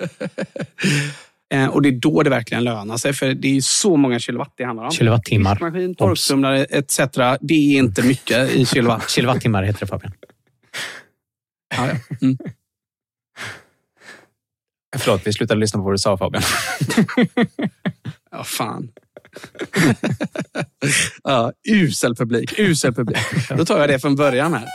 och det är då det verkligen lönar sig, för det är ju så många kilowatt det handlar om. Kilowattimmar. Diskmaskin, torktumlare etc. Det är inte mycket i kilowatt. Kilowattimmar heter det Fabian. Ja, ja. Mm. Förlåt, vi slutade lyssna på vad du sa Fabian. ja fan. ja, usel publik. Usel publik. Då tar jag det från början här.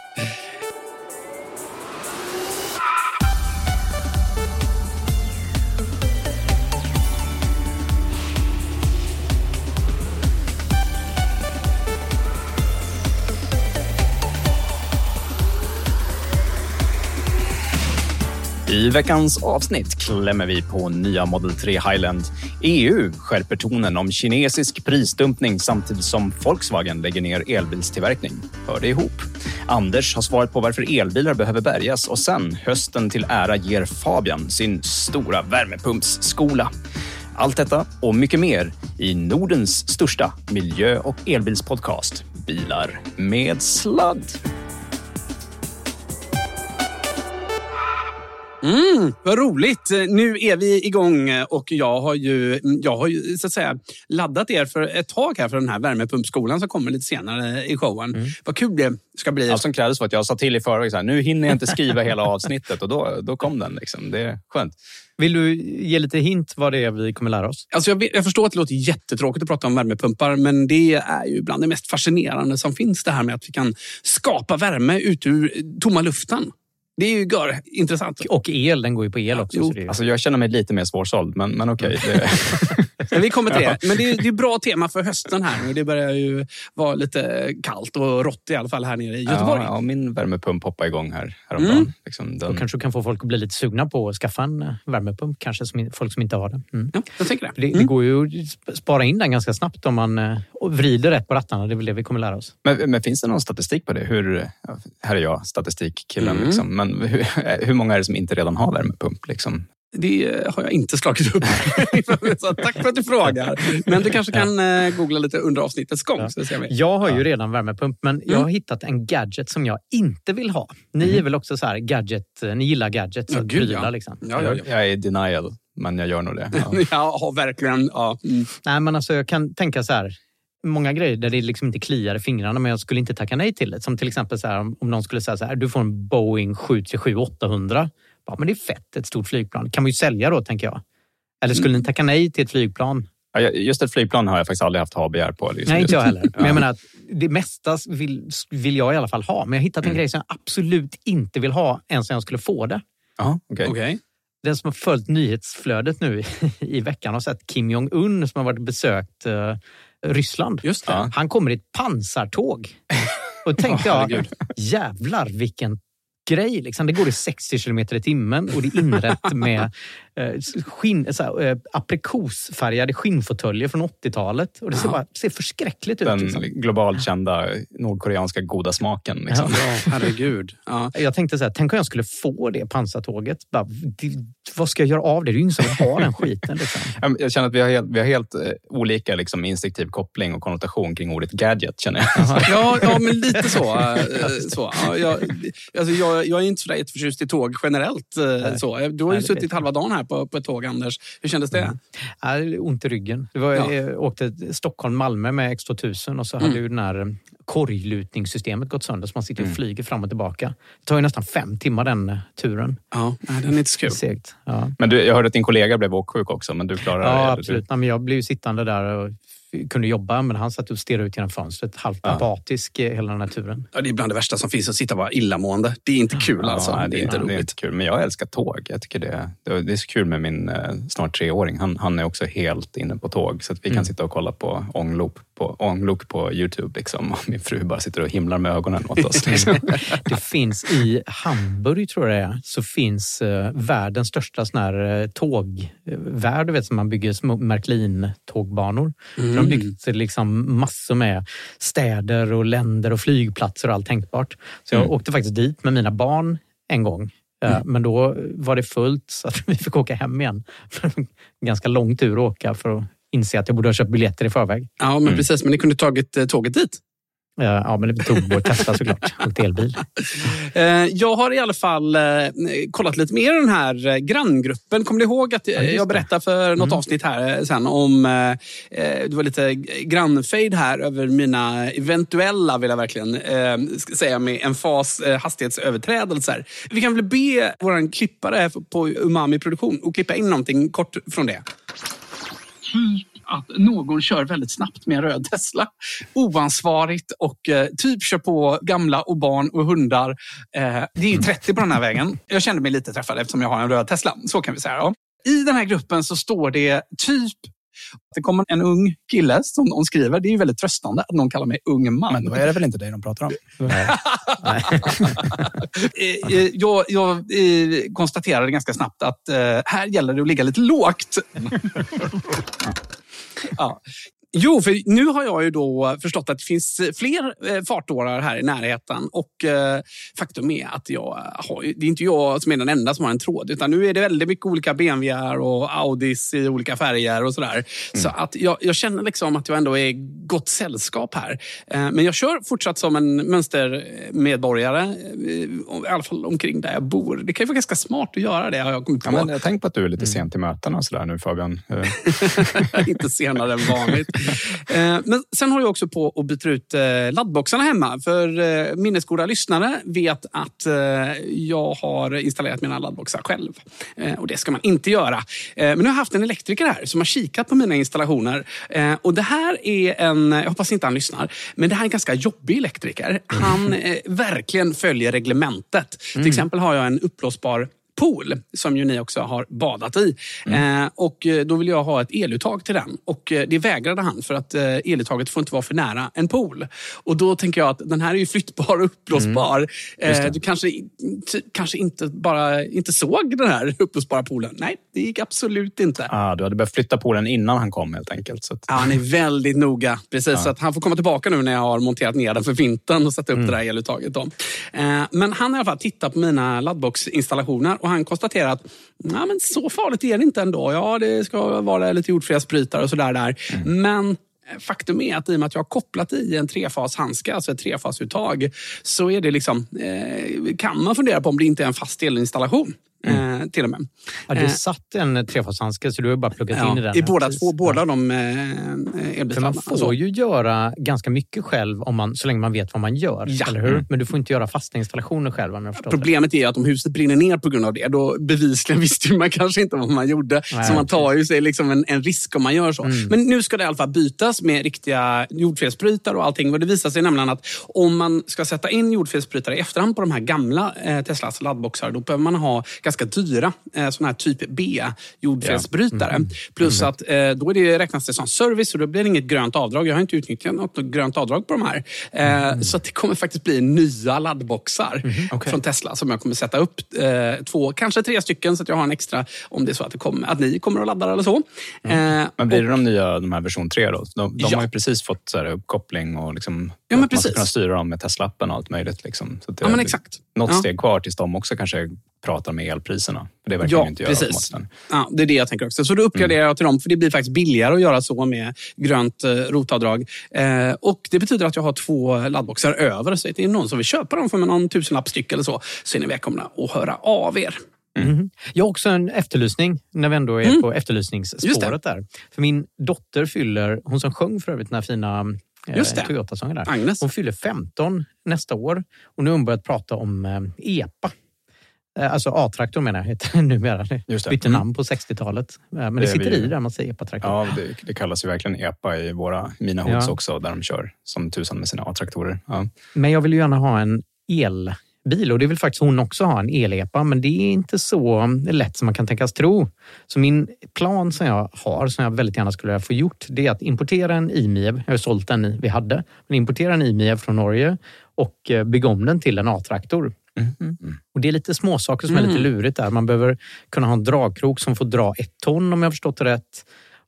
I veckans avsnitt klämmer vi på nya Model 3 Highland. EU skärper tonen om kinesisk prisdumpning samtidigt som Volkswagen lägger ner elbilstillverkning. Hör det ihop? Anders har svarat på varför elbilar behöver bärgas och sen hösten till ära ger Fabian sin stora värmepumpsskola. Allt detta och mycket mer i Nordens största miljö och elbilspodcast Bilar med sladd. Mm, vad roligt! Nu är vi igång och jag har ju, jag har ju så att säga, laddat er för ett tag här för den här värmepumpskolan som kommer lite senare i showen. Mm. Vad kul det ska bli. Allt som krävdes var att jag sa till i förväg, så här, nu hinner jag inte skriva hela avsnittet och då, då kom den. Liksom. Det är skönt. Vill du ge lite hint vad det är vi kommer lära oss? Alltså jag, jag förstår att det låter jättetråkigt att prata om värmepumpar, men det är ju bland det mest fascinerande som finns. Det här med att vi kan skapa värme ut ur tomma luften. Det är ju gör, intressant. Och el, den går ju på el också. jo. Så det är... Alltså, jag känner mig lite mer svårsåld, men, men okej. Det... Men vi kommer till det. Men det är, det är bra tema för hösten här nu. Det börjar ju vara lite kallt och rått i alla fall här nere i Göteborg. Ja, ja, min värmepump hoppade igång här häromdagen. Mm. Liksom, Då den... kanske du kan få folk att bli lite sugna på att skaffa en eh, värmepump. Kanske som, folk som inte har det. Mm. Ja, jag tänker det. För Det, det Mm. går ju att sp- spara in den ganska snabbt om man eh, vrider rätt på rattarna. Det är väl det vi kommer lära oss. men, men finns det någon statistik på det? Hur, här är jag, statistikkillen. Mm. Liksom. Men hur, hur många är det som inte redan har värmepump? Liksom? Det har jag inte slagit upp. så tack för att du frågar. Men du kanske kan ja. googla lite under avsnittets gång. Ja. Så ser vi. Jag har ju redan värmepump, men jag har mm. hittat en gadget som jag inte vill ha. Ni mm. är väl också så här gadget, ni gillar gadgets ja, gud, prylar, ja. liksom. Ja, ja, Jag är i denial, men jag gör nog det. Ja, ja verkligen. Ja. Mm. Nej, men alltså, jag kan tänka så här många grejer där det liksom inte kliar i fingrarna men jag skulle inte tacka nej till det. Som till exempel så här, om någon skulle säga så här, du får en Boeing 737-800. Ja, men det är fett, ett stort flygplan. kan man ju sälja då, tänker jag. Eller skulle mm. ni tacka nej till ett flygplan? Ja, just ett flygplan har jag faktiskt aldrig haft ha-begär på. Liksom nej, inte jag heller. Men jag menar, det mesta vill, vill jag i alla fall ha. Men jag har hittat en mm. grej som jag absolut inte vill ha ens om jag skulle få det. Aha, okay. okay. Den som har följt nyhetsflödet nu i veckan har sett Kim Jong-Un som har varit besökt uh, Ryssland. Just det. Han kommer i ett pansartåg. Och tänkte jag, jävlar vilken grej. Liksom. Det går i 60 kilometer i timmen och det är inrett med skinn, så här, eh, aprikosfärgade skinnfåtöljer från 80-talet. Och det ser, bara, ser förskräckligt ut. Den liksom. globalt kända nordkoreanska goda smaken. Liksom. Ja, herregud. Ja. Jag tänkte så här, tänk om jag skulle få det pansartåget. Bara, det, vad ska jag göra av det? Det är ju ingen som vill ha den skiten. Liksom. Jag känner att vi har helt, vi har helt eh, olika liksom, instinktiv koppling och konnotation kring ordet gadget. Känner jag. ja, ja, men lite så. så. Ja, jag, alltså, jag, jag är inte så jätteförtjust i tåg generellt. Så. Du har ju Nej, suttit halva dagen här på, på ett tåg, Anders. Hur kändes det? Mm. Ja, ont i ryggen. Det var, ja. Jag åkte Stockholm-Malmö med X2000 och så mm. hade ju den här korglutningssystemet gått sönder så man sitter och mm. flyger fram och tillbaka. Det tar ju nästan fem timmar den eh, turen. Ja, den är inte så kul. Segt. Ja. Men du, jag hörde att din kollega blev åksjuk också, men du klarade ja, det? Ja, absolut. Nej, men jag blev sittande där och kunde jobba, men han satt och stirrade ut genom fönstret. Halvt ja. apatisk eh, hela den här turen. Ja, det är bland det värsta som finns, att sitta och vara illamående. Det är inte kul ja, alltså. Nej, det, är inte roligt. Är inte kul, men jag älskar tåg. Jag tycker det, det är så kul med min eh, snart treåring. Han, han är också helt inne på tåg, så att vi mm. kan sitta och kolla på ånglok på, ånglok på Youtube. Liksom. Min fru bara sitter och himlar med ögonen åt oss. Liksom. det finns i Hamburg, tror jag det är, så finns uh, världens största sån här, uh, tågvärld, du vet, som man bygger små Märklin-tågbanor. Mm. Har byggt liksom massor med städer och länder och flygplatser och allt tänkbart. Så jag mm. åkte faktiskt dit med mina barn en gång. Mm. Men då var det fullt så att vi fick åka hem igen. Ganska lång tur att åka för att inse att jag borde ha köpt biljetter i förväg. Ja, men mm. precis. Men ni kunde tagit eh, tåget dit? Ja, men det tog vår Tesla såklart. Och elbil. Eh, jag har i alla fall eh, kollat lite mer i den här granngruppen. Kommer du ihåg att jag berättade för något mm. avsnitt här sen om... Det var lite grannfejd här över mina eventuella, vill jag verkligen säga med en fas hastighetsöverträdelser. Vi kan väl be vår klippare på Umami Produktion att klippa in någonting kort från det typ att någon kör väldigt snabbt med en röd Tesla. Oansvarigt och eh, typ kör på gamla och barn och hundar. Eh, det är ju 30 på den här vägen. Jag kände mig lite träffad eftersom jag har en röd Tesla. Så kan vi säga. Ja. I den här gruppen så står det typ det kommer en ung kille som de skriver. Det är ju väldigt tröstande att någon kallar mig ung man. Men då är det väl inte dig de pratar om? Eh, eh, jag, jag eh, konstaterade ganska snabbt att här gäller det att ligga lite lågt. ja. Jo, för nu har jag ju då förstått att det finns fler eh, fartårar här i närheten. Och eh, faktum är att jag har, det är inte jag som är den enda som har en tråd. Utan nu är det väldigt mycket olika BMWar och Audis i olika färger och sådär. Mm. Så att jag, jag, känner liksom att jag ändå är gott sällskap här. Eh, men jag kör fortsatt som en mönstermedborgare. I alla fall omkring där jag bor. Det kan ju vara ganska smart att göra det har jag kommit på. Ja, men jag tänker på att du är lite mm. sen till mötena och sådär nu Fabian. inte senare än vanligt. Eh, men sen håller jag också på att byta ut eh, laddboxarna hemma. För eh, minnesgoda lyssnare vet att jag har installerat mina laddboxar själv. Och det ska man inte göra. Men nu har jag haft en elektriker här som har kikat på mina installationer. Och det här är en, jag hoppas inte han lyssnar, men det här är en ganska jobbig elektriker. Han verkligen följer reglementet. Mm. Till exempel har jag en uppblåsbar pool som ju ni också har badat i. Mm. Eh, och eh, då vill jag ha ett eluttag till den. Och eh, det vägrade han för att eh, eluttaget får inte vara för nära en pool. Och då tänker jag att den här är ju flyttbar och uppblåsbar. Mm. Eh, du kanske, kanske inte bara inte såg den här uppblåsbara poolen. Nej, det gick absolut inte. Ah, du hade behövt flytta poolen innan han kom helt enkelt. Så att... ja, han är väldigt noga. Precis, ja. så att han får komma tillbaka nu när jag har monterat ner den för vintern och satt upp mm. det där eluttaget. Då. Eh, men han har i alla fall tittat på mina laddboxinstallationer och han konstaterar att Nej, men så farligt är det inte ändå. Ja, det ska vara lite jordfria sprutar och sådär. Där. Mm. Men Faktum är att i och med att jag har kopplat i en trefashandske, alltså ett trefasuttag, så är det liksom, eh, kan man fundera på om det inte är en fast elinstallation. Mm. Eh, till och med. Ja, du satt en trefashandske så du har bara pluggat in i den. I båda, två, båda de eh, elbilarna. man får ju göra ganska mycket själv om man, så länge man vet vad man gör. Ja. Eller hur? Men du får inte göra fasta installationer själv om jag förstått det. Problemet är att om huset brinner ner på grund av det, då bevisligen visste man kanske inte vad man gjorde. Nej, så man tar ju sig liksom en, en risk om man gör så. Mm. Men nu ska det i alla fall bytas med riktiga jordfelsbrytare och allting. Och det visar sig nämligen att om man ska sätta in jordfelsbrytare i efterhand på de här gamla eh, Teslas laddboxar, då behöver man ha ganska dyra eh, såna här typ B jordfelsbrytare. Mm. Plus att eh, då är det, räknas det som service och då blir det inget grönt avdrag. Jag har inte utnyttjat något grönt avdrag på de här. Eh, Mm. Så det kommer faktiskt bli nya laddboxar okej. från Tesla som jag kommer sätta upp. Eh, två, kanske tre stycken så att jag har en extra om det är så att, det kommer, att ni kommer att ladda eller så. Eh, Men blir det och- de nya, de här version 3 då? De, de Ja. har ju precis fått så här, uppkoppling och liksom, Ja, men att man ska precis. kunna styra dem med Tesla-appen och allt möjligt. Liksom. Så det, Ja, men exakt. Något Ja. steg kvar tills de också kanske pratar med elpriserna. För det verkar Ja, de inte göra precis. Ja, det är det jag tänker också. Så då uppgraderar Mm. jag till dem, för det blir faktiskt billigare att göra så med grönt eh, rotavdrag. Eh, och det betyder att jag har två laddboxar över. Så är det någon som vill köpa dem för någon tusenlapp styck eller så, så är ni välkomna att höra av er. Mhm. Jag har också en efterlysning, när vi ändå är Mm. på efterlysningsspåret där. För min dotter fyller, hon som sjöng för övrigt den här fina Just det. Toyota-sången där. Agnes. Hon fyller 15 nästa år och nu har hon börjat prata om eh, EPA. Eh, Alltså A-traktor menar jag heter numera. Just det. Bytte Mm. namn på 60-talet. Eh, Men det, Det sitter vi- i där man säger EPA-traktor. Ja, det, det kallas ju verkligen EPA i våra mina hoods Ja. också, där de kör som tusan med sina A-traktorer. Ja. Men jag vill ju gärna ha en elbil och det vill faktiskt hon också ha, en el-EPA. Men det är inte så lätt som man kan tänkas tro. Så min plan som jag har, som jag väldigt gärna skulle få gjort, det är att importera en IMIEV. Jag har sålt den vi hade. Men importera en IMIEV från Norge och eh, bygga om den till en A-traktor. Och Det är lite småsaker som är lite lurigt där. Man behöver kunna ha en dragkrok som får dra ett ton om jag har förstått det rätt.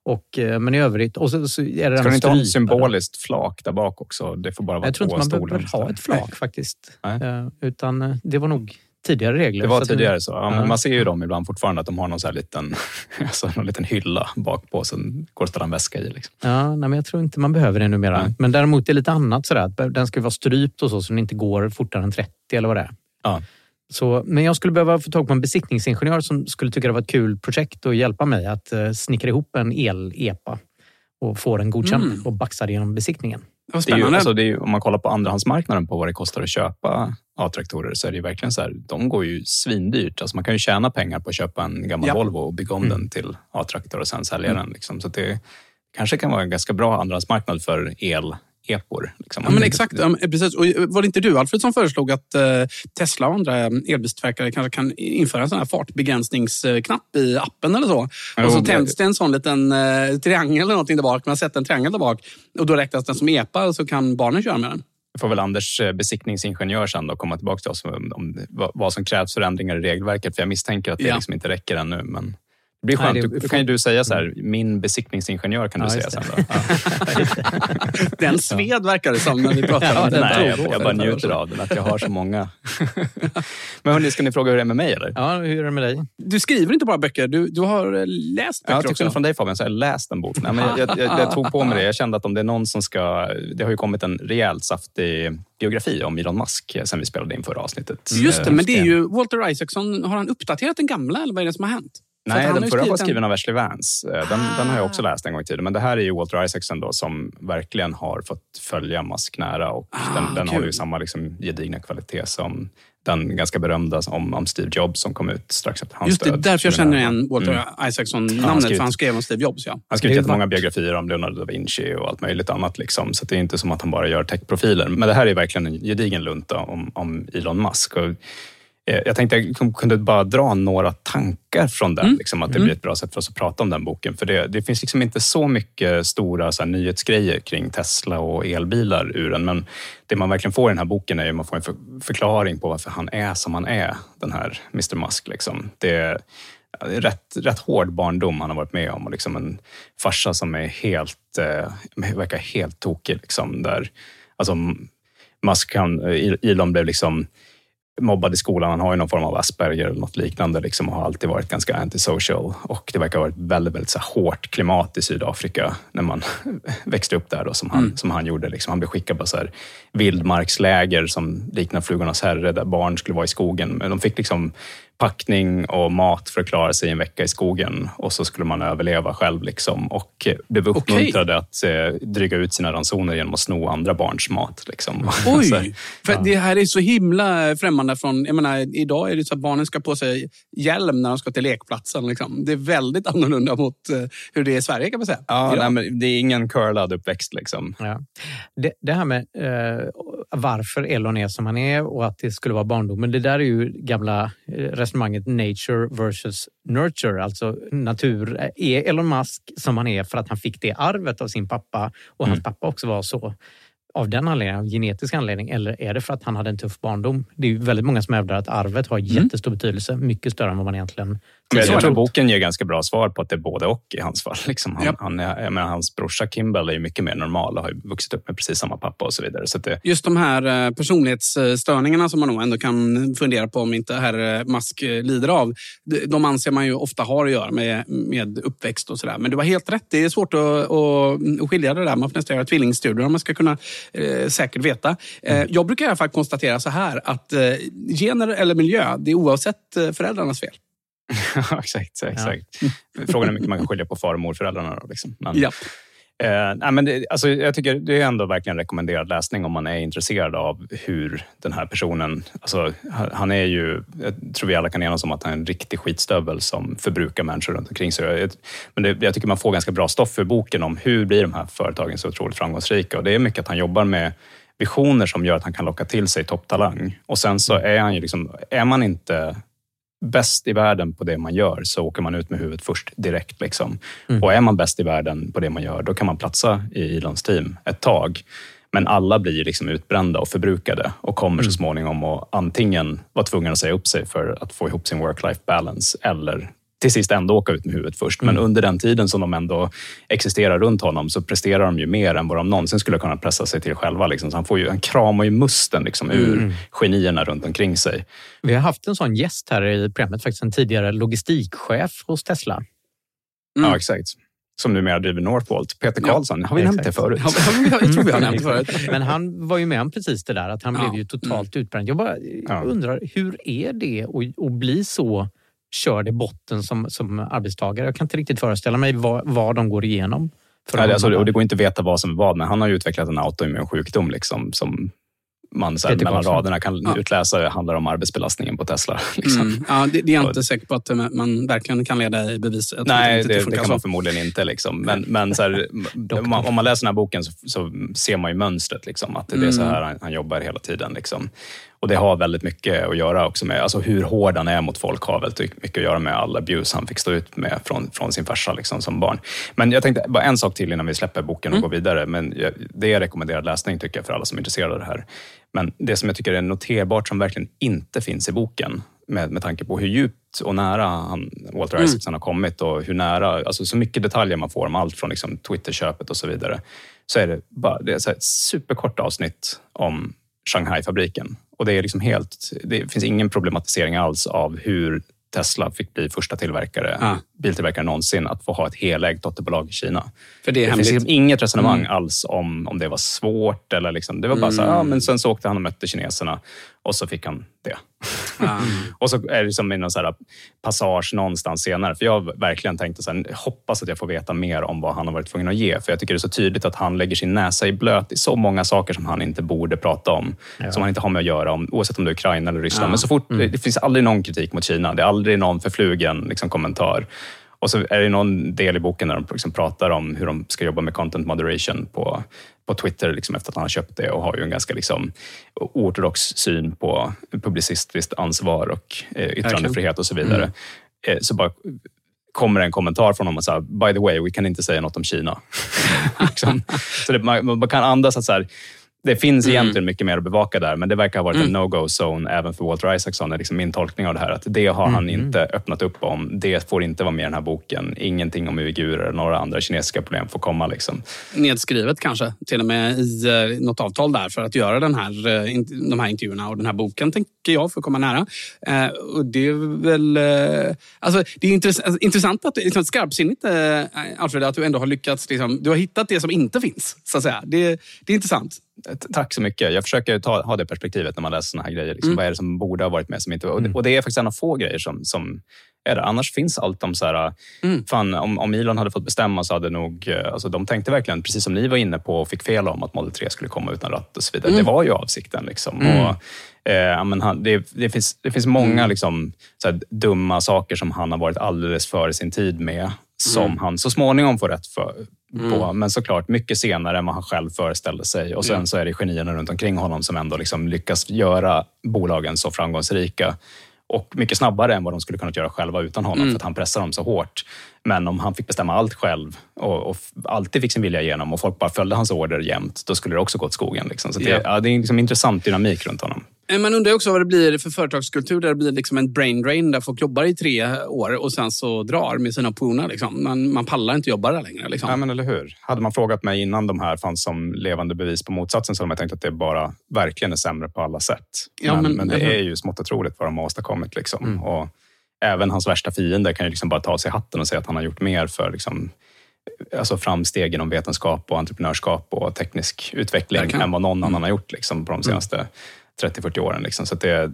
Och, eh, men i övrigt... Och så, så är det Ska du inte ha ett symboliskt flak där bak också? Det får bara vara Jag tror inte man behöver ha ett flak faktiskt. Nej. Eh, Utan eh, det var nog tidigare regler. Det var Så tidigare så. Ja, Ja. Man ser ju dem ibland fortfarande att de har någon, så här liten, alltså någon liten hylla bak på som går ställa en väska i. Liksom. Ja, nej, men jag tror inte man behöver det numera. Nej. Men däremot är det lite annat sådär. att Den ska vara strypt och så, så den inte går fortare än 30 eller vad det är. Ja. Så, men jag skulle behöva få tag på en besiktningsingenjör som skulle tycka det var ett kul projekt och hjälpa mig att uh, snickra ihop en el-EPA och få den godkänd Mm. och baxa det genom besiktningen. Vad Det är ju, spännande. alltså, det är ju, om man kollar på andrahandsmarknaden på vad det kostar att köpa A-traktorer så är det ju verkligen så här, de går ju svindyrt. Alltså man kan ju tjäna pengar på att köpa en gammal Ja. Volvo och bygga om Mm. den till A-traktor och sen sälja den. Liksom. Så det kanske kan vara en ganska bra andrahandsmarknad för el-epor. Liksom. Ja, men exakt. Ja, precis. Och var det inte du, Alfred, som föreslog att eh, Tesla och andra elbilstillverkare kanske kan införa en sån här fartbegränsningsknapp i appen eller så? Jo, och så tänds det en sån liten eh, triangel eller någonting där bak. Man sätter en triangel där bak och då räknas den som EPA och så kan barnen köra med den. får väl Anders eh, besiktningsingenjör sen då komma tillbaka till oss om, om vad, vad som krävs för ändringar i regelverket. För jag misstänker att det Ja. liksom inte räcker ännu. Men det blir Nej, skönt. det- Då, kan ju du säga så här, min besiktningsingenjör kan du Ja, säga sen. det. Då. Ja. Den sved verkar det som när vi pratar Ja, om den. Nej, jag, jag bara njuter av den, att jag har så många. men hörni, ska ni fråga hur det är med mig eller? Ja, hur är det med dig? Du skriver inte bara böcker, du, du har eh, läst Ja, böcker till också. skillnad från dig Fabian så har jag läst en bok. Nej, men jag, jag, jag, jag tog på mig det. Jag kände att om det är någon som ska... Det har ju kommit en rejält saftig biografi om Elon Musk sen vi spelade in förra avsnittet. Just det, Eh, men det är ju Walter Isaacson. Har han uppdaterat den gamla eller vad är det som har hänt? Nej, har den förra var skriven av Ashley Vance. Eh, Den, den har jag också läst en gång i tiden. Men det här är ju Walter Isaacson då, som verkligen har fått följa Musk nära. Och Ah, den den håller ju samma liksom, gedigna kvalitet som den ganska berömda om, om Steve Jobs som kom ut strax efter hans Just det, död. därför jag känner igen Walter Mm. Isaacson-namnet, skrivit- för han skrev om Steve Jobs. Ja. Han har skrivit jättemånga biografier om Leonardo da Vinci och allt möjligt annat. Liksom. Så det är inte som att han bara gör techprofiler. Men det här är verkligen en gedigen lunta om, om Elon Musk. Och, jag tänkte jag kunde bara dra några tankar från den. Liksom, att det blir ett bra sätt för oss att prata om den boken. För det, det finns liksom inte så mycket stora så här, nyhetsgrejer kring Tesla och elbilar ur den. Men det man verkligen får i den här boken är att man får en för, förklaring på varför han är som han är, den här Mr Musk. Liksom. Det, rätt, rätt hård barndom han har varit med om och liksom en farsa som är helt, eh, verkar helt tokig. Liksom, där, alltså, Musk, han, Elon blev liksom mobbad i skolan. Han har ju någon form av Asperger eller något liknande liksom, och har alltid varit ganska antisocial. Och det verkar ha varit väldigt, väldigt så hårt klimat i Sydafrika när man växte upp där, då, som, han, Mm. som han gjorde. Liksom. Han blev skickad på så här, vildmarksläger som liknar Flugornas herre, där barn skulle vara i skogen. Men de fick liksom packning och mat för att klara sig en vecka i skogen och så skulle man överleva själv. Liksom. Och blev uppmuntrade att eh, dryga ut sina ransoner genom att sno andra barns mat. Liksom. Så här, Oj! För det här är så himla främmande från... Jag menar, idag är det så att barnen ska på sig hjälm när de ska till lekplatsen. Liksom. Det är väldigt annorlunda mot eh, hur det är i Sverige kan man säga. Ja, nej, men det är ingen curlad uppväxt. Liksom. Ja. Det, det här med eh, varför Elon är som han är och att det skulle vara barndomen. Det där är ju gamla eh, resonemanget nature versus nurture. Alltså natur. Är Elon Musk som han är för att han fick det arvet av sin pappa och hans pappa också var så av den anledningen, av genetisk anledning, eller är det för att han hade en tuff barndom? Det är ju väldigt många som hävdar att arvet har jättestor betydelse, mycket större än vad man egentligen Men jag tror boken ger ganska bra svar på att det är både och i hans fall. Liksom. Han, Japp. han, är- menar, hans brorsa Kimball är mycket mer normal och har vuxit upp med precis samma pappa och så vidare. Så det, Just de här eh, personlighetsstörningarna som man nog ändå kan fundera på om inte herr Musk eh, lider av. de- anser man ju ofta har att göra med, med uppväxt och sådär. Men du har helt rätt, det är svårt att, att, skilja det där. Man får nästan göra tvillingstudier om man ska kunna eh, säkert veta. Eh, jag brukar i alla fall konstatera så här att eh, gener eller miljö, det är oavsett eh, föräldrarnas fel. Ja, exakt. exakt. Frågan är hur mycket man kan skilja på far och morföräldrarna. Liksom. Men, Japp. eh, nej, men det, alltså, jag tycker det är ändå verkligen rekommenderad läsning om man är intresserad av hur den här personen... Alltså, han- är ju... Jag tror vi alla kan enas om att han är en riktig skitstövel som förbrukar människor runt omkring sig. Jag- Men det, jag tycker man får ganska bra stoff för boken om hur blir de här företagen så otroligt framgångsrika. Och det är mycket att han jobbar med visioner som gör att han kan locka till sig topptalang. Och sen så är han ju liksom... Är man inte bäst i världen på det man gör så åker man ut med huvudet först direkt. Liksom. Och är man bäst i världen på det man gör, då kan man platsa i Elons team ett tag. Men alla blir liksom utbrända och förbrukade och kommer så småningom att antingen vara tvungna att säga upp sig för att få ihop sin work-life balance eller till sist ändå åka ut med huvudet först. Men under den tiden som de ändå existerar runt honom så presterar de ju mer än vad de någonsin skulle kunna pressa sig till själva. Liksom. Så han, får ju, han kramar ju musten liksom, ur genierna runt omkring sig. Vi har haft en sån gäst här i programmet, faktiskt en tidigare logistikchef hos Tesla. Mm. Ja, exakt. Som numera driver Northvolt. Peter Ja, Karlsson. har vi nämnt det förut? Vi- Jag tror vi har nämnt det förut. Men han var ju med om precis det där, att han Ja. Mm. blev ju totalt utbränd. Jag bara Ja. undrar, hur är det att, att bli så körd i botten som, som arbetstagare? Jag kan inte riktigt föreställa mig vad, vad de går igenom. För att Nej, det- alltså, och det går inte att veta vad som är vad, men han har ju utvecklat en autoimmun sjukdom liksom, som man så här, mellan raderna kan Ja. utläsa handlar om arbetsbelastningen på Tesla. Liksom. Mm. Ja, det, det är jag inte säker på att man verkligen kan leda i bevis. Nej, det, det funkar kan så. man förmodligen inte. Liksom. Men, men så här, om, man, om man läser den här boken så, så ser man ju mönstret. Liksom, att det är så här han, han jobbar hela tiden. Liksom. Och det har väldigt mycket att göra också med alltså hur hård han är mot folk har väldigt mycket att göra med all abuse han fick stå ut med från, från sin farsa liksom, som barn. Men jag tänkte bara en sak till innan vi släpper boken och går vidare. Men det är rekommenderad läsning tycker jag för alla som är intresserade av det här. Men det som jag tycker är noterbart som verkligen inte finns i boken med, med tanke på hur djupt och nära han, Walter Isaacson har kommit och hur nära, alltså så mycket detaljer man får om allt från liksom Twitter-köpet och så vidare. Så är det bara det är så här ett superkort avsnitt om Shanghai-fabriken. Och det är liksom helt, det finns ingen problematisering alls av hur Tesla fick bli första tillverkare, Ah biltillverkare någonsin att få ha ett helägt dotterbolag i Kina. För det Det finns liksom inget resonemang alls om, om det var svårt. Eller liksom, det var bara så här, ja, men sen så åkte han och mötte kineserna och så fick han det. Ja. och så är det som i någon så här passage någonstans senare. För jag har verkligen tänkt så här, hoppas att jag får veta mer om vad han har varit tvungen att ge. För jag tycker det är så tydligt att han lägger sin näsa i blöt i så många saker som han inte borde prata om. Som han inte har med att göra, om, oavsett om det är Ukraina eller Ryssland. Ja. Men så fort, det, det finns aldrig någon kritik mot Kina. Det är aldrig någon förflugen liksom, kommentar. Och så är det någon del i boken där de liksom pratar om hur de ska jobba med content moderation på, på Twitter liksom efter att han har köpt det och har ju en ganska liksom, ortodox syn på publicistiskt ansvar och eh, yttrandefrihet och så vidare. Eh, så bara kommer en kommentar från honom och säger by the way, vi kan inte säga något om Kina. liksom. Så det, man, man kan andas att så här, det finns egentligen mycket mer att bevaka där, men det verkar ha varit en no-go-zone även för Walter Isaacson. är liksom min tolkning av det här. Att det har han inte öppnat upp om. Det får inte vara med i den här boken. Ingenting om uigurer eller några andra kinesiska problem får komma. Liksom. Nedskrivet kanske, till och med i eh, något avtal där för att göra den här, eh, de här intervjuerna och den här boken, tänker jag, för att komma nära. Eh, och det är väl... Alltså, det är alltså, intressant att liksom, skarpsinnigt, Alfred, att du ändå har lyckats... Liksom, du har hittat det som inte finns, så att säga. Det, det är intressant. Tack så mycket. Jag försöker ta, ha det perspektivet när man läser såna här grejer. Liksom, Mm. Vad är det som borde ha varit med som inte var? Och, det, och det är faktiskt en av få grejer som, som är det. Annars finns allt om så här, Mm. fan, om, om Elon hade fått bestämma så hade nog, eh, alltså de tänkte verkligen, precis som ni var inne på och fick fel om, att Model 3 skulle komma utan ratt och så vidare. Mm. Det var ju avsikten. Liksom. Och, eh, men han, det, det, finns, det finns många Mm. liksom, så här, dumma saker som han har varit alldeles före sin tid med, som Mm. han så småningom får rätt för, på. Men såklart mycket senare än vad han själv föreställde sig. Och sen så är det genierna runt omkring honom som ändå liksom lyckas göra bolagen så framgångsrika. Och mycket snabbare än vad de skulle kunnat göra själva utan honom, för att han pressar dem så hårt. Men om han fick bestämma allt själv och, och alltid fick sin vilja igenom och folk bara följde hans order jämt, då skulle det också gå åt skogen. Liksom. Så det, ja, det är en liksom intressant dynamik runt honom. Eh, Man undrar också vad det blir för företagskultur där det blir liksom en brain drain där folk jobbar i tre år och sen så drar med sina pona. Liksom. Man, man pallar inte jobba där längre. Liksom. Ja, men eller hur? Hade man frågat mig innan de här fanns som levande bevis på motsatsen så hade man tänkt att det bara verkligen är sämre på alla sätt. Ja, men, men- men, det är ju smått otroligt vad de har åstadkommit. Liksom. Och även hans värsta fiender kan ju liksom bara ta sig hatten och säga att han har gjort mer för liksom, alltså framsteg inom vetenskap och entreprenörskap och teknisk utveckling än vad någon annan har gjort liksom, på de senaste 30-40 åren. Liksom. Så att det,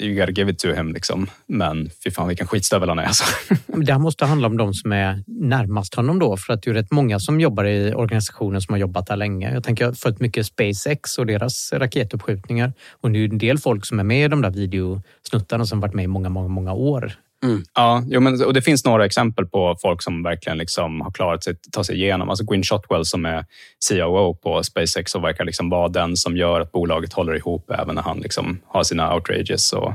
you gotta give it to him. Liksom. Men fy fan vilken skitstövel han är. Alltså. Det här måste handla om de som är närmast honom då, för att det är rätt många som jobbar i organisationen som har jobbat där länge. Jag tänker jag har följt mycket SpaceX och deras raketuppskjutningar och det är en del folk som är med i de där videosnuttarna som varit med i många, många, många år. Ja, jo, men, och det finns några exempel på folk som verkligen liksom har klarat sig ta sig igenom. Alltså Gwyn Shotwell som är COO på SpaceX och verkar liksom vara den som gör att bolaget håller ihop även när han liksom har sina outrages och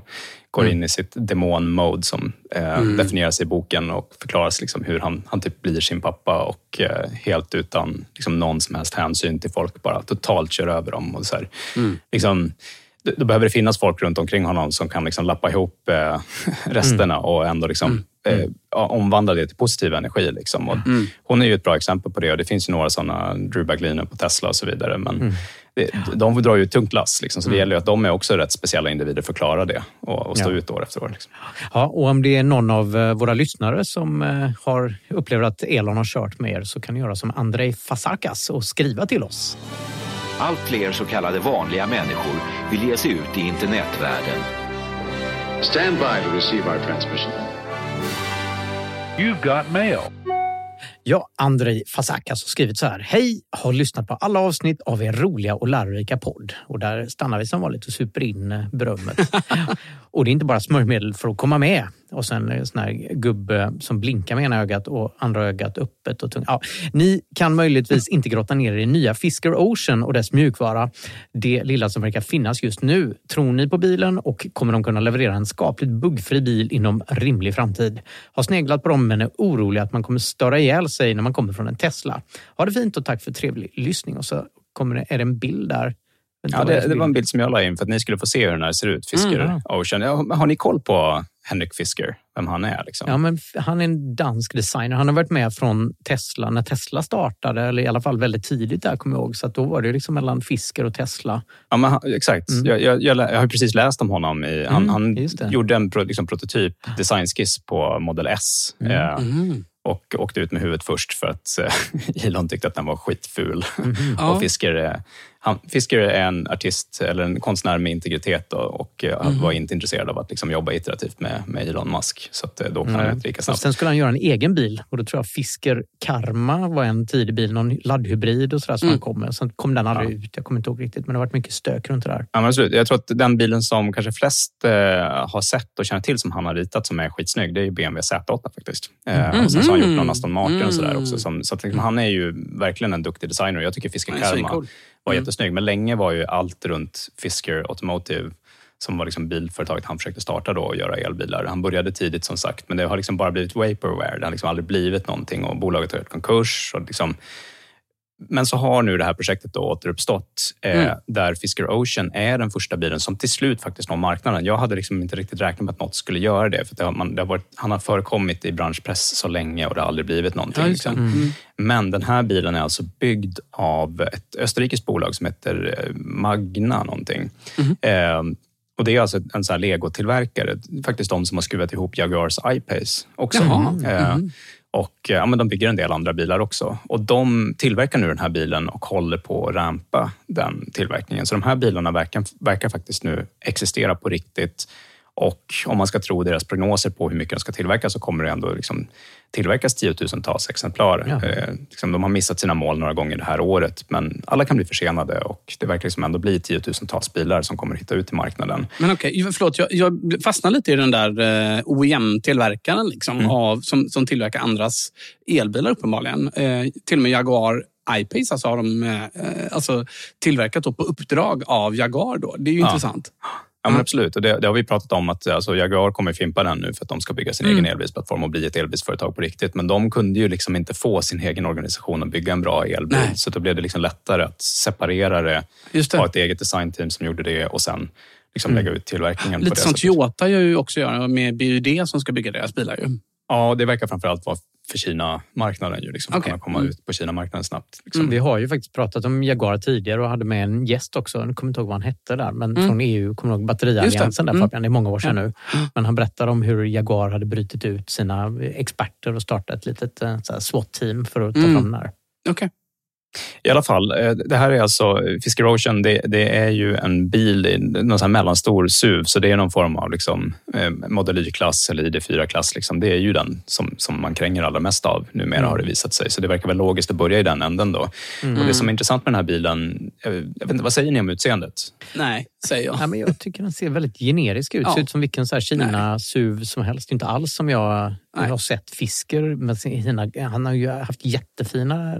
går in i sitt demon-mode som eh, definieras i boken och förklaras liksom hur han, han typ blir sin pappa och eh, helt utan liksom någon som helst hänsyn till folk bara totalt kör över dem. Och så här, liksom, då- behöver det finnas folk runt omkring honom som kan liksom lappa ihop eh, resterna och ändå liksom, eh, ja, omvandla det till positiv energi. Liksom. Och Hon är ju ett bra exempel på det och det finns ju några sådana, Drew Bagliner på Tesla och så vidare. Men det, de drar ju ett tungt lass, liksom, så det gäller ju att de är också rätt speciella individer för att klara det och, och stå Ja. ut år efter år. Liksom. Ja, och om det är någon av eh, våra lyssnare som eh, har upplever att Elon har kört med er så kan ni göra som Andrei Fasakas och skriva till oss. Allt fler så kallade vanliga människor vill ge sig ut i internetvärlden. Stand by to receive our transmission. You've got mail. Ja, Andrei Fasakas har skrivit så här. Hej! Har lyssnat på alla avsnitt av er roliga och lärorika podd. Och där stannar vi som vanligt och super in eh, berömmet. och det är inte bara smörjmedel för att komma med. Och sen en sån här gubbe som blinkar med ena ögat och andra ögat öppet och tungt. Ja, ni kan möjligtvis inte grotta ner er i nya Fisker Ocean och dess mjukvara. Det lilla som verkar finnas just nu. Tror ni på bilen och kommer de kunna leverera en skapligt buggfri bil inom rimlig framtid? Har sneglat på dem men är orolig att man kommer störa ihjäl sig när man kommer från en Tesla. Ha det fint och tack för trevlig lyssning. Och så kommer det, är det en bild där. Ja, det, det var en bild som jag la in för att ni skulle få se hur den här ser ut. Fisker Mm. Ocean. Ja, men har ni koll på Henrik Fisker? Vem han är? Liksom? Ja, men han är en dansk designer. Han har varit med från Tesla när Tesla startade, eller i alla fall väldigt tidigt där kommer jag ihåg. Så att då var det liksom mellan Fisker och Tesla. Ja, men, han- exakt. Jag, jag, jag, lä- jag har precis läst om honom. I, han Mm, han gjorde en pro, liksom, prototyp designskiss på Model S. Mm. Eh, Mm. och åkte ut med huvudet först för att eh, Elon tyckte att den var skitful. Ja. och Fisker, eh, han, Fisker är en artist eller en konstnär med integritet och, och Mhm. var inte intresserad av att liksom, jobba iterativt med, med Elon Musk. Så att, eh, då kan han rätt lika Och snabbt. sen skulle han göra en egen bil och då tror jag Fisker Karma var en tidig bil, någon laddhybrid och sådär som han kom med. Sen kom den aldrig ut. Jag kommer inte ihåg riktigt, men det har varit mycket stök runt det där. Ja, men absolut. Jag tror att den bilen som kanske flest eh, har sett och känner till som han har ritat som är skitsnygg, det är ju BMW Z8 faktiskt. Eh, och sen så har han gjort någon Aston Martin och sådär också. Som, så att, liksom, han är ju verkligen en duktig designer. Jag tycker Fisker Karma var jättesnygg, men länge var ju allt runt Fisker Automotive som var liksom bilföretaget han försökte starta då och göra elbilar. Han började tidigt som sagt, men det har liksom bara blivit vaporware. Det har liksom aldrig blivit någonting och bolaget har gjort konkurs. Och liksom, Men så har nu det här projektet då återuppstått eh, Mm. där Fisker Ocean är den första bilen som till slut faktiskt når marknaden. Jag hade liksom inte riktigt räknat med att något skulle göra det. För det har, man, det har varit, han har förekommit i branschpress så länge och det har aldrig blivit någonting. Ja, liksom. Mm. Men den här bilen är alltså byggd av ett österrikiskt bolag som heter eh, Magna någonting. Mhm. Eh, och det är alltså en här legotillverkare. Faktiskt de som har skruvat ihop Jaguars I-Pace också. Jaha. Eh, Mhm och eh, ja, men de bygger en del andra bilar också. Och de tillverkar nu den här bilen och håller på att rampa den tillverkningen. Så de här bilarna verkar, verkar faktiskt nu existera på riktigt. Och om man ska tro deras prognoser på hur mycket de ska tillverka så kommer det ändå liksom tillverkas tiotusentals exemplar. Ja. Eh, liksom, de har missat sina mål några gånger det här året, men alla kan bli försenade och det verkar liksom ändå bli tiotusentals bilar som kommer hitta ut till marknaden. Men okej, förlåt. Jag, jag fastnar lite i den där eh, OEM-tillverkaren liksom, Mm. av, som, som tillverkar andras elbilar uppenbarligen. Eh, till och med Jaguar I-Pace alltså, har de eh, alltså, tillverkat på uppdrag av Jaguar. Då. Det är ju Ja. intressant. Ja, men Mm. absolut. Och det, det har vi pratat om att alltså, Jaguar kommer fimpa den nu för att de ska bygga sin Mm. egen elbilsplattform och bli ett elbilsföretag på riktigt. Men de kunde ju liksom inte få sin egen organisation att bygga en bra elbil. Nej. Så då blev det liksom lättare att separera det, det. ha ett eget designteam som gjorde det och sen liksom Mm. lägga ut tillverkningen på Lite det som sättet. Toyota gör ju också göra med BUD som ska bygga deras bilar. Ju. Ja, det verkar framförallt vara för Kina-marknaden. Ju, liksom, Okej. kunna komma Mm. ut på Kina-marknaden snabbt. Liksom. Mm. Vi har ju faktiskt pratat om Jaguar tidigare och hade med en gäst också. Jag kommer inte ihåg vad han hette där, men Mm. från EU, kommer ihåg batterialliansen det. där Mm. Fabian, det är många år sedan Ja. nu. Men han berättade om hur Jaguar hade brutit ut sina experter och startat ett litet eh, SWAT-team för att ta Mm. fram den här. Okej. I alla fall, eh, det här är alltså Fisker Ocean. Det, det är ju en bil, någon sån här mellanstor SUV, så det är någon form av liksom, eh, Model Y-klass eller ID4-klass. Liksom. Det är ju den som, som man kränger allra mest av numera Mm. har det visat sig. Så det verkar väl logiskt att börja i den änden då. Mm. Och det som är intressant med den här bilen, jag jag vet inte, vad säger ni om utseendet? Nej, säger jag. Ja, men jag tycker den ser väldigt generisk ut. Ja. Ser ut som vilken Kina-SUV som helst. Inte alls som jag Nej. har sett Fisker. Med sina, han har ju haft jättefina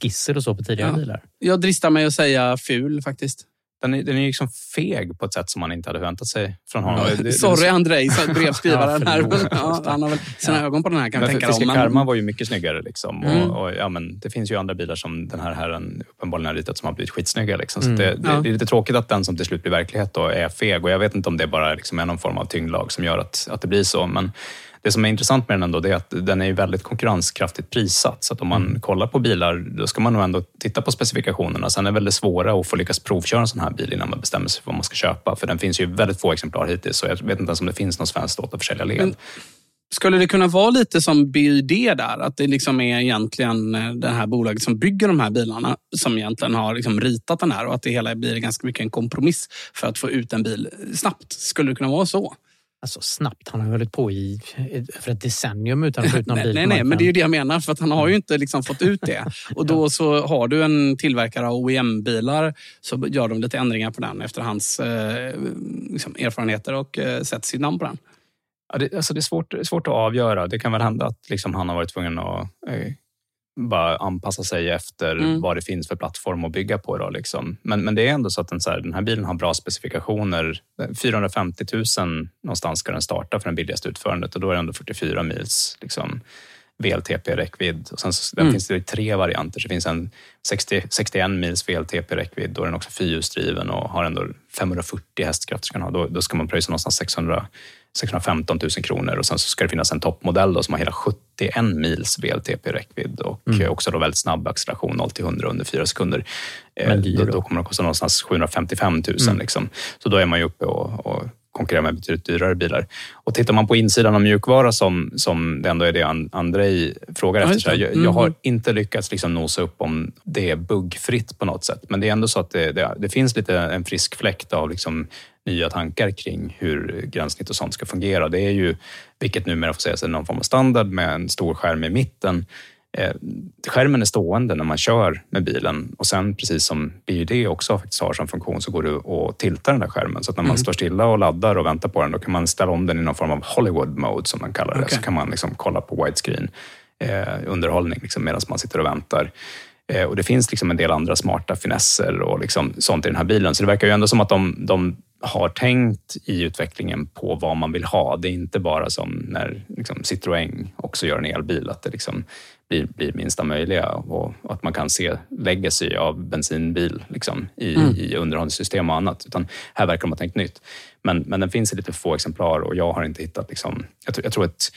designskisser och så på tidigare Ja. bilar. Jag dristar mig att säga ful faktiskt. Den är, den är ju liksom feg på ett sätt som man inte hade förväntat sig från honom. Det- det- Sorry Andrei, så brevskrivaren Ja, här. Ja, han har väl sina ögon på den här kan jag Men tänka men- Karma var ju mycket snyggare. Liksom. Mm. Och, och, ja, men det finns ju andra bilar som den här herren uppenbarligen har ritat som har blivit skitsnygga. Liksom. Så Mm. det, det, Ja. det är lite tråkigt att den som till slut blir verklighet då är feg. Och jag vet inte om det bara liksom är någon form av tyngdlag som gör att, att det blir så. Men det som är intressant med den ändå, är att den är väldigt konkurrenskraftigt prissatt. Så att om man Mm. kollar på bilar, då ska man nog ändå titta på specifikationerna. Sen är det väldigt svåra att få lyckas provköra en sån här bil innan man bestämmer sig för vad man ska köpa. För den finns ju väldigt få exemplar hittills, så jag vet inte ens om det finns någon svenskt återförsäljarled. Men- Skulle det kunna vara lite som BUD där? Att det liksom är egentligen eh, det här bolaget som bygger de här bilarna som egentligen har liksom ritat den här och att det hela blir ganska mycket en kompromiss för att få ut en bil snabbt. Skulle det kunna vara så? Alltså snabbt, han har hållit på i över ett decennium utan att få ut någon bil nej, nej, men det är ju det jag menar. För att han har ju inte liksom fått ut det. Och då så har du en tillverkare av OEM-bilar så gör de lite ändringar på den efter hans eh, liksom erfarenheter och eh, sätter sitt namn på den. Ja, det, alltså det, är svårt, det är svårt att avgöra. Det kan väl hända att liksom han har varit tvungen att eh, bara anpassa sig efter Mm. vad det finns för plattform att bygga på. Då, liksom. men, men det är ändå så att den, så här, den här bilen har bra specifikationer. 450 000 någonstans ska den starta för den billigaste utförandet och då är det ändå 44 mils liksom, VLTP-räckvidd. Och sen så, Mm. finns det i tre varianter. Så det finns en 60, 61 mils VLTP-räckvidd. Då är den också fyrhjulsdriven och har ändå 540 hästkrafter. Ska ha. Då, då ska man pröjsa någonstans 600, 615 000 kronor. Och sen så ska det finnas en toppmodell då, som har hela 71 mils VLTP-räckvidd och Mm. eh, också då väldigt snabb acceleration 0 till 100 under fyra sekunder. Eh, Men då, då. då kommer den kosta någonstans 755 000. Mm. Liksom. Så då är man ju uppe och, och konkurrerar med betydligt dyrare bilar. Och tittar man på insidan av mjukvara som, som det ändå är det And- Andrei frågar efter. Så jag, jag har inte lyckats liksom nosa upp om det är buggfritt på något sätt. Men det är ändå så att det, det, det finns lite en frisk fläkt av liksom nya tankar kring hur gränssnitt och sånt ska fungera. Det är ju, vilket numera får sägas är någon form av standard med en stor skärm i mitten. Eh, skärmen är stående när man kör med bilen och sen precis som BUD också faktiskt har som funktion så går det att tilta den där skärmen. Så att när man Mm. står stilla och laddar och väntar på den då kan man ställa om den i någon form av Hollywood mode som man kallar det. Okej. Så kan man liksom kolla på widescreen eh, underhållning liksom, medan man sitter och väntar. Eh, och det finns liksom en del andra smarta finesser och liksom sånt i den här bilen. Så det verkar ju ändå som att de, de har tänkt i utvecklingen på vad man vill ha. Det är inte bara som när liksom, Citroën också gör en elbil, att det liksom blir, blir minsta möjliga och, att man kan se legacy av bensinbil liksom, i, mm. i underhållssystem och annat. Utan här verkar de ha tänkt nytt. Men, men den finns i lite få exemplar och jag har inte hittat... Liksom, jag, jag tror att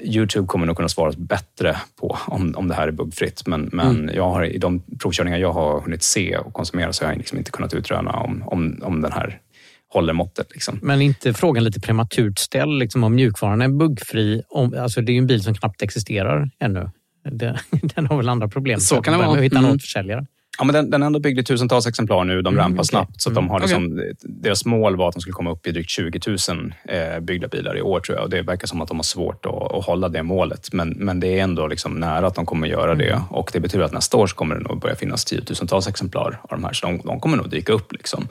Youtube kommer nog kunna svara bättre på om, om det här är buggfritt. Men, men mm. jag har, i de provkörningar jag har hunnit se och konsumera så har jag liksom inte kunnat utröna om, om, om den här håller måttet. Liksom. Men inte frågan lite prematurt ställd liksom, om mjukvaran är buggfri? Om, alltså, det är ju en bil som knappt existerar ännu. Det, den har väl andra problem. Så kan det vara. Hitta mm. någon försäljare. Ja, men den, den ändå byggd i tusentals exemplar nu. De mm, rampar okay. snabbt. Så de har mm. liksom, okay. Deras mål var att de skulle komma upp i drygt 20 000 eh, byggda bilar i år, tror jag. Och det verkar som att de har svårt att, att hålla det målet. Men, men det är ändå liksom nära att de kommer göra det. Mm. Och det betyder att nästa år kommer det nog börja finnas tiotusentals exemplar av de här. Så de, de kommer nog dyka upp. Liksom.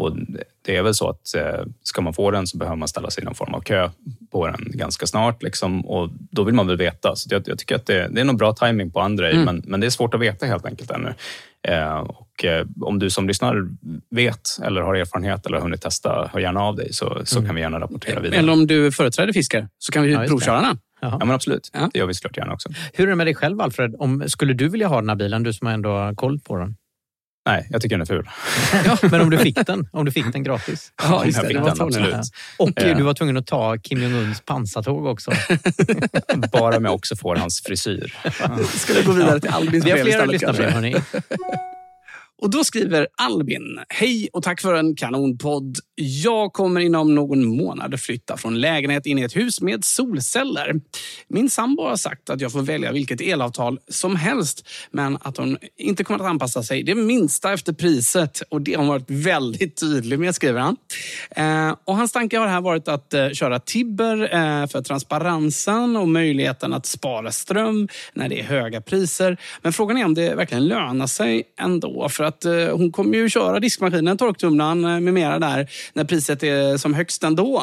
Och det är väl så att eh, ska man få den så behöver man ställa sig i någon form av kö på den ganska snart. Liksom, och då vill man väl veta. Så jag, jag tycker att det, det, är nog bra timing på andra mm. men, men det är svårt att veta helt enkelt ännu. Eh, och eh, om du som lyssnar vet eller har erfarenhet eller har hunnit testa, hör gärna av dig så, så mm. kan vi gärna rapportera vidare. Eller om du företräder fiskar så kan vi ja, provköra den. Ja, men absolut. Ja. Det gör vi såklart gärna också. Hur är det med dig själv, Alfred? Om, skulle du vilja ha den här bilen, du som ändå har koll på den? Nej, jag tycker den är ful. ja, men om du fick den, om du fick den gratis? Ja, just det. Jag fick den, absolut. Och du var tvungen att ta Kim Jong-Uns pansartåg också. Bara om jag också får hans frisyr. Ska vi gå vidare till Albins Vi har flera lyssnarbrev, hörni. Och då skriver Albin. Hej och tack för en kanonpodd. Jag kommer inom någon månad flytta från lägenhet in i ett hus med solceller. Min sambo har sagt att jag får välja vilket elavtal som helst, men att hon inte kommer att anpassa sig det minsta efter priset. Och det har hon varit väldigt tydlig med, skriver han. Eh, och hans tanke har här varit att eh, köra Tibber eh, för transparensen och möjligheten att spara ström när det är höga priser. Men frågan är om det verkligen lönar sig ändå. För att eh, hon kommer ju köra diskmaskinen, torktumlaren eh, med mera där när priset är som högst ändå.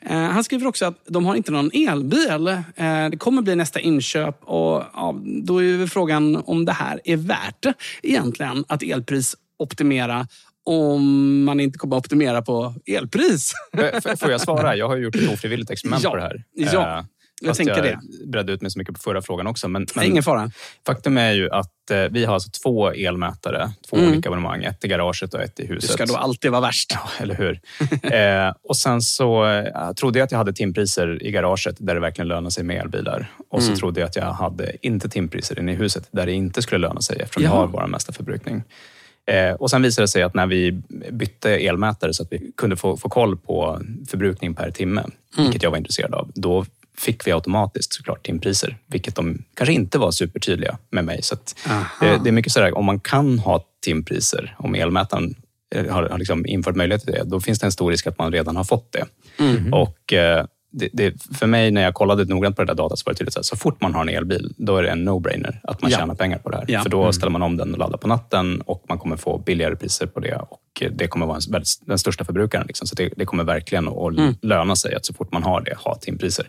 Eh, han skriver också att de har inte någon elbil. Det kommer bli nästa inköp och ja, då är frågan om det här är värt egentligen att elprisoptimera om man inte kommer att optimera på elpris. Får jag svara? Jag har gjort ett ofrivilligt experiment ja, på det här. Ja. Jag tänker jag det. bredde ut mig så mycket på förra frågan också. Men, men Ingen fara. Faktum är ju att eh, vi har alltså två elmätare, två mm. olika abonnemang. Ett i garaget och ett i huset. Det ska då alltid vara värst. Ja, eller hur? eh, och sen så eh, trodde jag att jag hade timpriser i garaget där det verkligen lönar sig med elbilar. Och så mm. trodde jag att jag hade inte timpriser inne i huset där det inte skulle löna sig eftersom Jaha. jag har vår mesta förbrukning. Eh, och sen visade det sig att när vi bytte elmätare så att vi kunde få, få koll på förbrukning per timme, mm. vilket jag var intresserad av, då fick vi automatiskt såklart timpriser, vilket de kanske inte var supertydliga med mig. Så det, det, är mycket sådär, om man kan ha timpriser, om elmätaren eh, har, har liksom infört möjlighet till det, då finns det en stor risk att man redan har fått det. Mm. Och eh, det, det, för mig, när jag kollade noggrant på det där datat, så var det tydligt att så fort man har en elbil, då är det en no-brainer att man ja. tjänar pengar på det här. Ja. För då mm. ställer man om den och laddar på natten och man kommer få billigare priser på det. Och det kommer vara en, den största förbrukaren. Liksom. Så det, det, kommer verkligen att mm. löna sig att så fort man har det, ha timpriser.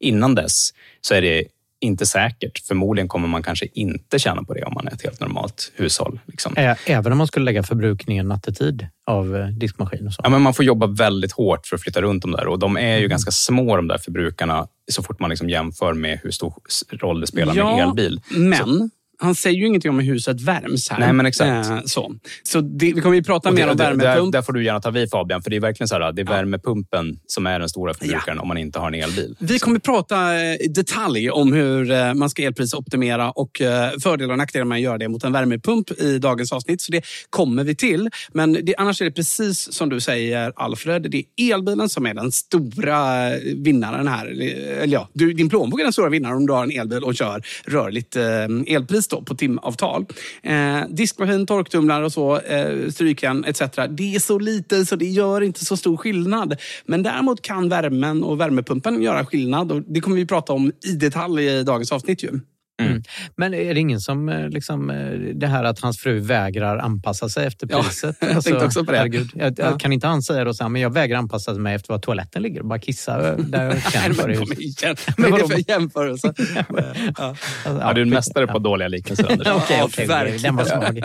Innan dess så är det inte säkert. Förmodligen kommer man kanske inte tjäna på det om man är ett helt normalt hushåll. Liksom. Även om man skulle lägga förbrukningen nattetid av eh, diskmaskin? Och så. Ja, men man får jobba väldigt hårt för att flytta runt de där och de är ju mm. ganska små de där förbrukarna så fort man liksom jämför med hur stor roll det spelar ja, med elbil. Men så han säger ju ingenting om hur huset värms här. Nej, men exakt. Eh, så så det, vi kommer ju prata mer om värmepump. Där, där, får du gärna ta vid Fabian, för det är verkligen så här, det är ja. värmepumpen som är den stora förbrukaren ja. om man inte har en elbil. Vi kommer prata eh, i detalj om hur eh, man ska elprisoptimera och eh, fördelar och nackdelar med att göra det mot en värmepump i dagens avsnitt. Så det kommer vi till. Men det, annars är det precis som du säger Alfred. Det är elbilen som är den stora vinnaren här. Eller ja, du, din plånbok är den stora vinnaren om du har en elbil och kör rörligt elpris då, på timavtal. Eh, diskmaskin, torktumlare och så, eh, strykjärn etc. Det är så lite så det gör inte så stor skillnad. Men däremot kan värmen och värmepumpen göra skillnad och det kommer vi prata om i detalj i dagens avsnitt. Ju. Mm. Men är det ingen som, eh, liksom, eh, det här att hans fru vägrar anpassa sig efter Ja, priset? Alltså, jag tänkte också på det. herregud. Jag, Ja. kan inte han säga då så här, men jag vägrar anpassa mig efter var toaletten ligger och bara kissa eh, där jag känner för det. igen. Vad är det för jämförelse? ja. Alltså, Ja, du är en mästare ja. på dåliga liknelser, Anders. Okej, Ja, den var svag.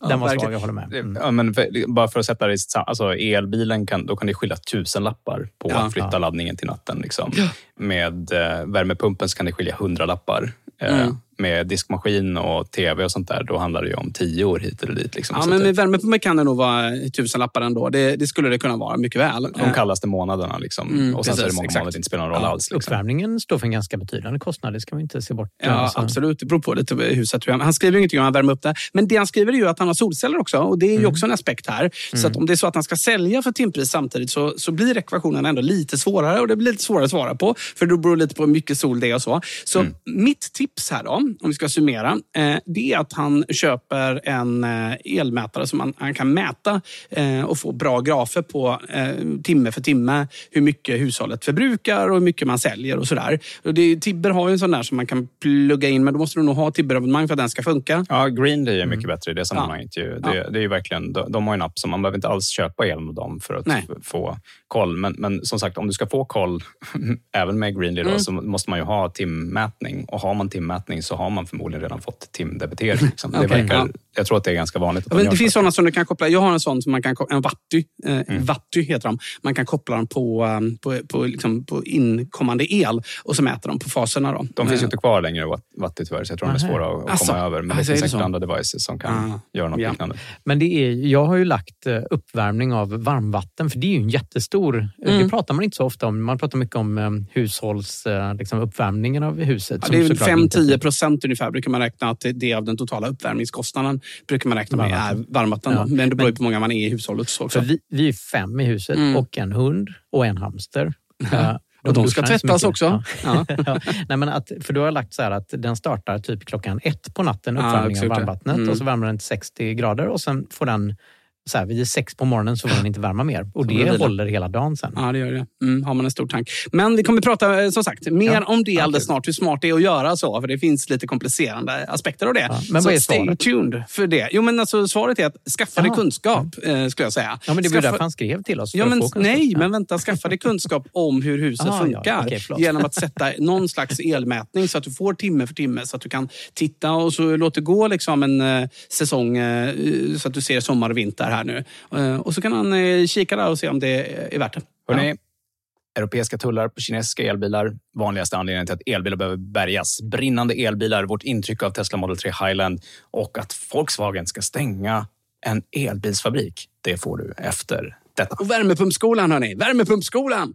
Ja, den var svag, jag håller med. Mm. Ja, men för, bara för att sätta det i alltså elbilen, kan, då kan det skilja tusen lappar på Ja. att flytta Ja. laddningen till natten. Liksom. Med eh, värmepumpen så kan det skilja hundralappar. Eh, mm. Med diskmaskin och tv och sånt där, då handlar det ju om tio år hit eller dit. Liksom. Ja, Så men med värmepumpen kan det nog vara tusenlappar ändå. Det, det skulle det kunna vara mycket väl. de kallaste månaderna. Liksom. Mm, och sen så är det precis, många exakt. månader det inte spelar någon roll Ja, alls. Liksom. Uppvärmningen står för en ganska betydande kostnad, det ska man inte se bort. Ja, Alltså. absolut. Det beror på lite hur huset. tror jag. Han skriver ju ingenting om att värma upp det. Men det han skriver är ju att han har solceller också. Och Det är ju också en aspekt här. Så att om det är så att han ska sälja för timpris samtidigt så, så blir ekvationen ändå lite svårare. Och det blir lite svårare att svara på. För det beror lite på hur mycket sol det är och så. Så mitt tips här då, om vi ska summera. Eh, det är att han köper en eh, elmätare som han, han kan mäta eh, och få bra grafer på timme för timme. Hur mycket hushållet förbrukar och hur mycket man säljer och sådär. Och det, Tibber har ju en sån där som man kan plugga in, men då måste du nog ha Tibber-abonnemang för att den ska funka. Ja, Greenly är mycket bättre i det sammanhanget. Ju. Det, Ja. det är ju verkligen, de, har en app som man behöver inte alls köpa el med dem för att Nej. få koll. Men, men som sagt, om du ska få koll, även med Greenly, då, Mm. så måste man ju ha timmätning. Och har man timmätning så har man förmodligen redan fått timdebitering. Liksom. Det verkar, ja. Jag tror att det är ganska vanligt. Att Ja, det finns så. sådana som du kan koppla. Jag har en sån som man kan ko- en Vatty. Eh, Vatty heter de. Man kan koppla dem på, um, på, på, liksom, på inkommande el och så mäter de på faserna. Då. De finns ju Eh, inte kvar längre, Watt- Watty tyvärr, så jag tror de är svåra att, Asså. komma över. Men det så finns det säkert så? andra devices som kan Ah, göra något ja. liknande. Men det är, jag har ju lagt eh, uppvärmning av varmvatten, för det är ju en jättestor... eh, Det pratar man inte så ofta om. Man pratar mycket om eh, hushålls, eh, liksom uppvärmningen av huset. Ja, det är såklart inte- 5-10 procent ungefär brukar man räkna att det är av den totala uppvärmningskostnaden brukar man räkna med är Varmvatten. Ja. Men det beror på hur många man är i hushållet. Så också. Vi, vi är fem i huset Mm. och en hund och en hamster. Eh, Och de ska tvättas också. Ja. Ja. Ja. Nej, men att, för du har lagt så här att den startar typ klockan ett på natten, Ja, uppvärmningen av exakt. varmvattnet. Mm. Och så värmer den till 60 grader och sen får den, så här, vid sex på morgonen så får den inte värma mer. Och det det håller hela dagen sen. Ja, det gör det. Mm, har man en stor tank. Men vi kommer prata eh, som sagt mer Ja, om det alldeles snart. Hur smart det är att göra så. För det finns lite komplicerande aspekter av det. Ja, men så vad är stay svaret? tuned för det. Jo, men alltså, svaret är att skaffa dig kunskap, eh, skulle jag säga. Ja, men det var ju skaffa... därför han skrev till oss. Ja, men, nej, men vänta. Skaffa dig kunskap om hur huset Aha, funkar. förlåt. genom att sätta någon slags elmätning så att du får timme för timme. Så att du kan titta och så låt det gå liksom en eh, säsong eh, så att du ser sommar och vinter här nu. Eh, och så kan han eh, kika där och se om det är värt det. Hörrni, europeiska tullar på kinesiska elbilar. Vanligaste anledningen till att elbilar behöver bärgas. Brinnande elbilar, vårt intryck av Tesla Model 3 Highland och att Volkswagen ska stänga en elbilsfabrik. Det får du efter detta. Och värmepumpskolan, hörni. Värmepumpskolan!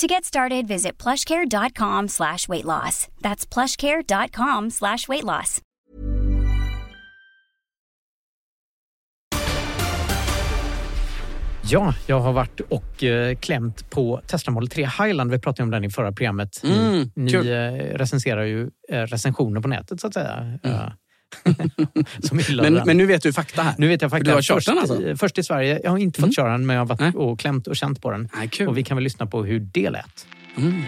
To get started, visit plushcare.com slash weight loss. That's plushcare.com slash weight loss. Ja, jag har varit och eh, klämt på Tesla Model 3 Highland. Vi pratade om den i förra programmet. Ni, Mm, ni kul. eh, recenserar ju eh, recensioner på nätet så att säga. Ja. Men, men nu vet du fakta här. nu vet jag För faktiskt. du har kört först, den alltså? i- först i Sverige. Jag har inte fått Mm. köra den, men jag har varit Nej. och klämt och känt på den. Nej, kul. Och vi kan väl lyssna på hur det lät. Mm.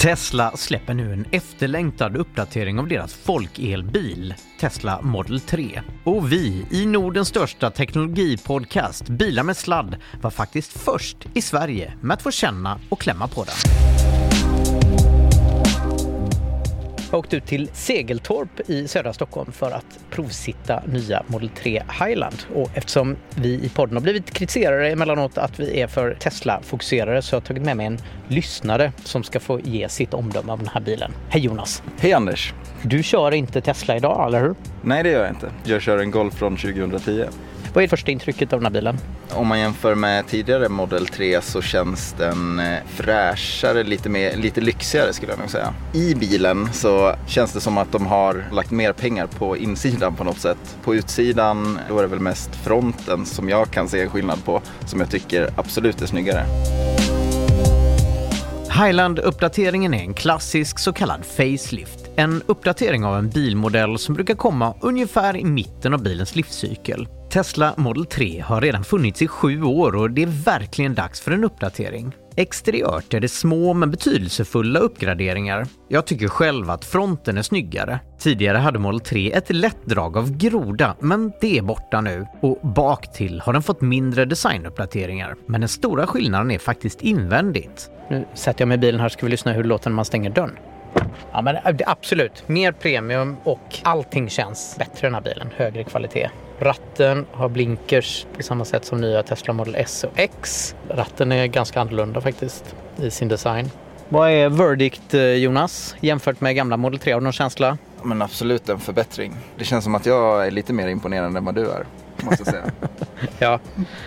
Tesla släpper nu en efterlängtad uppdatering av deras folkelbil, Tesla Model 3. Och vi i Nordens största teknologipodcast Bilar med sladd var faktiskt först i Sverige med att få känna och klämma på den. Har åkt ut till Segeltorp i södra Stockholm för att provsitta nya Model 3 Highland. Och eftersom vi i podden har blivit kritiserade emellanåt att vi är för Tesla-fokuserade så har jag tagit med mig en lyssnare som ska få ge sitt omdöme av den här bilen. Hej Jonas! Hej Anders! Du kör inte Tesla idag, eller hur? Nej, det gör jag inte. Jag kör en Golf från 2010. Vad är första intrycket av den här bilen? Om man jämför med tidigare Model 3 så känns den eh, fräschare, lite, mer, lite lyxigare skulle jag nog säga. I bilen så känns det som att de har lagt mer pengar på insidan på något sätt. På utsidan då är det väl mest fronten som jag kan se en skillnad på, som jag tycker absolut är snyggare. Highland-uppdateringen är en klassisk så kallad facelift. En uppdatering av en bilmodell som brukar komma ungefär i mitten av bilens livscykel. Tesla Model 3 har redan funnits i sju år och det är verkligen dags för en uppdatering. Exteriört är det små men betydelsefulla uppgraderingar. Jag tycker själv att fronten är snyggare. Tidigare hade Model 3 ett lätt drag av groda, men det är borta nu. Och bak till har den fått mindre designuppdateringar. Men den stora skillnaden är faktiskt invändigt. Nu sätter jag mig i bilen här ska vi lyssna hur det låter när man stänger dörren. Ja men äh, absolut, mer premium och allting känns bättre i den här bilen. Högre kvalitet. Ratten har blinkers på samma sätt som nya Tesla Model S och X. Ratten är ganska annorlunda faktiskt i sin design. Vad är verdict eh, Jonas jämfört med gamla Model 3? Har du någon känsla? Men absolut en förbättring. Det känns som att jag är lite mer imponerande än vad du är. Måste jag säga. ja,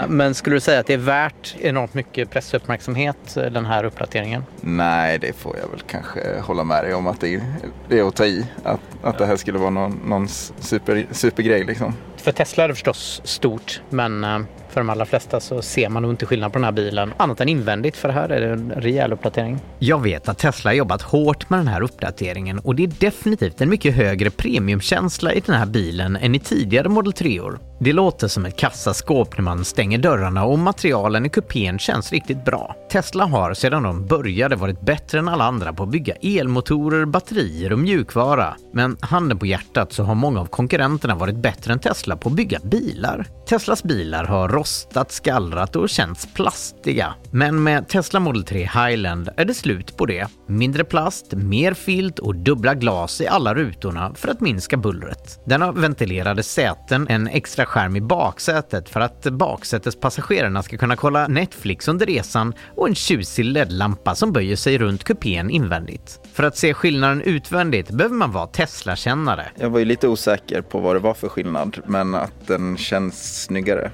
men skulle du säga att det är värt enormt mycket pressuppmärksamhet den här uppdateringen? Nej, det får jag väl kanske hålla med dig om att det är, det är att ta i. Att, att det här skulle vara någon, någon super, supergrej liksom. För Tesla är det förstås stort, men eh, för de allra flesta så ser man nog inte skillnad på den här bilen annat än invändigt för här är det en rejäl uppdatering. Jag vet att Tesla har jobbat hårt med den här uppdateringen och det är definitivt en mycket högre premiumkänsla i den här bilen än i tidigare Model 3-or. Det låter som ett kassaskåp när man stänger dörrarna och materialen i kupén känns riktigt bra. Tesla har sedan de började varit bättre än alla andra på att bygga elmotorer, batterier och mjukvara. Men handen på hjärtat så har många av konkurrenterna varit bättre än Tesla på att bygga bilar. Teslas bilar har rostat, skallrat och känts plastiga. Men med Tesla Model 3 Highland är det slut på det. Mindre plast, mer filt och dubbla glas i alla rutorna för att minska bullret. Den har ventilerade säten, en extra skärm i baksätet för att baksätespassagerarna ska kunna kolla Netflix under resan och en tjusig LED-lampa som böjer sig runt kupén invändigt. För att se skillnaden utvändigt behöver man vara Tesla-kännare. Jag var ju lite osäker på vad det var för skillnad, men att den känns snyggare.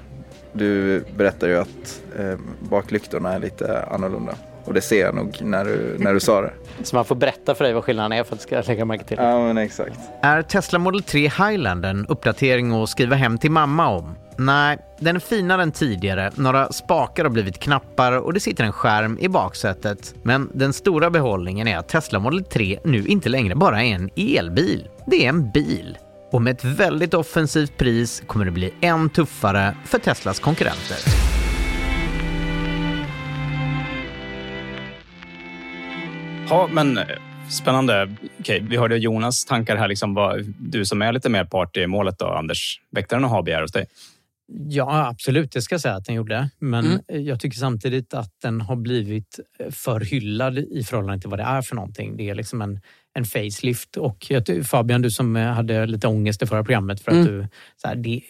Du berättar ju att eh, baklyktorna är lite annorlunda. Och det ser jag nog när du, när du sa det. Så man får berätta för dig vad skillnaden är för att du ska lägga märke till Ja, men exakt. Är Tesla Model 3 Highland en uppdatering att skriva hem till mamma om? Nej, den är finare än tidigare. Några spakar har blivit knappar och det sitter en skärm i baksätet. Men den stora behållningen är att Tesla Model 3 nu inte längre bara är en elbil. Det är en bil. Och med ett väldigt offensivt pris kommer det bli än tuffare för Teslas konkurrenter. Ja, men eh, spännande. Okej, vi hörde Jonas tankar här. Liksom, vad, du som är lite mer part i målet då, Anders. Väckte den några ha hos dig? Ja, absolut. Det ska jag säga att den gjorde. Men mm. jag tycker samtidigt att den har blivit för hyllad i förhållande till vad det är för någonting. Det är liksom en, en facelift. Och Fabian, du som hade lite ångest i förra programmet för att mm. du... Så här, det,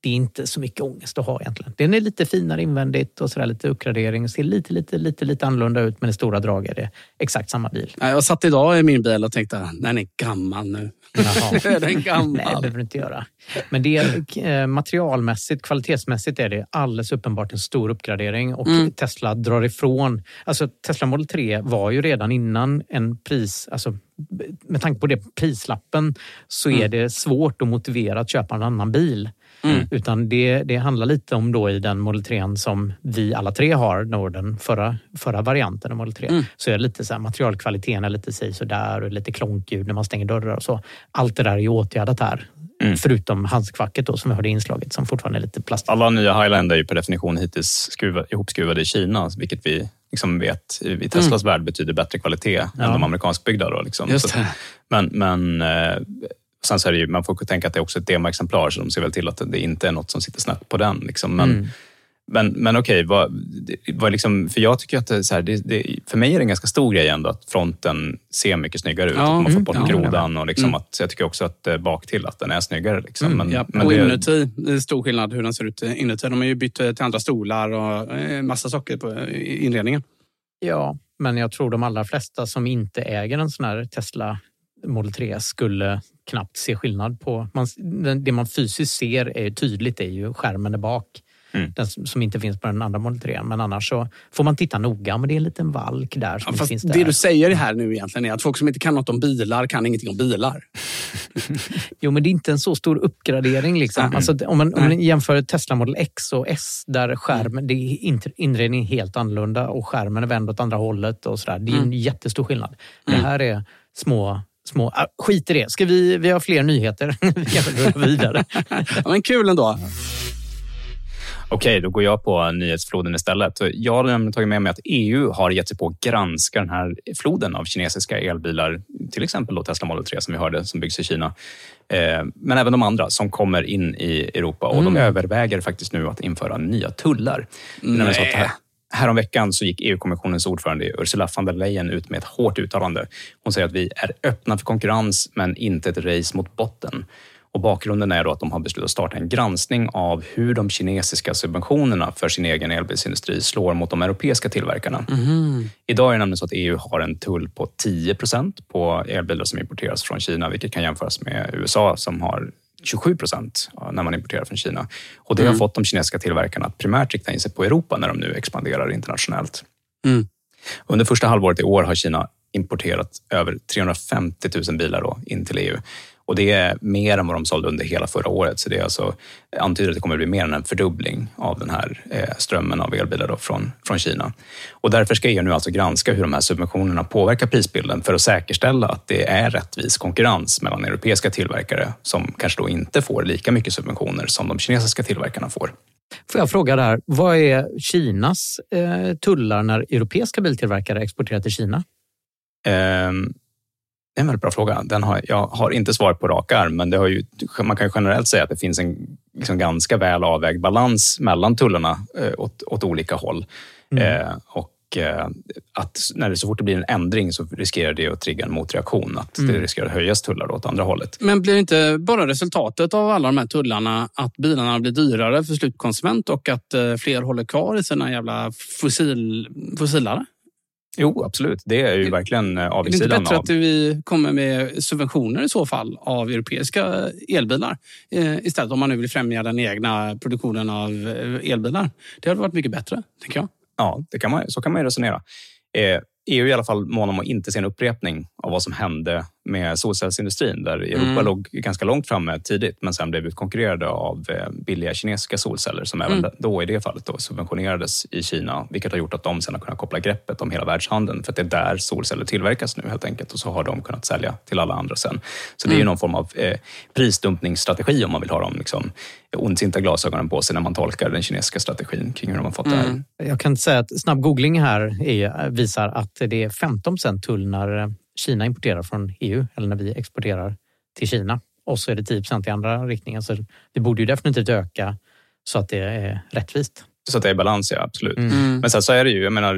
det är inte så mycket ångest att ha egentligen. Den är lite finare invändigt och så lite uppgradering. Ser lite, lite, lite, lite annorlunda ut men i stora drag är det exakt samma bil. Jag satt idag i min bil och tänkte, den är gammal nu. Jaha. är den gammal? Nej, det behöver du inte göra. Men det är eh, materialmässigt, kvalitetsmässigt är det alldeles uppenbart en stor uppgradering och mm. Tesla drar ifrån. Alltså Tesla Model 3 var ju redan innan en pris, alltså med tanke på det prislappen så är mm. det svårt att motivera att köpa en annan bil. Mm. Utan det, det handlar lite om då i den Model 3 som vi alla tre har, den förra, förra varianten av Model 3. Mm. Så är lite så här, materialkvaliteten är lite si där och lite klonkljud när man stänger dörrar och så. Allt det där är åtgärdat här. Mm. Förutom handskfacket då, som vi hörde i inslaget som fortfarande är lite plastigt. Alla nya Highland är ju per definition hittills skruva, ihopskruvade i Kina, vilket vi liksom vet i Teslas mm. värld betyder bättre kvalitet ja. än de amerikanskbyggda. Då, liksom. Men, men eh, Sen så är det ju, man får tänka att det är också ett demoexemplar så de ser väl till att det inte är något som sitter snett på den. Liksom. Men, mm. Men, men okej, vad, vad liksom, för jag tycker att det, så här, det, det, för mig är det en ganska stor grej ändå att fronten ser mycket snyggare ut. Ja, att man fått bort ja, grodan och liksom mm. att, jag tycker också att eh, bak till att den är snyggare. Liksom. Mm, men, ja. men och det, inuti, det är stor skillnad hur den ser ut inuti. De har ju bytt eh, till andra stolar och eh, massa saker på inredningen. Ja, men jag tror de allra flesta som inte äger en sån här Tesla Model 3 skulle knappt se skillnad på... Man, det man fysiskt ser är tydligt är ju skärmen där bak. Mm. Den som inte finns på den andra 3. Men annars så får man titta noga. Men det är en liten valk där som Ja, finns det där. du säger här nu egentligen är att folk som inte kan något om bilar kan ingenting om bilar. Jo, men det är inte en så stor uppgradering. Liksom. Mm. Alltså, om, man, om man jämför Tesla Model X och S där skärmen, det är inredningen är helt annorlunda och skärmen är vänd åt andra hållet. och så där. Det är en Mm. jättestor skillnad. Det här är små... små ah, skit i det. Ska vi, vi har fler nyheter. vi kan väl gå vidare. Ja, men kul ändå. Okej, då går jag på nyhetsfloden istället. Jag har nämligen tagit med mig att EU har gett sig på att granska den här floden av kinesiska elbilar, till exempel då Tesla Model 3 som vi hörde, som byggs i Kina. Eh, Men även de andra som kommer in i Europa och de överväger faktiskt nu att införa nya tullar. Det Häromveckan så gick EU-kommissionens ordförande Ursula von der Leyen ut med ett hårt uttalande. Hon säger att vi är öppna för konkurrens, men inte ett race mot botten. Och bakgrunden är då att de har beslutat starta en granskning av hur de kinesiska subventionerna för sin egen elbilsindustri slår mot de europeiska tillverkarna. Idag är det nämligen så att EU har en tull på 10 procent på elbilar som importeras från Kina, vilket kan jämföras med USA som har 27 procent när man importerar från Kina. Och det har fått de kinesiska tillverkarna att primärt rikta in sig på Europa när de nu expanderar internationellt. Mm. Under första halvåret i år har Kina importerat över 350 000 bilar då in till EU. Och det är mer än vad de sålde under hela förra året. Så det är alltså, antyder att det kommer att bli mer än en fördubbling av den här eh, strömmen av elbilar från, från Kina. Och därför ska EU nu alltså granska hur de här subventionerna påverkar prisbilden för att säkerställa att det är rättvis konkurrens mellan europeiska tillverkare som kanske då inte får lika mycket subventioner som de kinesiska tillverkarna får. Får jag fråga där, vad är Kinas eh, tullar när europeiska biltillverkare exporterar till Kina? Ehm, det är en väldigt bra fråga. Den har, jag har inte svar på rak arm, men det har ju, man kan ju generellt säga att det finns en liksom ganska väl avvägd balans mellan tullarna eh, åt, åt olika håll. Eh, och eh, att när det så fort det blir en ändring så riskerar det att trigga en motreaktion. Att det riskerar att höjas tullar åt andra hållet. Men blir inte bara resultatet av alla de här tullarna att bilarna blir dyrare för slutkonsument och att eh, fler håller kvar i sina jävla fossil, fossilare? Jo, absolut. Det är ju verkligen eh, Är det inte avigsidan bättre av... att vi kommer med subventioner i så fall av europeiska elbilar? Eh, istället om man nu vill främja den egna produktionen av eh, elbilar. Det hade varit mycket bättre, tänker jag. Ja, det kan man, så kan man ju resonera. Eh, EU är i alla fall mån om att inte se en upprepning av vad som hände med solcellsindustrin där Europa Mm. låg ganska långt framme tidigt men sen blev utkonkurrerade av eh, billiga kinesiska solceller som även Mm. då i det fallet då subventionerades i Kina vilket har gjort att de sen har kunnat koppla greppet om hela världshandeln för att det är där solceller tillverkas nu helt enkelt och så har de kunnat sälja till alla andra sen. Så det är ju Mm. någon form av eh, prisdumpningsstrategi om man vill ha de liksom, ondsinta glasögonen på sig när man tolkar den kinesiska strategin kring hur de har fått det här. Mm. Jag kan säga att snabb googling här är, visar att det är 15 tull när eh, Kina importerar från EU eller när vi exporterar till Kina. Och så är det 10% i andra riktningen. Så det borde ju definitivt öka så att det är rättvist. Så att det är balans, ja absolut. Mm. Men sen så är det ju, jag menar,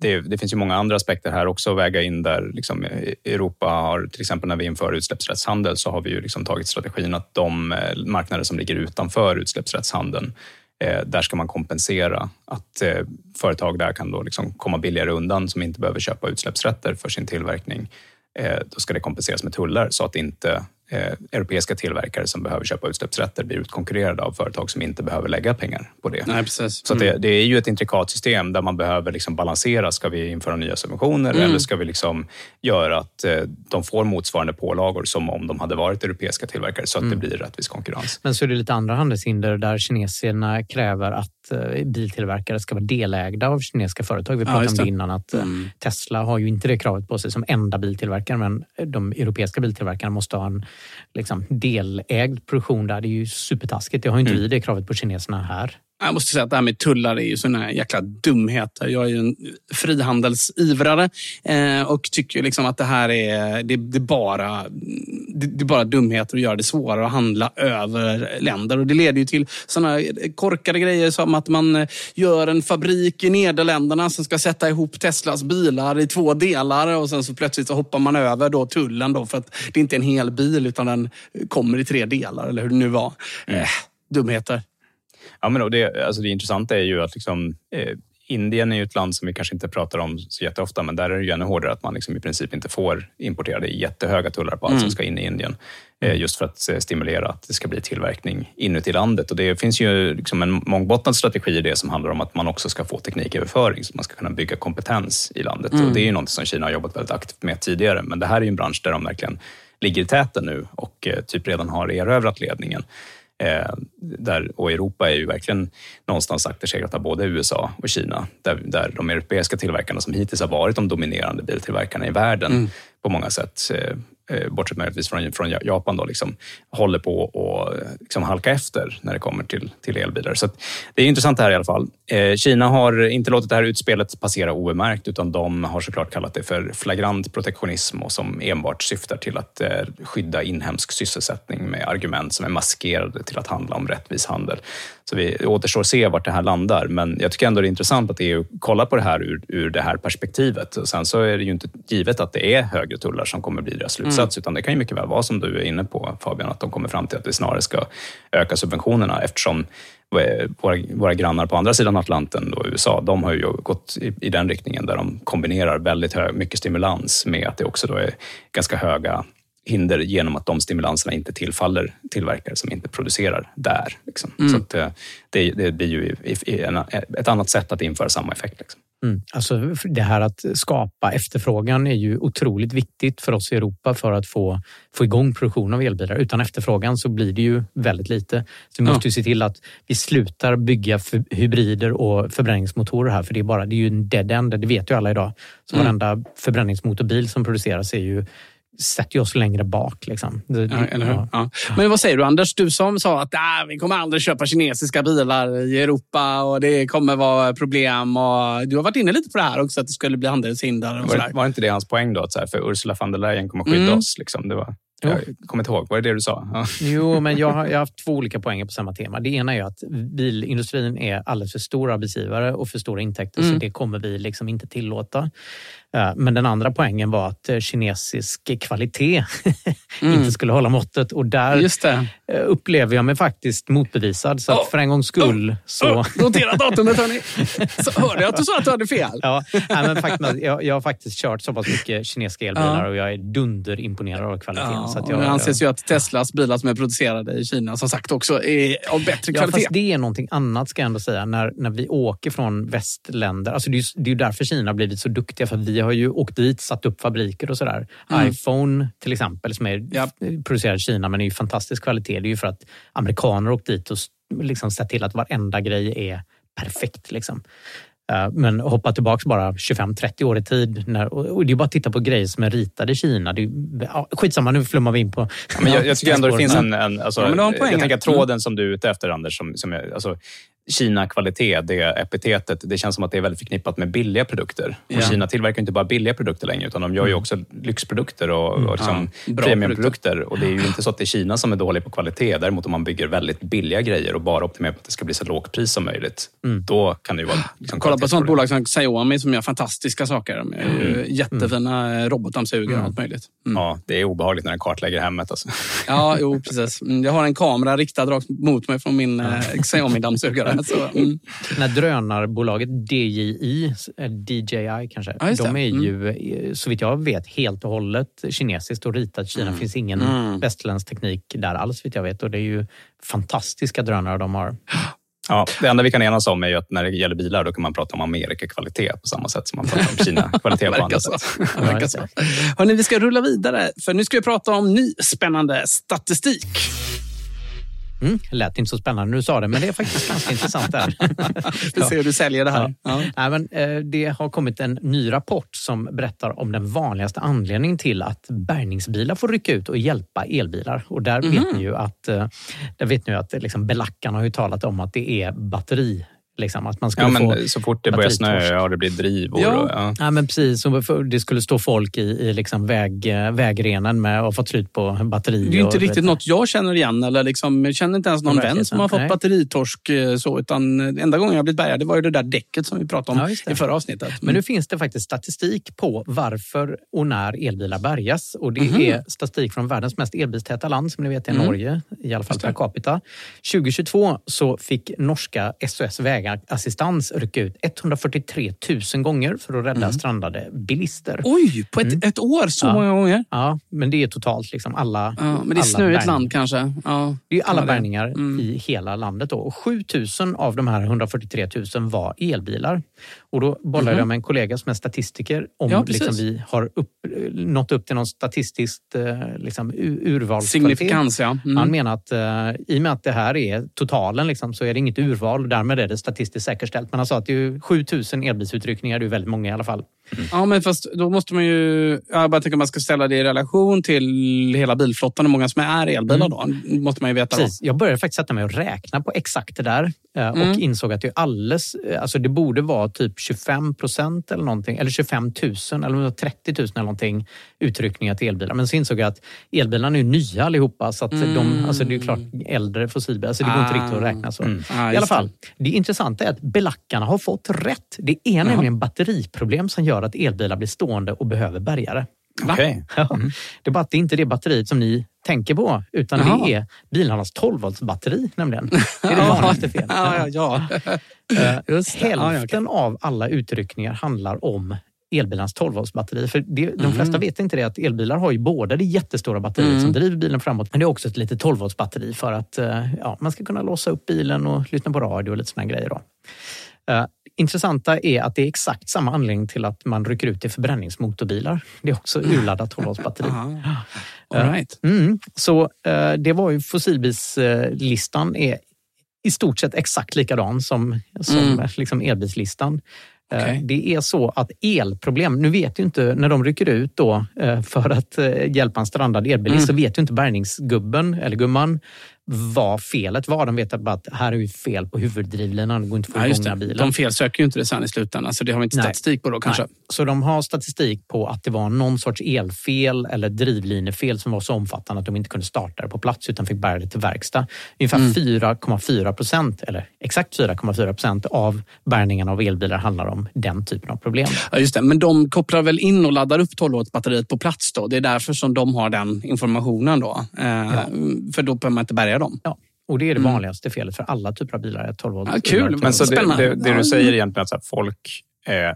det, det finns ju många andra aspekter här också att väga in där liksom Europa har, till exempel när vi inför utsläppsrättshandel så har vi ju liksom tagit strategin att de eh, marknader som ligger utanför utsläppsrättshandeln Eh, där ska man kompensera att eh, företag där kan då liksom komma billigare undan som inte behöver köpa utsläppsrätter för sin tillverkning. Eh, då ska det kompenseras med tullar så att inte eh, europeiska tillverkare som behöver köpa utsläppsrätter blir utkonkurrerade av företag som inte behöver lägga pengar på det. Nej, precis. Så att Mm. det, det är ju ett intrikat system där man behöver liksom balansera. Ska vi införa nya subventioner Mm. eller ska vi liksom göra att eh, de får motsvarande pålagor som om de hade varit europeiska tillverkare så att det blir rättvis konkurrens? Men så är det lite andra handelshinder där kineserna kräver att biltillverkare ska vara delägda av kinesiska företag. Vi Ja, pratade just om det innan att eh, Mm. Tesla har ju inte det kravet på sig som enda biltillverkare men de europeiska biltillverkarna måste ha en liksom, delägd produktion där. Det är ju supertaskigt. Det har ju inte Mm. vi det kravet på kineserna här. Jag måste säga att det här med tullar är ju såna jäkla dumheter. Jag är ju en frihandelsivrare eh, och tycker liksom att det här är, det, det bara, det, det, är bara dumheter att göra det svårare att handla över länder. Och Det leder ju till såna korkade grejer som att man eh, gör en fabrik i Nederländerna som ska sätta ihop Teslas bilar i två delar och sen så plötsligt så hoppar man över då tullen då för att det inte är en hel bil utan den kommer i tre delar eller hur det nu var. Mm. Dumheter. Ja, men det, alltså det intressanta är ju att liksom, eh, Indien är ju ett land som vi kanske inte pratar om så jätteofta, men där är det ju ännu hårdare att man liksom i princip inte får importera jättehöga tullar på allt mm. som ska in i Indien. Eh, just för att eh, stimulera att det ska bli tillverkning inuti landet. Och det finns ju liksom en mångbottnad strategi i det som handlar om att man också ska få tekniköverföring så att man ska kunna bygga kompetens i landet. Mm. Och det är ju något som Kina har jobbat väldigt aktivt med tidigare, men det här är ju en bransch där de verkligen ligger i täten nu och eh, typ redan har erövrat ledningen. Eh, där, och Europa är ju verkligen någonstans aktersegrat av både USA och Kina, där, där de europeiska tillverkarna som hittills har varit de dominerande biltillverkarna i världen mm. på många sätt eh, Eh, bortsett möjligtvis från, från Japan, då, liksom, håller på att liksom halka efter när det kommer till, till elbilar. Så det är intressant det här i alla fall. Eh, Kina har inte låtit det här utspelet passera obemärkt, utan de har såklart kallat det för flagrant protektionism och som enbart syftar till att eh, skydda inhemsk sysselsättning med argument som är maskerade till att handla om rättvis handel. Så vi återstår att se vart det här landar, men jag tycker ändå det är intressant att EU kollar på det här ur, ur det här perspektivet. Och sen så är det ju inte givet att det är högre tullar som kommer bli deras slutsats, mm. utan det kan ju mycket väl vara som du är inne på Fabian, att de kommer fram till att vi snarare ska öka subventionerna eftersom våra, våra grannar på andra sidan Atlanten, då, USA, de har ju gått i, i den riktningen där de kombinerar väldigt hög, mycket stimulans med att det också då är ganska höga hinder genom att de stimulanserna inte tillfaller tillverkare som inte producerar där. Liksom. Mm. Så att, eh, det, det, blir ju ett annat sätt att införa samma effekt. Liksom. Mm. Alltså det här att skapa efterfrågan är ju otroligt viktigt för oss i Europa för att få, få igång produktion av elbilar. Utan efterfrågan så blir det ju väldigt lite. Så vi måste ju se till att vi slutar bygga hybrider och förbränningsmotorer här, för det är, bara, det är ju en dead end. Det vet ju alla idag. Så mm. varenda förbränningsmotorbil som produceras är ju sätter oss längre bak. Liksom. Det, ja, eller hur? Ja. Ja. Men vad säger du Anders? Du som sa att ah, vi kommer aldrig köpa kinesiska bilar i Europa och det kommer vara problem. Och du har varit inne lite på det här också, att det skulle bli handelshinder. Och var, var inte det hans poäng då? Att så här, för Ursula von der Leyen kommer skydda mm. oss. Liksom. Det var... Jag kommer inte ihåg, var det det du sa? Ja. Jo, men jag har, jag har haft två olika poänger på samma tema. Det ena är att bilindustrin är alldeles för stor arbetsgivare och för stora intäkter, mm. så det kommer vi liksom inte tillåta. Men den andra poängen var att eh, kinesisk kvalitet mm. inte skulle hålla måttet och där eh, upplever jag mig faktiskt motbevisad. Så oh. för en gångs skull oh. så... Oh. Notera datumet hörni! Så hörde jag att du sa att du hade fel. Ja, men faktiskt, jag, jag har faktiskt kört så pass mycket kinesiska elbilar ja. och jag är dunderimponerad av kvaliteten. Ja, så att jag, det anses ju att Teslas bilar som är producerade i Kina som sagt också är av bättre kvalitet. Ja, fast det är någonting annat ska jag ändå säga. När, när vi åker från västländer, alltså det är, är därför Kina har blivit så duktiga för att vi har ju åkt dit, satt upp fabriker och sådär. Mm. iPhone till exempel, som är ja. producerad i Kina men är ju fantastisk kvalitet. Det är ju för att amerikaner åkt dit och liksom sett till att varenda grej är perfekt. Liksom. Eh, men hoppa tillbaka bara 25-30 år i tid. När, och det är bara att titta på grejer som är ritade i Kina. Det är, ja, skitsamma, nu flummar vi in på... Ja, men jag, jag tycker ändå det finns en... en alltså, ja, jag tänker att tråden som du är ute efter, Anders, som, som jag, alltså, Kina-kvalitet, det epitetet, det känns som att det är väldigt förknippat med billiga produkter. Och Kina tillverkar inte bara billiga produkter längre, utan de gör ju mm. också lyxprodukter och, mm. och liksom ja, premiumprodukter. Och det är ju inte så att det är Kina som är dålig på kvalitet. Däremot om man bygger väldigt billiga grejer och bara optimerar på att det ska bli så lågt pris som möjligt, mm. då kan det ju vara... Liksom Kolla på ett sånt bolag som Xiaomi som gör fantastiska saker. De är mm. jättefina mm. robotdammsugare och allt möjligt. Mm. Ja, det är obehagligt när den kartlägger hemmet. Alltså. Ja, jo, precis. Mm, jag har en kamera riktad rakt mot mig från min eh, Xiaomi-dammsugare. mm. När drönarbolaget DJI, eh, DJI kanske, ja, de är mm. ju eh, så vitt jag vet helt och hållet kinesiskt och ritat Kina. Mm. finns ingen mm. västerländsk teknik där alls vitt jag vet. Och det är ju fantastiska drönare de har. Ja, det enda vi kan enas om är ju att när det gäller bilar då kan man prata om Amerika-kvalitet på samma sätt som man pratar om Kina-kvalitet på andra sätt. Hörrni, vi ska rulla vidare, för nu ska vi prata om ny spännande statistik. Mm, lät inte så spännande när du sa det, men det är faktiskt ganska intressant. Där. Vi ser hur du säljer det här. Ja. Ja. Nej, men, eh, det har kommit en ny rapport som berättar om den vanligaste anledningen till att bärgningsbilar får rycka ut och hjälpa elbilar. Och där vet Mhm. ni ju att, där vet ni att liksom, belackarna har ju talat om att det är batteri Liksom, att man skulle Ja, men få så fort det börjar snöa och det blir drivor. Ja. Och, ja. Ja, men precis. Det skulle stå folk i, i liksom väg, vägrenen med och fått slut på batteri. Det är inte och, riktigt något jag känner igen. Eller liksom, jag känner inte ens någon vän som har fått nej. batteritorsk. eh, Så, utan enda gången jag blivit bärgad det var ju det där däcket som vi pratade om Ja, i förra avsnittet. Mm. Men nu finns det faktiskt statistik på varför och när elbilar bärgas. Och det Mhm. är statistik från världens mest elbilstäta land, som ni vet är Mm. Norge, i alla fall per capita. 2022 så fick norska SOS Vägassistans rycka ut 143 000 gånger för att rädda strandade bilister. Mm. Oj, på ett, ett år så Ja. många gånger? Ja, men det är totalt liksom alla Ja, men det är snöigt land kanske. Ja, Det är alla bärgningar Mm. i hela landet. Då. Och 7 000 av de här 143 000 var elbilar. Och då bollade Mhm. jag med en kollega som är statistiker om Ja, liksom, vi har upp, nått upp till någon statistiskt eh, liksom, urvalskvalitet. Signifikans, ja. Mm. Han menar att eh, i och med att det här är totalen liksom, så är det inget urval och därmed är det statistiskt säkerställt. Men han sa att det är ju 7 000 elbilsutryckningar, det är väldigt många i alla fall. Ja, men fast då måste man ju... Jag bara tänker att man ska ställa det i relation till hela bilflottan, hur många som är elbilar då. måste man ju veta. Då. Precis. Jag började faktiskt sätta mig och räkna på exakt det där eh, och Mm. insåg att det är alldeles, eh, alltså det borde vara typ 25 procent eller någonting, eller 25 000 eller om det var 30 000 eller någonting utryckningar till elbilar. Men så insåg jag att elbilarna är nya allihopa så att de, Mm. alltså det är ju klart äldre fossilbilar, så det går inte Ah. riktigt att räkna så. Mm. Ja, I alla fall, det intressanta är att belackarna har fått rätt. Det är nämligen batteriproblem som gör att elbilar blir stående och behöver bärgare. Okej. Ja, Det är bara att det inte är det batteriet som ni tänker på, utan Jaha. det är bilarnas 12-voltsbatteri nämligen. Det är det vanligaste felet. Ja, ja, ja. Eh, Just det. Hälften av alla utryckningar handlar om elbilens 12-voltsbatteri. För det, de flesta vet inte det att elbilar har ju både det jättestora batteriet Mm. som driver bilen framåt, men det är också ett litet 12-voltsbatteri för att eh, ja, man ska kunna låsa upp bilen och lyssna på radio och lite såna grejer. Då. Eh, intressanta är att det är exakt samma anledning till att man rycker ut till förbränningsmotorbilar. Det är också urladdat 12-voltsbatteri. Aha. All right. Mm. Så eh, det var ju fossilbilslistan är i stort sett exakt likadan som, som Mm. liksom elbilslistan. Eh, Okej. Det är så att elproblem, nu vet ju inte, när de rycker ut då eh, för att eh, hjälpa en strandad elbilist Mm. så vet ju inte bärgningsgubben eller gumman vad felet var. De vet bara att här är ju fel på huvuddrivlinan, det går inte att få Ja, igång det. bilen. De felsöker ju inte det sen i slutändan, så det har vi inte Nej. statistik på då kanske. Nej. Så de har statistik på att det var någon sorts elfel eller drivlinefel som var så omfattande att de inte kunde starta det på plats utan fick bära det till verkstad. Ungefär Mm. 4,4 procent, eller exakt 4,4 procent av bärgningarna av elbilar handlar om den typen av problem. Ja, just det. Men de kopplar väl in och laddar upp 12-voltsbatteriet på plats då? Det är därför som de har den informationen då. Eh, För då behöver man inte bärga dem. Ja. Och det är det Mm. vanligaste felet för alla typer av bilar. Är 12 volt. Ja, kul. Men så det, det, det du säger egentligen är att folk är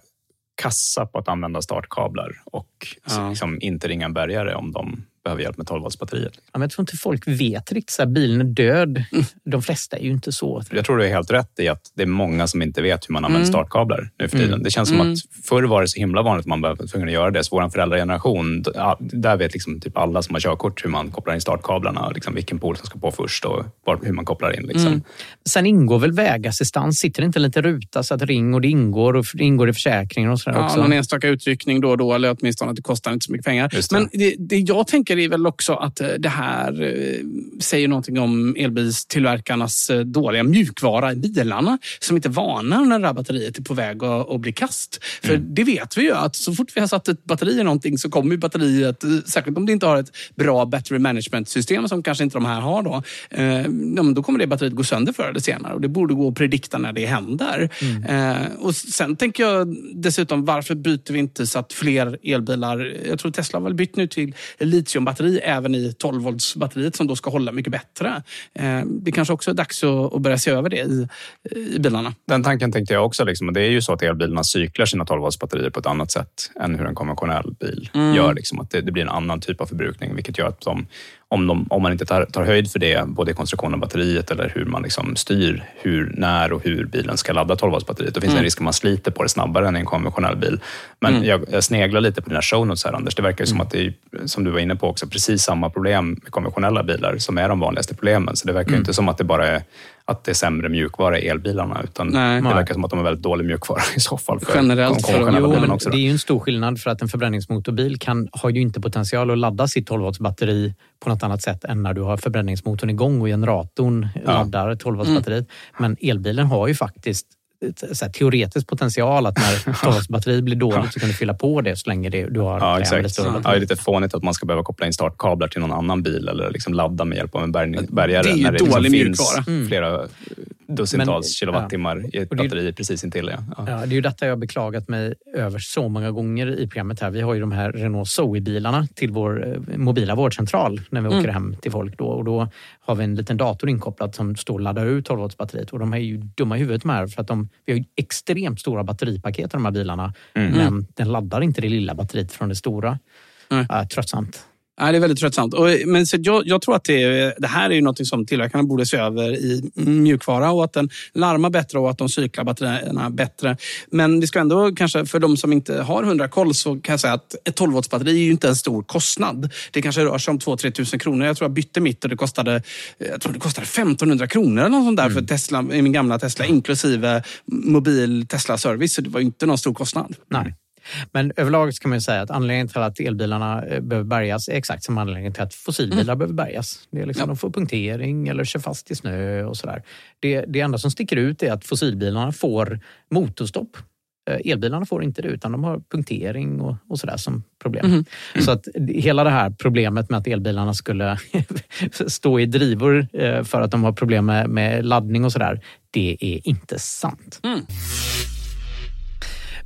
kassa på att använda startkablar och Ja. liksom inte ringa en bärgare om de behöver hjälp med 12-voltsbatteriet. Ja, men jag tror inte folk vet riktigt. Så här, bilen är död. Mm. De flesta är ju inte så. Jag tror du är helt rätt i att det är många som inte vet hur man använder Mm. startkablar nu för tiden. Mm. Det känns som Mm. att förr var det så himla vanligt att man var tvungen att göra det. Så vår föräldrageneration, ja, där vet liksom typ alla som har körkort hur man kopplar in startkablarna. Liksom vilken pol som ska på först och hur man kopplar in. Liksom. Mm. Sen ingår väl vägassistans? Sitter det inte en liten ruta så att ring och det ingår och det ingår i försäkringen och sådär Ja, också? någon enstaka utryckning då och då, eller åtminstone att det kostar inte så mycket pengar. Det. Men det, det jag tänker är väl också att eh, det här eh, säger någonting om elbilstillverkarnas eh, dåliga mjukvara i bilarna som inte varnar när det här batteriet är på väg att, att bli kast. För Mm. det vet vi ju att så fort vi har satt ett batteri i någonting så kommer batteriet, särskilt om det inte har ett bra battery management system som kanske inte de här har då, eh, då kommer det batteriet gå sönder förr eller senare och det borde gå att predikta när det händer. Eh, och sen tänker jag dessutom, varför byter vi inte så att fler elbilar, jag tror Tesla har väl bytt nu till litiumbatteri även i 12-voltsbatteriet som då ska hålla mycket bättre. Eh, det kanske också är dags att, börja se över det i, i bilarna. Den tanken tänkte jag också. Liksom. Det är ju så att elbilarna cyklar sina 12-voltsbatterier på ett annat sätt än hur en konventionell bil Mm. gör. Liksom. Att det, det blir en annan typ av förbrukning, vilket gör att de, om, de, om man inte tar, tar höjd för det, både i konstruktionen av batteriet eller hur man liksom styr hur, när och hur bilen ska ladda 12 batteriet då finns Mm. en risk att man sliter på det snabbare än i en konventionell bil. Men Mm. jag, jag sneglar lite på dina show notes här, Anders. Det verkar ju som att det är, som du var inne på också, precis samma problem med konventionella bilar som är de vanligaste problemen. Så det verkar Mm. inte som att det bara är att det är sämre mjukvara i elbilarna, utan Nej. det verkar som att de är väldigt dålig mjukvara i så fall. För Generellt för- Jo, men också. det är ju en stor skillnad för att en förbränningsmotorbil kan, har ju inte potential att ladda sitt 12 volts batteri på något annat sätt än när du har förbränningsmotorn igång och generatorn laddar 12 volts Mm. batteriet. Men elbilen har ju faktiskt här, teoretisk potential att när 12 volts batteriet blir dåligt så kan du fylla på det så länge det, du har Ja, exakt. Ja, batteri. det är lite fånigt att man ska behöva koppla in startkablar till någon annan bil eller liksom ladda med hjälp av en bärgare. Det är ju när liksom dålig finns mjukvara. Mm. flera dussintals Men- kilowattimmar i ett batteri precis intill. Ja. Ja. Ja, det är ju detta jag har beklagat mig över så många gånger i programmet här. Vi har ju de här Renault Zoe-bilarna till vår eh, mobila vårdcentral när vi Mm. åker hem till folk. Då. Och då har vi en liten dator inkopplad som står och laddar ut 12 volts batteriet och de är ju dumma i huvudet de här för att de, vi har ju extremt stora batteripaket i de här bilarna Mm. men den laddar inte det lilla batteriet från det stora. Nej. Ja, tröttsamt. Nej, det är väldigt tröttsamt. Och, men så jag, jag tror att det, det här är ju något som tillverkarna borde se över i mjukvara och att den larmar bättre och att de cyklar batterierna bättre. Men vi ska ändå kanske, för de som inte har 100 koll så kan jag säga att ett 12 volts batteri är ju inte en stor kostnad. Det kanske rör sig om 2-3 tusen kronor. Jag tror jag bytte mitt och det kostade, jag tror det kostade 1500 kronor eller något sånt där för Tesla, min gamla Tesla inklusive mobil Tesla-service. Så det var ju inte någon stor kostnad. Nej. Men överlag ska man ju säga att anledningen till att elbilarna eh, behöver bärgas är exakt som anledningen till att fossilbilar Mm. behöver bärgas. Det är liksom, De får punktering eller kör fast i snö och sådär. Det, det enda som sticker ut är att fossilbilarna får motorstopp. Eh, Elbilarna får inte det utan de har punktering och, och sådär som problem. Mhm. Så att hela det här problemet med att elbilarna skulle stå i drivor eh, för att de har problem med, med laddning och sådär, det är inte sant.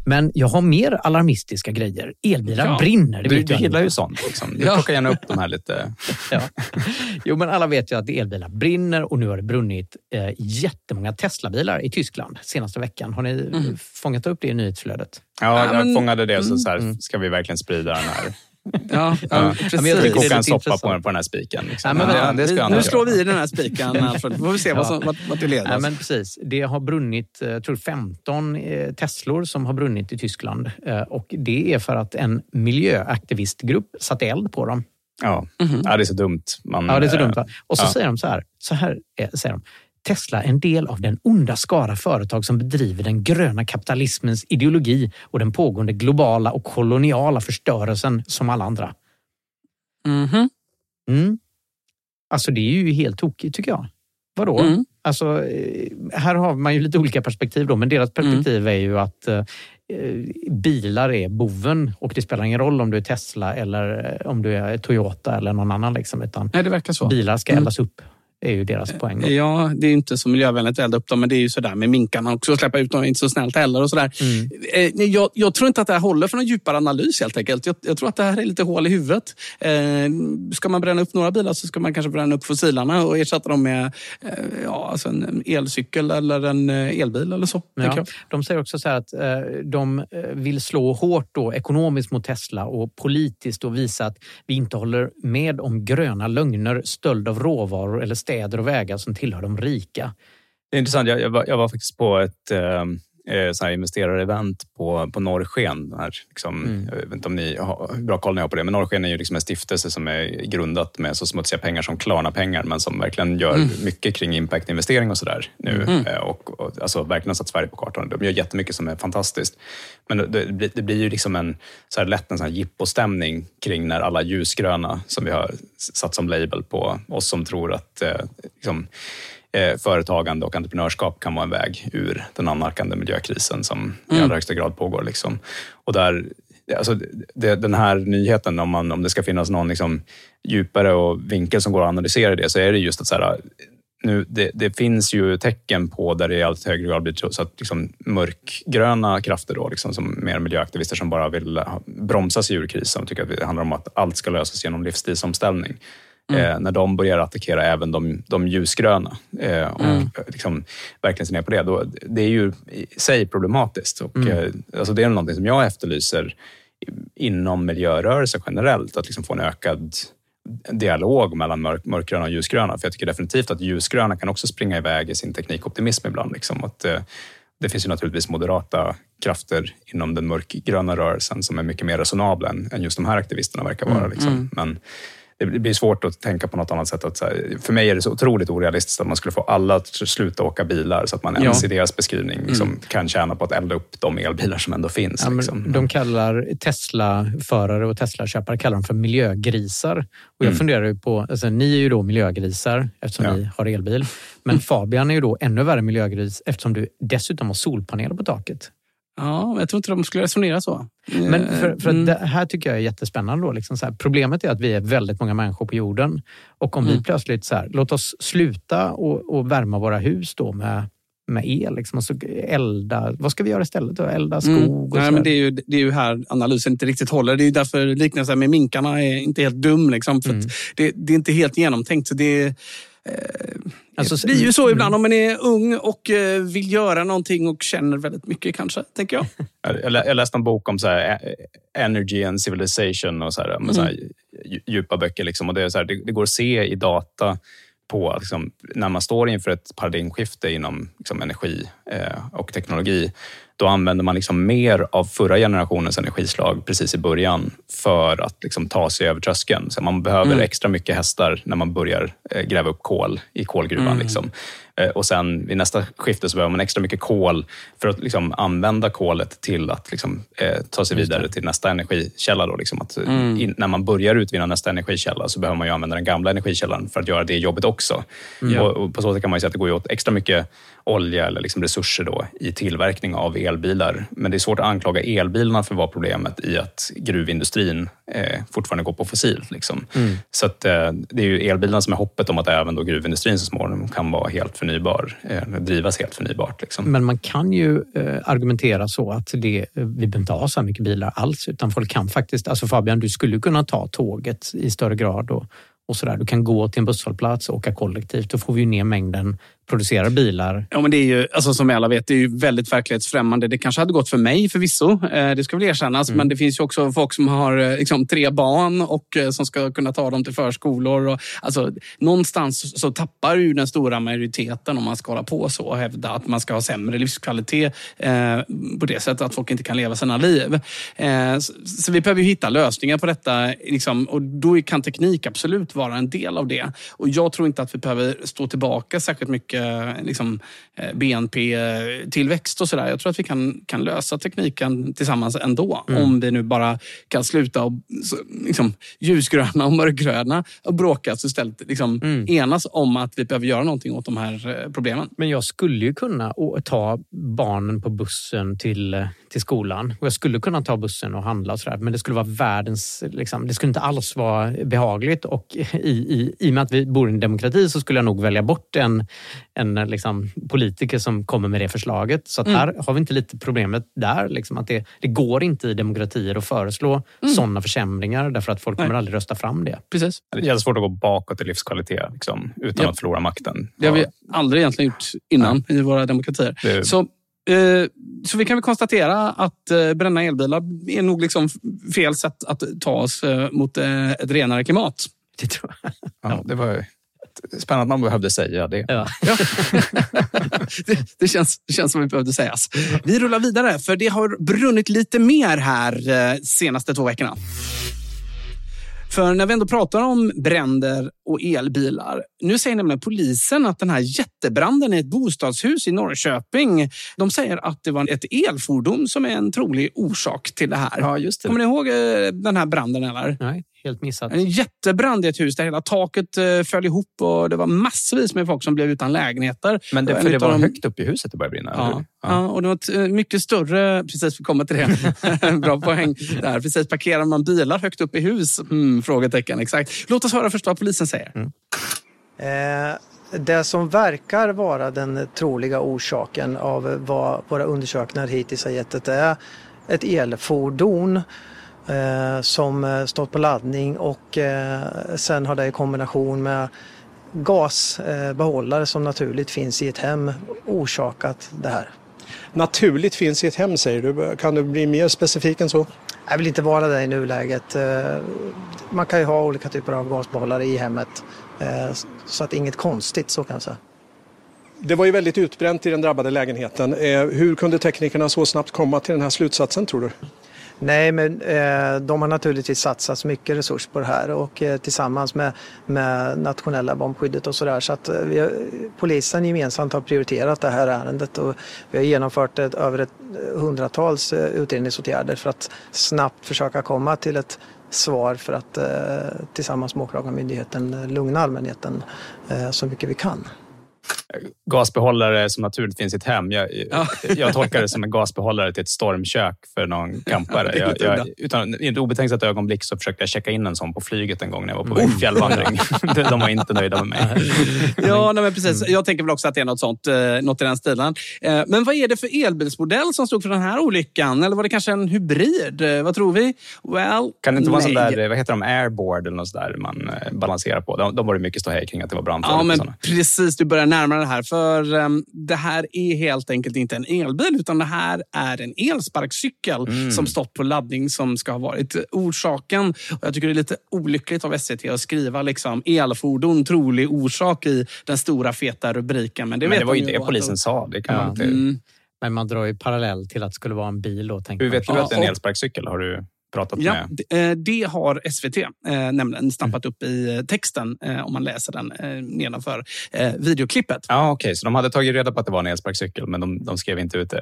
Mm. Men jag har mer alarmistiska grejer. Elbilar Ja. brinner. Det Du, du gillar ju sånt. Liksom. Du Ja. plockar gärna upp de här lite... Ja. Jo, men alla vet ju att elbilar brinner och nu har det brunnit eh, jättemånga Teslabilar i Tyskland senaste veckan. Har ni Mm. fångat upp det i nyhetsflödet? Ja, Ja, jag men- fångade det. Så, så här, Mm. ska vi verkligen sprida den här? Ja, ja, Ja. precis. men jag är kokar en soppa på, på den här spiken. Liksom. Ja, men Ja, vänta, det ska vi- han Nu göra. slår vi i den här spiken, Alfred. Får vi se vad som, vart, vart det leder oss. men precis. Det har brunnit, eh, jag tror 15 eh, Teslor som har brunnit i Tyskland. Eh, Och det är för att en miljöaktivistgrupp satte eld på dem. Ja. Mhm. ja, det är så dumt. Man, Ja, det är så dumt. Va? Och så ja. säger de så här, så här säger de. Tesla en del av den onda skara företag som bedriver den gröna kapitalismens ideologi och den pågående globala och koloniala förstörelsen som alla andra. Mhm. Mm. Alltså det är ju helt tokigt tycker jag. Vadå? Mm. Alltså, eh, här har man ju lite olika perspektiv då, men deras Mm. perspektiv är ju att eh, bilar är boven och det spelar ingen roll om du är Tesla eller eh, om du är Toyota eller någon annan. Liksom, utan Nej, det verkar så. bilar ska Mm. eldas upp. är ju deras poäng. Då. Ja, det är inte så miljövänligt att elda upp dem, men det är ju sådär med minkarna också. Släppa ut dem är inte så snällt heller. Och sådär. Mm. Eh, jag, jag tror inte att det här håller för någon djupare analys helt enkelt. Jag, jag tror att det här är lite hål i huvudet. Eh, ska man bränna upp några bilar så ska man kanske bränna upp fossilarna och ersätta dem med eh, ja, alltså en elcykel eller en eh, elbil eller så. Ja, de säger också så här att eh, de eh, vill slå hårt då, ekonomiskt mot Tesla och politiskt och visa att vi inte håller med om gröna lögner, stöld av råvaror eller städer och vägar som tillhör de rika. Det är intressant. Jag, jag, var, jag var faktiskt på ett eh, så här investerarevent på, på Norrsken. Här, liksom, Mm. Jag vet inte om ni har hur bra koll ni har på det, men Norrsken är ju liksom en stiftelse som är grundat med så smutsiga pengar som Klarna-pengar, men som verkligen gör Mm. mycket kring impact-investering och sådär nu. Mm. Eh, Och, och, alltså verkligen satt Sverige på kartan. De gör jättemycket som är fantastiskt. Men det, det, blir- det blir ju liksom en, så här lätt en sån här jippostämning kring när alla ljusgröna som vi har satt som label på oss som tror att eh, liksom, eh, företagande och entreprenörskap kan vara en väg ur den annalkande miljökrisen som i Mm. allra högsta grad pår. Liksom. Och där, alltså, det, den här nyheten, om, man, om det ska finnas någon liksom, djupare och vinkel som går att analysera det, så är det just att så här, nu, det, det finns ju tecken på där det i allt högre grad blir så att liksom, mörkgröna krafter, då, liksom, som mer miljöaktivister som bara vill bromsa sig ur krisen och tycker att det handlar om att allt ska lösas genom livsstilsomställning. Mm. Eh, när de börjar attackera även de, de ljusgröna eh, och Mm. eh, liksom, verkligen ser ner på det, då, det är ju i sig problematiskt. Och, Mm. alltså det är någonting som jag efterlyser inom miljörörelsen generellt, att liksom få en ökad dialog mellan mörk, mörkgröna och ljusgröna. För jag tycker definitivt att ljusgröna kan också springa iväg i sin teknikoptimism ibland. Liksom. Att, det finns ju naturligtvis moderata krafter inom den mörkgröna rörelsen som är mycket mer resonabla än, just de här aktivisterna verkar vara. Mm. Liksom. Mm. Men det blir svårt att tänka på något annat sätt. Att, för mig är det så otroligt orealistiskt att man skulle få alla att sluta åka bilar så att man ens Ja. i deras beskrivning liksom, Mm. kan tjäna på att elda upp de elbilar som ändå finns. Ja, liksom. De kallar Tesla-förare och Tesla-köpare kallar dem för miljögrisar. Och jag Mm. funderar ju på, alltså, ni är ju då miljögrisar eftersom ni har elbil. Men Fabian är ju då ännu värre miljögris eftersom du dessutom har solpaneler på taket. Ja, jag tror inte de skulle resonera så. Men för, för Mm. det här tycker jag är jättespännande. Då, liksom så här. Problemet är att vi är väldigt många människor på jorden. Och om vi Mm. plötsligt så här, låt oss sluta och, och värma våra hus då med, med el. Liksom, så elda. Vad ska vi göra istället? Då? Elda skog? Mm. Och Nej, så men det, är ju, det är ju här analysen inte riktigt håller. Det är därför liknelsen med minkarna är inte helt dum. Liksom, för Mm. det, det är inte helt genomtänkt. Så det, eh, Alltså, det blir ju så mm. ibland om man är ung och eh, vill göra någonting och känner väldigt mycket kanske, tänker jag. Jag, lä- jag läste en bok om så här, eh, Energy and Civilization och så här, med så här, dju- djupa böcker. Liksom. Och det, är så här, det, det går att se i data på liksom, när man står inför ett paradigmskifte inom liksom, energi eh, och teknologi. Då använder man liksom mer av förra generationens energislag precis i början för att liksom, ta sig över tröskeln. Så man behöver Mm. extra mycket hästar när man börjar eh, gräva upp kol i kolgruvan. Mm. Liksom. Eh, Och sen vid nästa skifte så behöver man extra mycket kol för att liksom använda kolet till att liksom, eh, ta sig vidare till nästa energikälla. Då, liksom att, eh, Mm. in, när man börjar utvinna nästa energikälla så behöver man ju använda den gamla energikällan för att göra det jobbet också. Mm. Och, och på så sätt kan man ju säga att det går åt extra mycket olja eller liksom resurser då, i tillverkning av elbilar. Men det är svårt att anklaga elbilarna för att vara problemet i att gruvindustrin eh, fortfarande går på fossilt. Liksom. Mm. Så att, eh, det är ju elbilarna som är hoppet om att även då gruvindustrin så småningom kan vara helt förnybar, eh, drivas helt förnybart. Liksom. Men man kan ju eh, argumentera så att det, eh, vi behöver inte ha så här mycket bilar alls, utan folk kan faktiskt... Alltså Fabian, du skulle kunna ta tåget i större grad och, och så där. Du kan gå till en busshållplats och åka kollektivt. Då får vi ju ner mängden producerade bilar. Ja, men det är ju, alltså, som alla vet, det är ju väldigt verklighetsfrämmande. Det kanske hade gått för mig förvisso, eh, det ska väl erkännas. Mm. Men det finns ju också folk som har eh, liksom, tre barn och eh, som ska kunna ta dem till förskolor. Och, alltså, någonstans så tappar ju den stora majoriteten om man ska hålla på så och hävda att man ska ha sämre livskvalitet eh, på det sättet att folk inte kan leva sina liv. Eh, så, så vi behöver ju hitta lösningar på detta. Liksom, och då kan teknik absolut vara en del av det. Och jag tror inte att vi behöver stå tillbaka särskilt mycket liksom, eh, BNP-tillväxt och sådär. Jag tror att vi kan, kan lösa tekniken tillsammans ändå. Mm. Om vi nu bara kan sluta och, liksom, ljusgröna och mörkgröna och bråkas och istället liksom, enas om att vi behöver göra någonting åt de här eh, problemen. Men jag skulle ju kunna ta barnen på bussen till, eh, till skolan. Och jag skulle kunna ta bussen och handla och sådär. Men det skulle vara världens... Liksom, det skulle inte alls vara behagligt. Och i, i, i och med att vi bor i en demokrati så skulle jag nog välja bort en, en liksom, politiker som kommer med det förslaget. Så att Mm. här har vi inte lite problemet där. Liksom, att det, det går inte i demokratier att föreslå Mm. sådana försämringar därför att folk kommer Nej. aldrig rösta fram det. Precis. Det är jättesvårt att gå bakåt i livskvalitet liksom, utan Ja. att förlora makten. Det har vi aldrig egentligen gjort innan i våra demokratier. Det- Så, så vi kan väl konstatera att eh, bränna elbilar är nog liksom fel sätt att ta oss eh, mot eh, ett renare klimat. Det tror jag. Ja, det var spännande att man behövde säga det. Ja. det, det, känns, det känns som det behövde sägas. Vi rullar vidare, för det har brunnit lite mer här eh, senaste två veckorna. För när vi ändå pratar om bränder och elbilar. Nu säger nämligen polisen att den här jättebranden i ett bostadshus i Norrköping. De säger att det var ett elfordon som är en trolig orsak till det här. Ja, just det. Kommer ni ihåg eh, den här branden? eller? Nej, helt missat. En jättebrand i ett hus där hela taket eh, föll ihop och det var massvis med folk som blev utan lägenheter. Men det, för det var dem- högt upp i huset det började brinna? Ja, hur? ja. och det var ett eh, mycket större... Precis, vi kommer till det. Bra poäng. Där. Precis, parkerar man bilar högt upp i hus? Mm, frågetecken, exakt. Låt oss höra först vad polisen säger. Eh, Det som verkar vara den troliga orsaken av vad våra undersökningar hittills har gett det är ett elfordon eh, som eh, stått på laddning och eh, sen har det i kombination med gasbehållare som naturligt finns i ett hem orsakat det här. Naturligt finns i ett hem säger du. Kan du bli mer specifik än så? Jag vill inte vara där i nuläget. Eh, man kan ju ha olika typer av gasbehållare i hemmet. Eh, så att inget konstigt så kan jag säga. Det var ju väldigt utbränt i den drabbade lägenheten. Eh, hur kunde teknikerna så snabbt komma till den här slutsatsen tror du? Nej, men eh, de har naturligtvis satsat mycket resurs på det här och eh, tillsammans med, med nationella bombskyddet och sådär. Så att eh, vi har, polisen gemensamt har prioriterat det här ärendet och vi har genomfört ett, över ett eh, hundratals eh, utredningsåtgärder för att snabbt försöka komma till ett svar för att eh, tillsammans med Åklagarmyndigheten lugna allmänheten eh, så mycket vi kan gasbehållare som naturligt finns i ett hem. Jag, ja. jag tolkar det som en gasbehållare till ett stormkök för någon campare. Jag, jag, utan ett obetänksamt ögonblick så försökte jag checka in en sån på flyget en gång när jag var på oh. fjällvandring. De var inte nöjda med mig. Ja, nej, men precis. Jag tänker väl också att det är något sånt, eh, något i den stilen. Eh, men vad är det för elbilsmodell som stod för den här olyckan? Eller var det kanske en hybrid? Eh, vad tror vi? Well, kan det inte vara en sån där, vad heter de, airboard eller något sådär man balanserar på? De, de var det mycket ståhej kring att det var brandfarligt. Ja, men precis. Du börjar närma det här. För um, det här är helt enkelt inte en elbil utan det här är en elsparkcykel mm. som stått på laddning som ska ha varit orsaken. Och jag tycker det är lite olyckligt av SVT att skriva liksom elfordon trolig orsak i den stora feta rubriken. Men det, men det var ju det polisen sa. Det kan ja. man inte... Mm. Men man drar ju parallell till att det skulle vara en bil. Då, Hur vet du att det är en elsparkcykel? Har du pratat ja, med? Det, eh, det har SVT eh, nämligen stampat mm. upp i eh, texten eh, om man läser den eh, nedanför eh, videoklippet. Ja, Okej, okay. så de hade tagit reda på att det var en elsparkcykel men de, de skrev inte ut det?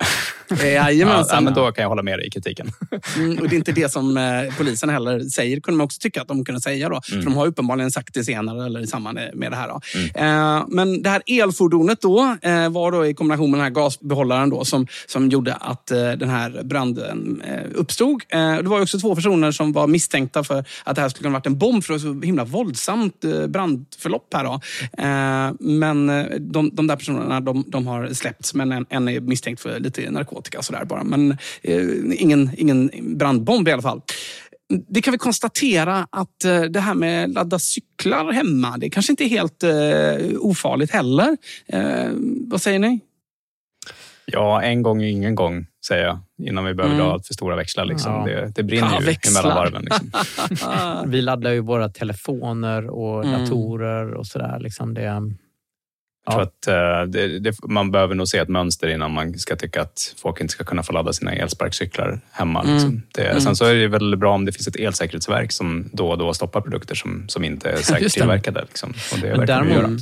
Jajamensan. ja, men då kan jag hålla med dig i kritiken. mm, och det är inte det som polisen heller säger, kunde man också tycka att de kunde säga. Då. Mm. För de har uppenbarligen sagt det senare eller i samband med det här. Då. Mm. men det här elfordonet då var då i kombination med den här gasbehållaren då, som, som gjorde att den här branden uppstod. det var också två personer som var misstänkta för att det här skulle kunna varit en bomb för det så himla våldsamt eh, brandförlopp här. Då. Eh, men eh, de, de där personerna de, de har släppts, men en, en, är misstänkt för lite narkotika sådär bara. Men ingen, ingen brandbomb i alla fall. Det kan vi konstatera att det här med ladda cyklar hemma, det kanske inte är helt ofarligt heller. vad säger ni? Ja, en gång är ingen gång, säger jag, innan vi behöver mm. dra allt för stora växlar. Liksom. Ja. Det, det brinner ja, ju växlar. emellan varven. Liksom. vi laddar ju våra telefoner och mm. datorer och sådär. Liksom det, tror att uh, det, det, man behöver nog se ett mönster innan man ska tycka att folk inte ska kunna få ladda sina elsparkcyklar hemma. Mm. Liksom. Det, mm. Sen så är det väl bra om det finns ett elsäkerhetsverk som då och då stoppar produkter som, som inte är säkert tillverkade. Liksom. Och det däremot,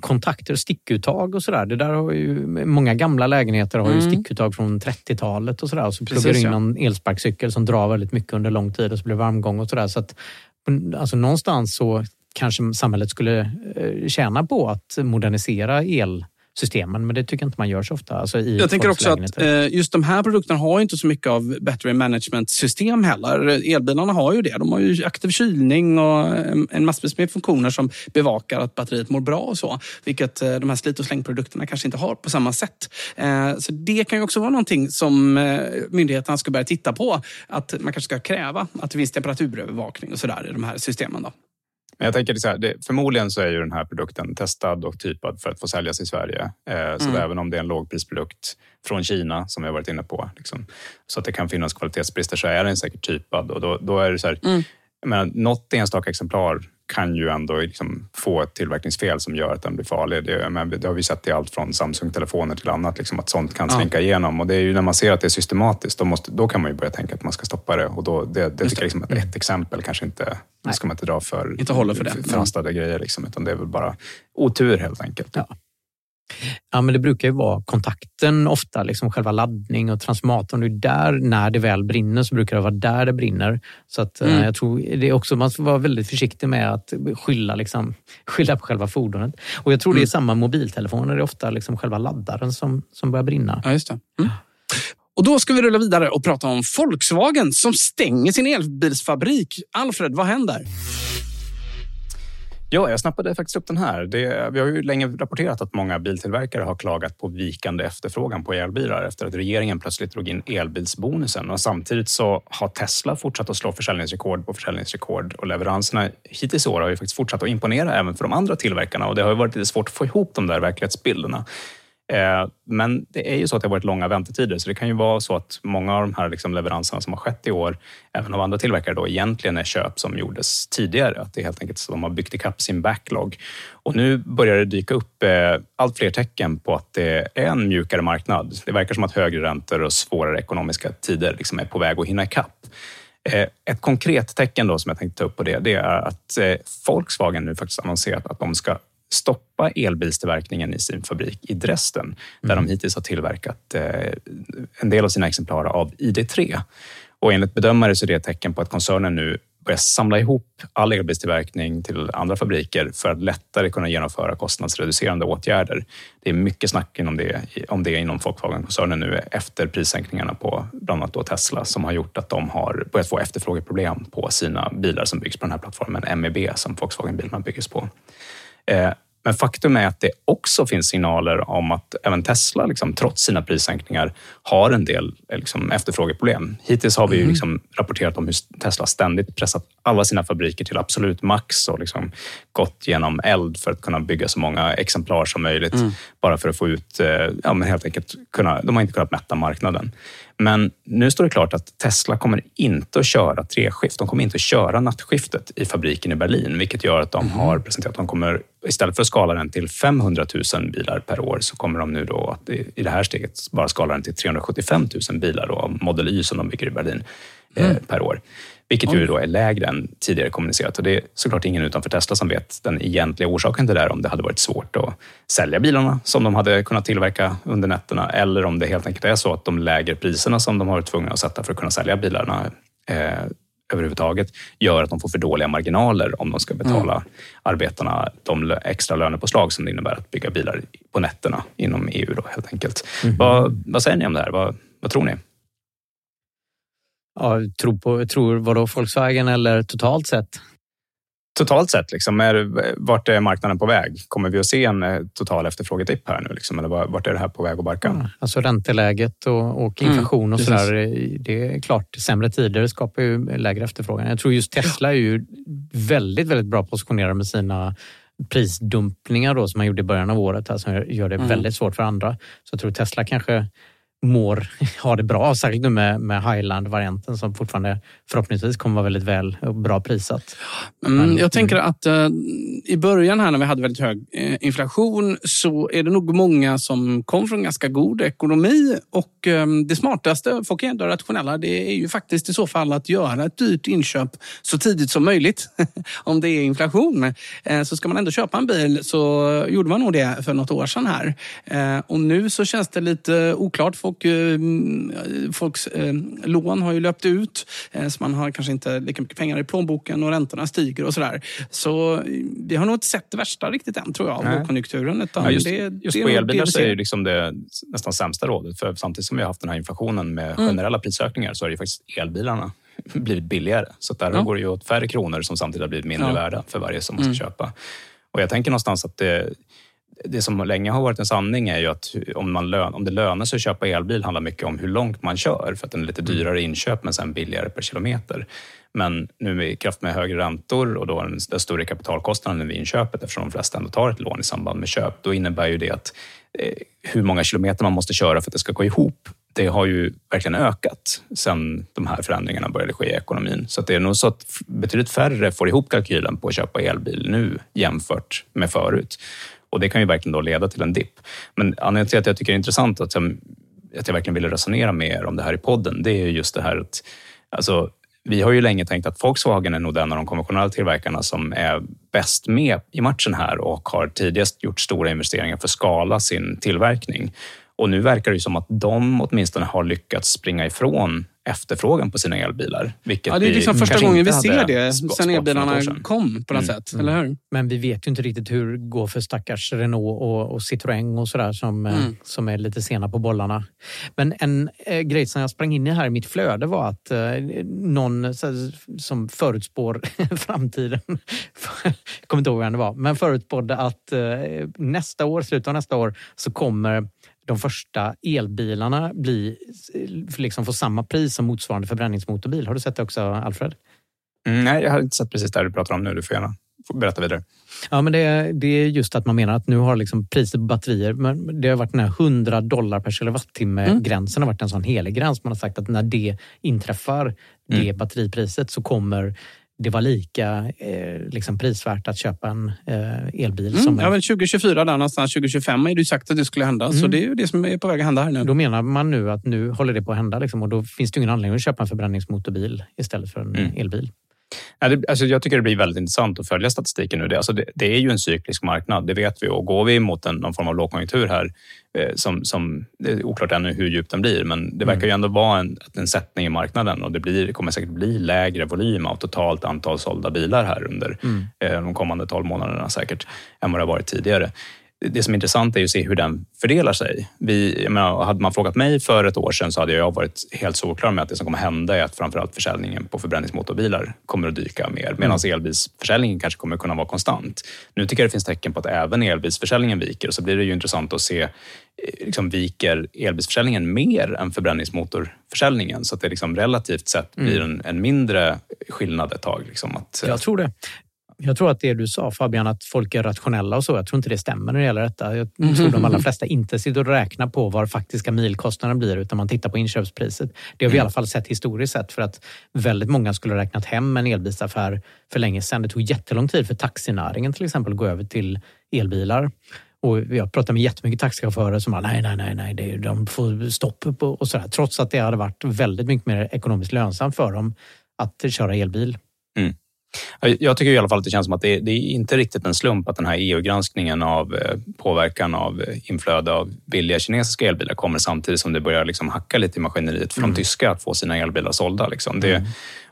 kontakter stickuttag och sådär. Det där har ju, många gamla lägenheter har ju mm. stickuttag från 30-talet och sådär. Så pluggar du in en elsparkcykel som drar väldigt mycket under lång tid och så blir det varmgång och sådär. Så att, alltså någonstans så kanske samhället skulle eh, tjäna på att modernisera el systemen, men det tycker jag inte man gör så ofta. Alltså jag tänker också att eh, just de här produkterna har inte så mycket av battery management system heller. Elbilarna har ju det. De har ju aktiv kylning och en massvis med funktioner som bevakar att batteriet mår bra och så. Vilket eh, de här slit och slängprodukterna kanske inte har på samma sätt. Så det kan ju också vara någonting som myndigheterna ska börja titta på. Att man kanske ska kräva att det finns temperaturövervakning och sådär i de här systemen. Då. Men jag tänker så här, det, förmodligen så är ju den här produkten testad och typad för att få säljas i Sverige. Eh, så mm. även om det är en lågprisprodukt från Kina, som vi har varit inne på, liksom, så att det kan finnas kvalitetsbrister, så är den säkert typad. Och då, då är det så här, mm. menar, något enstaka exemplar kan ju ändå liksom få ett tillverkningsfel som gör att den blir farlig. Det, men det har vi sett i allt från Samsung-telefoner till annat, liksom att sånt kan slinka ja. igenom. Och det är ju när man ser att det är systematiskt, då, måste, då kan man ju börja tänka att man ska stoppa det. Och då, det, det tycker jag liksom att ett exempel kanske inte, Nej. ska man inte dra för, inte håller för, det. för förhastade grejer, liksom, utan det är väl bara otur helt enkelt. Ja. Ja, men det brukar ju vara kontakten ofta, liksom själva laddning och transformatorn. Det är där, när det väl brinner, så brukar det vara där det brinner. Så att, eh, mm. jag tror det är också, man ska vara väldigt försiktig med att skylla, liksom, skylla på själva fordonet. Och jag tror mm. det är mm. samma mobiltelefoner, det är ofta liksom själva laddaren som, som börjar brinna. Ja, just det. Mm. Och då ska vi rulla vidare och prata om Volkswagen som stänger sin elbilsfabrik. Alfred, vad händer? Ja, jag snappade faktiskt upp den här. Det, vi har ju länge rapporterat att många biltillverkare har klagat på vikande efterfrågan på elbilar efter att regeringen plötsligt drog in elbilsbonusen. Och samtidigt så har Tesla fortsatt att slå försäljningsrekord på försäljningsrekord och leveranserna hittills i år har ju faktiskt fortsatt att imponera även för de andra tillverkarna och det har varit lite svårt att få ihop de där verklighetsbilderna. Eh, men det är ju så att det har varit långa väntetider, så det kan ju vara så att många av de här liksom leveranserna som har skett i år, även av andra tillverkare, då, egentligen är köp som gjordes tidigare. Att det är helt enkelt så att de har byggt ikapp sin backlog. Och nu börjar det dyka upp eh, allt fler tecken på att det är en mjukare marknad. Det verkar som att högre räntor och svårare ekonomiska tider liksom är på väg att hinna ikapp. Eh, ett konkret tecken då som jag tänkte ta upp på det, det är att Volkswagen nu faktiskt annonserat att de ska stoppa elbilstillverkningen i sin fabrik i Dresden, mm. där de hittills har tillverkat eh, en del av sina exemplar av ID3. Och enligt bedömare så är det ett tecken på att koncernen nu börjar samla ihop all elbilstillverkning till andra fabriker för att lättare kunna genomföra kostnadsreducerande åtgärder. Det är mycket snack om det, om det inom Volkswagen-koncernen nu efter prissänkningarna på bland annat då Tesla som har gjort att de har börjat få efterfrågeproblem på sina bilar som byggs på den här plattformen MEB som Volkswagen-bilarna byggs på. Eh, men faktum är att det också finns signaler om att även Tesla, liksom, trots sina prissänkningar, har en del liksom, efterfrågeproblem. Hittills har vi mm. liksom, rapporterat om hur Tesla ständigt pressat alla sina fabriker till absolut max och liksom, gått genom eld för att kunna bygga så många exemplar som möjligt. Mm. Bara för att få ut, eh, ja, men helt enkelt kunna, de har inte kunnat mätta marknaden. Men nu står det klart att Tesla kommer inte att köra treskift. De kommer inte att köra nattskiftet i fabriken i Berlin, vilket gör att de mm. har presenterat att de kommer, istället för att skala den till 500 000 bilar per år, så kommer de nu då att i det här steget bara skala den till 375 000 bilar då, av Model Y som de bygger i Berlin eh, mm. per år. Vilket ju då är lägre än tidigare kommunicerat. Och det är såklart ingen utanför Tesla som vet den egentliga orsaken till det där, om det hade varit svårt att sälja bilarna som de hade kunnat tillverka under nätterna, eller om det helt enkelt är så att de lägre priserna som de har varit tvungna att sätta för att kunna sälja bilarna eh, överhuvudtaget gör att de får för dåliga marginaler om de ska betala mm. arbetarna de extra lönepåslag som det innebär att bygga bilar på nätterna inom EU. Då, helt enkelt. Mm. Vad, vad säger ni om det här? Vad, vad tror ni? Ja, tror, på, tror vadå, Volkswagen eller totalt sett? Totalt sett, liksom, är, vart är marknaden på väg? Kommer vi att se en eh, total efterfrågedipp här nu? Liksom, eller vart är det här på väg att barka? Ja, alltså ränteläget och, och mm, inflation mm, och sådär. Det är klart, sämre tider skapar ju lägre efterfrågan. Jag tror just Tesla är ju väldigt, väldigt bra positionerade med sina prisdumpningar då, som man gjorde i början av året, här, som gör det mm. väldigt svårt för andra. Så jag tror Tesla kanske mår, har det bra, särskilt nu med, med Highland-varianten som fortfarande förhoppningsvis kommer vara väldigt väl och bra prissatt. Mm, jag tänker att uh, i början här när vi hade väldigt hög uh, inflation så är det nog många som kom från ganska god ekonomi och um, det smartaste, folk är ändå rationella, det är ju faktiskt i så fall att göra ett dyrt inköp så tidigt som möjligt. Om det är inflation. Uh, så ska man ändå köpa en bil så gjorde man nog det för något år sedan här. och nu så känns det lite oklart. Folk och eh, folks eh, lån har ju löpt ut. Eh, så man har kanske inte lika mycket pengar i plånboken och räntorna stiger och sådär. Så vi har nog inte sett det värsta riktigt än tror jag av lågkonjunkturen. Ja, just, det, just det på elbilar så är det liksom det nästan sämsta rådet. För samtidigt som vi har haft den här inflationen med mm. generella mm. prisökningar så är det faktiskt elbilarna blivit billigare. Så där ja. går det ju åt färre kronor som samtidigt har blivit mindre ja. värda för varje som man ska mm. köpa. Och jag tänker någonstans att det, det som länge har varit en sanning är ju att om, man lön, om det lönar sig att köpa elbil handlar mycket om hur långt man kör för att den är lite mm. dyrare inköp men sen billigare per kilometer. Men nu i kraft med högre räntor och då den, större kapitalkostnaden vid inköpet eftersom de flesta ändå tar ett lån i samband med köp, då innebär ju det att eh, hur många kilometer man måste köra för att det ska gå ihop det har ju verkligen ökat sen de här förändringarna började ske i ekonomin. Så det är nog så att betydligt färre får ihop kalkylen på att köpa elbil nu jämfört med förut. Och det kan ju verkligen då leda till en dipp. Men anledningen till att jag tycker det är intressant att jag, att jag verkligen ville resonera med er om det här i podden, det är just det här att alltså, vi har ju länge tänkt att Volkswagen är nog den av de konventionella tillverkarna som är bäst med i matchen här och har tidigast gjort stora investeringar för att skala sin tillverkning. Och nu verkar det som att de åtminstone har lyckats springa ifrån efterfrågan på sina elbilar. Vilket ja, det är liksom första gången vi ser det sen elbilarna kom på något mm. sätt, mm. eller hur? Men vi vet ju inte riktigt hur det går för stackars Renault och, och Citroën och sådär som, eh, mm. som är lite sena på bollarna. Men en eh, grej som jag sprang in i här i mitt flöde var att eh, någon så, som förutspår framtiden, jag kommer inte ihåg vem det var, men förutspådde att eh, nästa år, slutet av nästa år, så kommer de första elbilarna bli, liksom få samma pris som motsvarande förbränningsmotorbil. Har du sett det också, Alfred? Mm, nej, jag har inte sett precis det du pratar om nu. Du får gärna berätta vidare. Ja, men det, det är just att man menar att nu har liksom priset på batterier, men det har varit den här 100 dollar per kilowattimme-gränsen har varit en sån helig gräns. Man har sagt att när det inträffar, det Mm. batteripriset, så kommer det vara lika eh, liksom prisvärt att köpa en eh, elbil Mm, som ja, väl 2024 där någonstans, 2025 är det sagt att det skulle hända. Så Mm. det är ju det som är på väg att hända här nu. Då menar man nu att nu håller det på att hända liksom, och då finns det ju ingen anledning att köpa en förbränningsmotorbil istället för en Mm. elbil. Alltså jag tycker det blir väldigt intressant att följa statistiken nu. Det, alltså det, det är ju en cyklisk marknad, det vet vi. Och går vi mot en, någon form av lågkonjunktur här, eh, som, som, det är oklart ännu hur djup den blir, men det verkar ju ändå vara en, en sättning i marknaden och det, blir, kommer säkert bli lägre volym av totalt antal sålda bilar här under Mm. eh, de kommande 12 månaderna säkert, än vad det har varit tidigare. Det som är intressant är ju att se hur den fördelar sig. Vi, menar, hade man frågat mig för ett år sedan så hade jag varit helt solklar med att det som kommer hända är att framförallt försäljningen på förbränningsmotorbilar kommer att dyka mer, medan elbilsförsäljningen kanske kommer kunna vara konstant. Nu tycker jag det finns tecken på att även elbilsförsäljningen viker och så blir det ju intressant att se, eh, liksom, viker elbilsförsäljningen mer än förbränningsmotorförsäljningen? Så att det liksom relativt sett blir en, en mindre skillnad ett tag. Liksom, att, Jag tror det. Jag tror att det du sa Fabian, att folk är rationella och så. Jag tror inte det stämmer när det gäller detta. Jag tror de allra flesta inte sitter och räknar på vad faktiska milkostnaden blir utan man tittar på inköpspriset. Det har vi i alla fall sett historiskt sett för att väldigt många skulle ha räknat hem en elbilsaffär för länge sedan. Det tog jättelång tid för taxinäringen till exempel att gå över till elbilar. Och jag pratar med jättemycket taxichaufförer som bara, nej, nej, nej, nej, det de får stopp på och sådär. Trots att det hade varit väldigt mycket mer ekonomiskt lönsamt för dem att köra elbil. Mm. Jag tycker i alla fall att det känns som att det, det är inte riktigt en slump att den här EU-granskningen av eh, påverkan av eh, inflöde av billiga kinesiska elbilar kommer samtidigt som det börjar liksom hacka lite i maskineriet för Mm. de tyska att få sina elbilar sålda. Liksom. Det,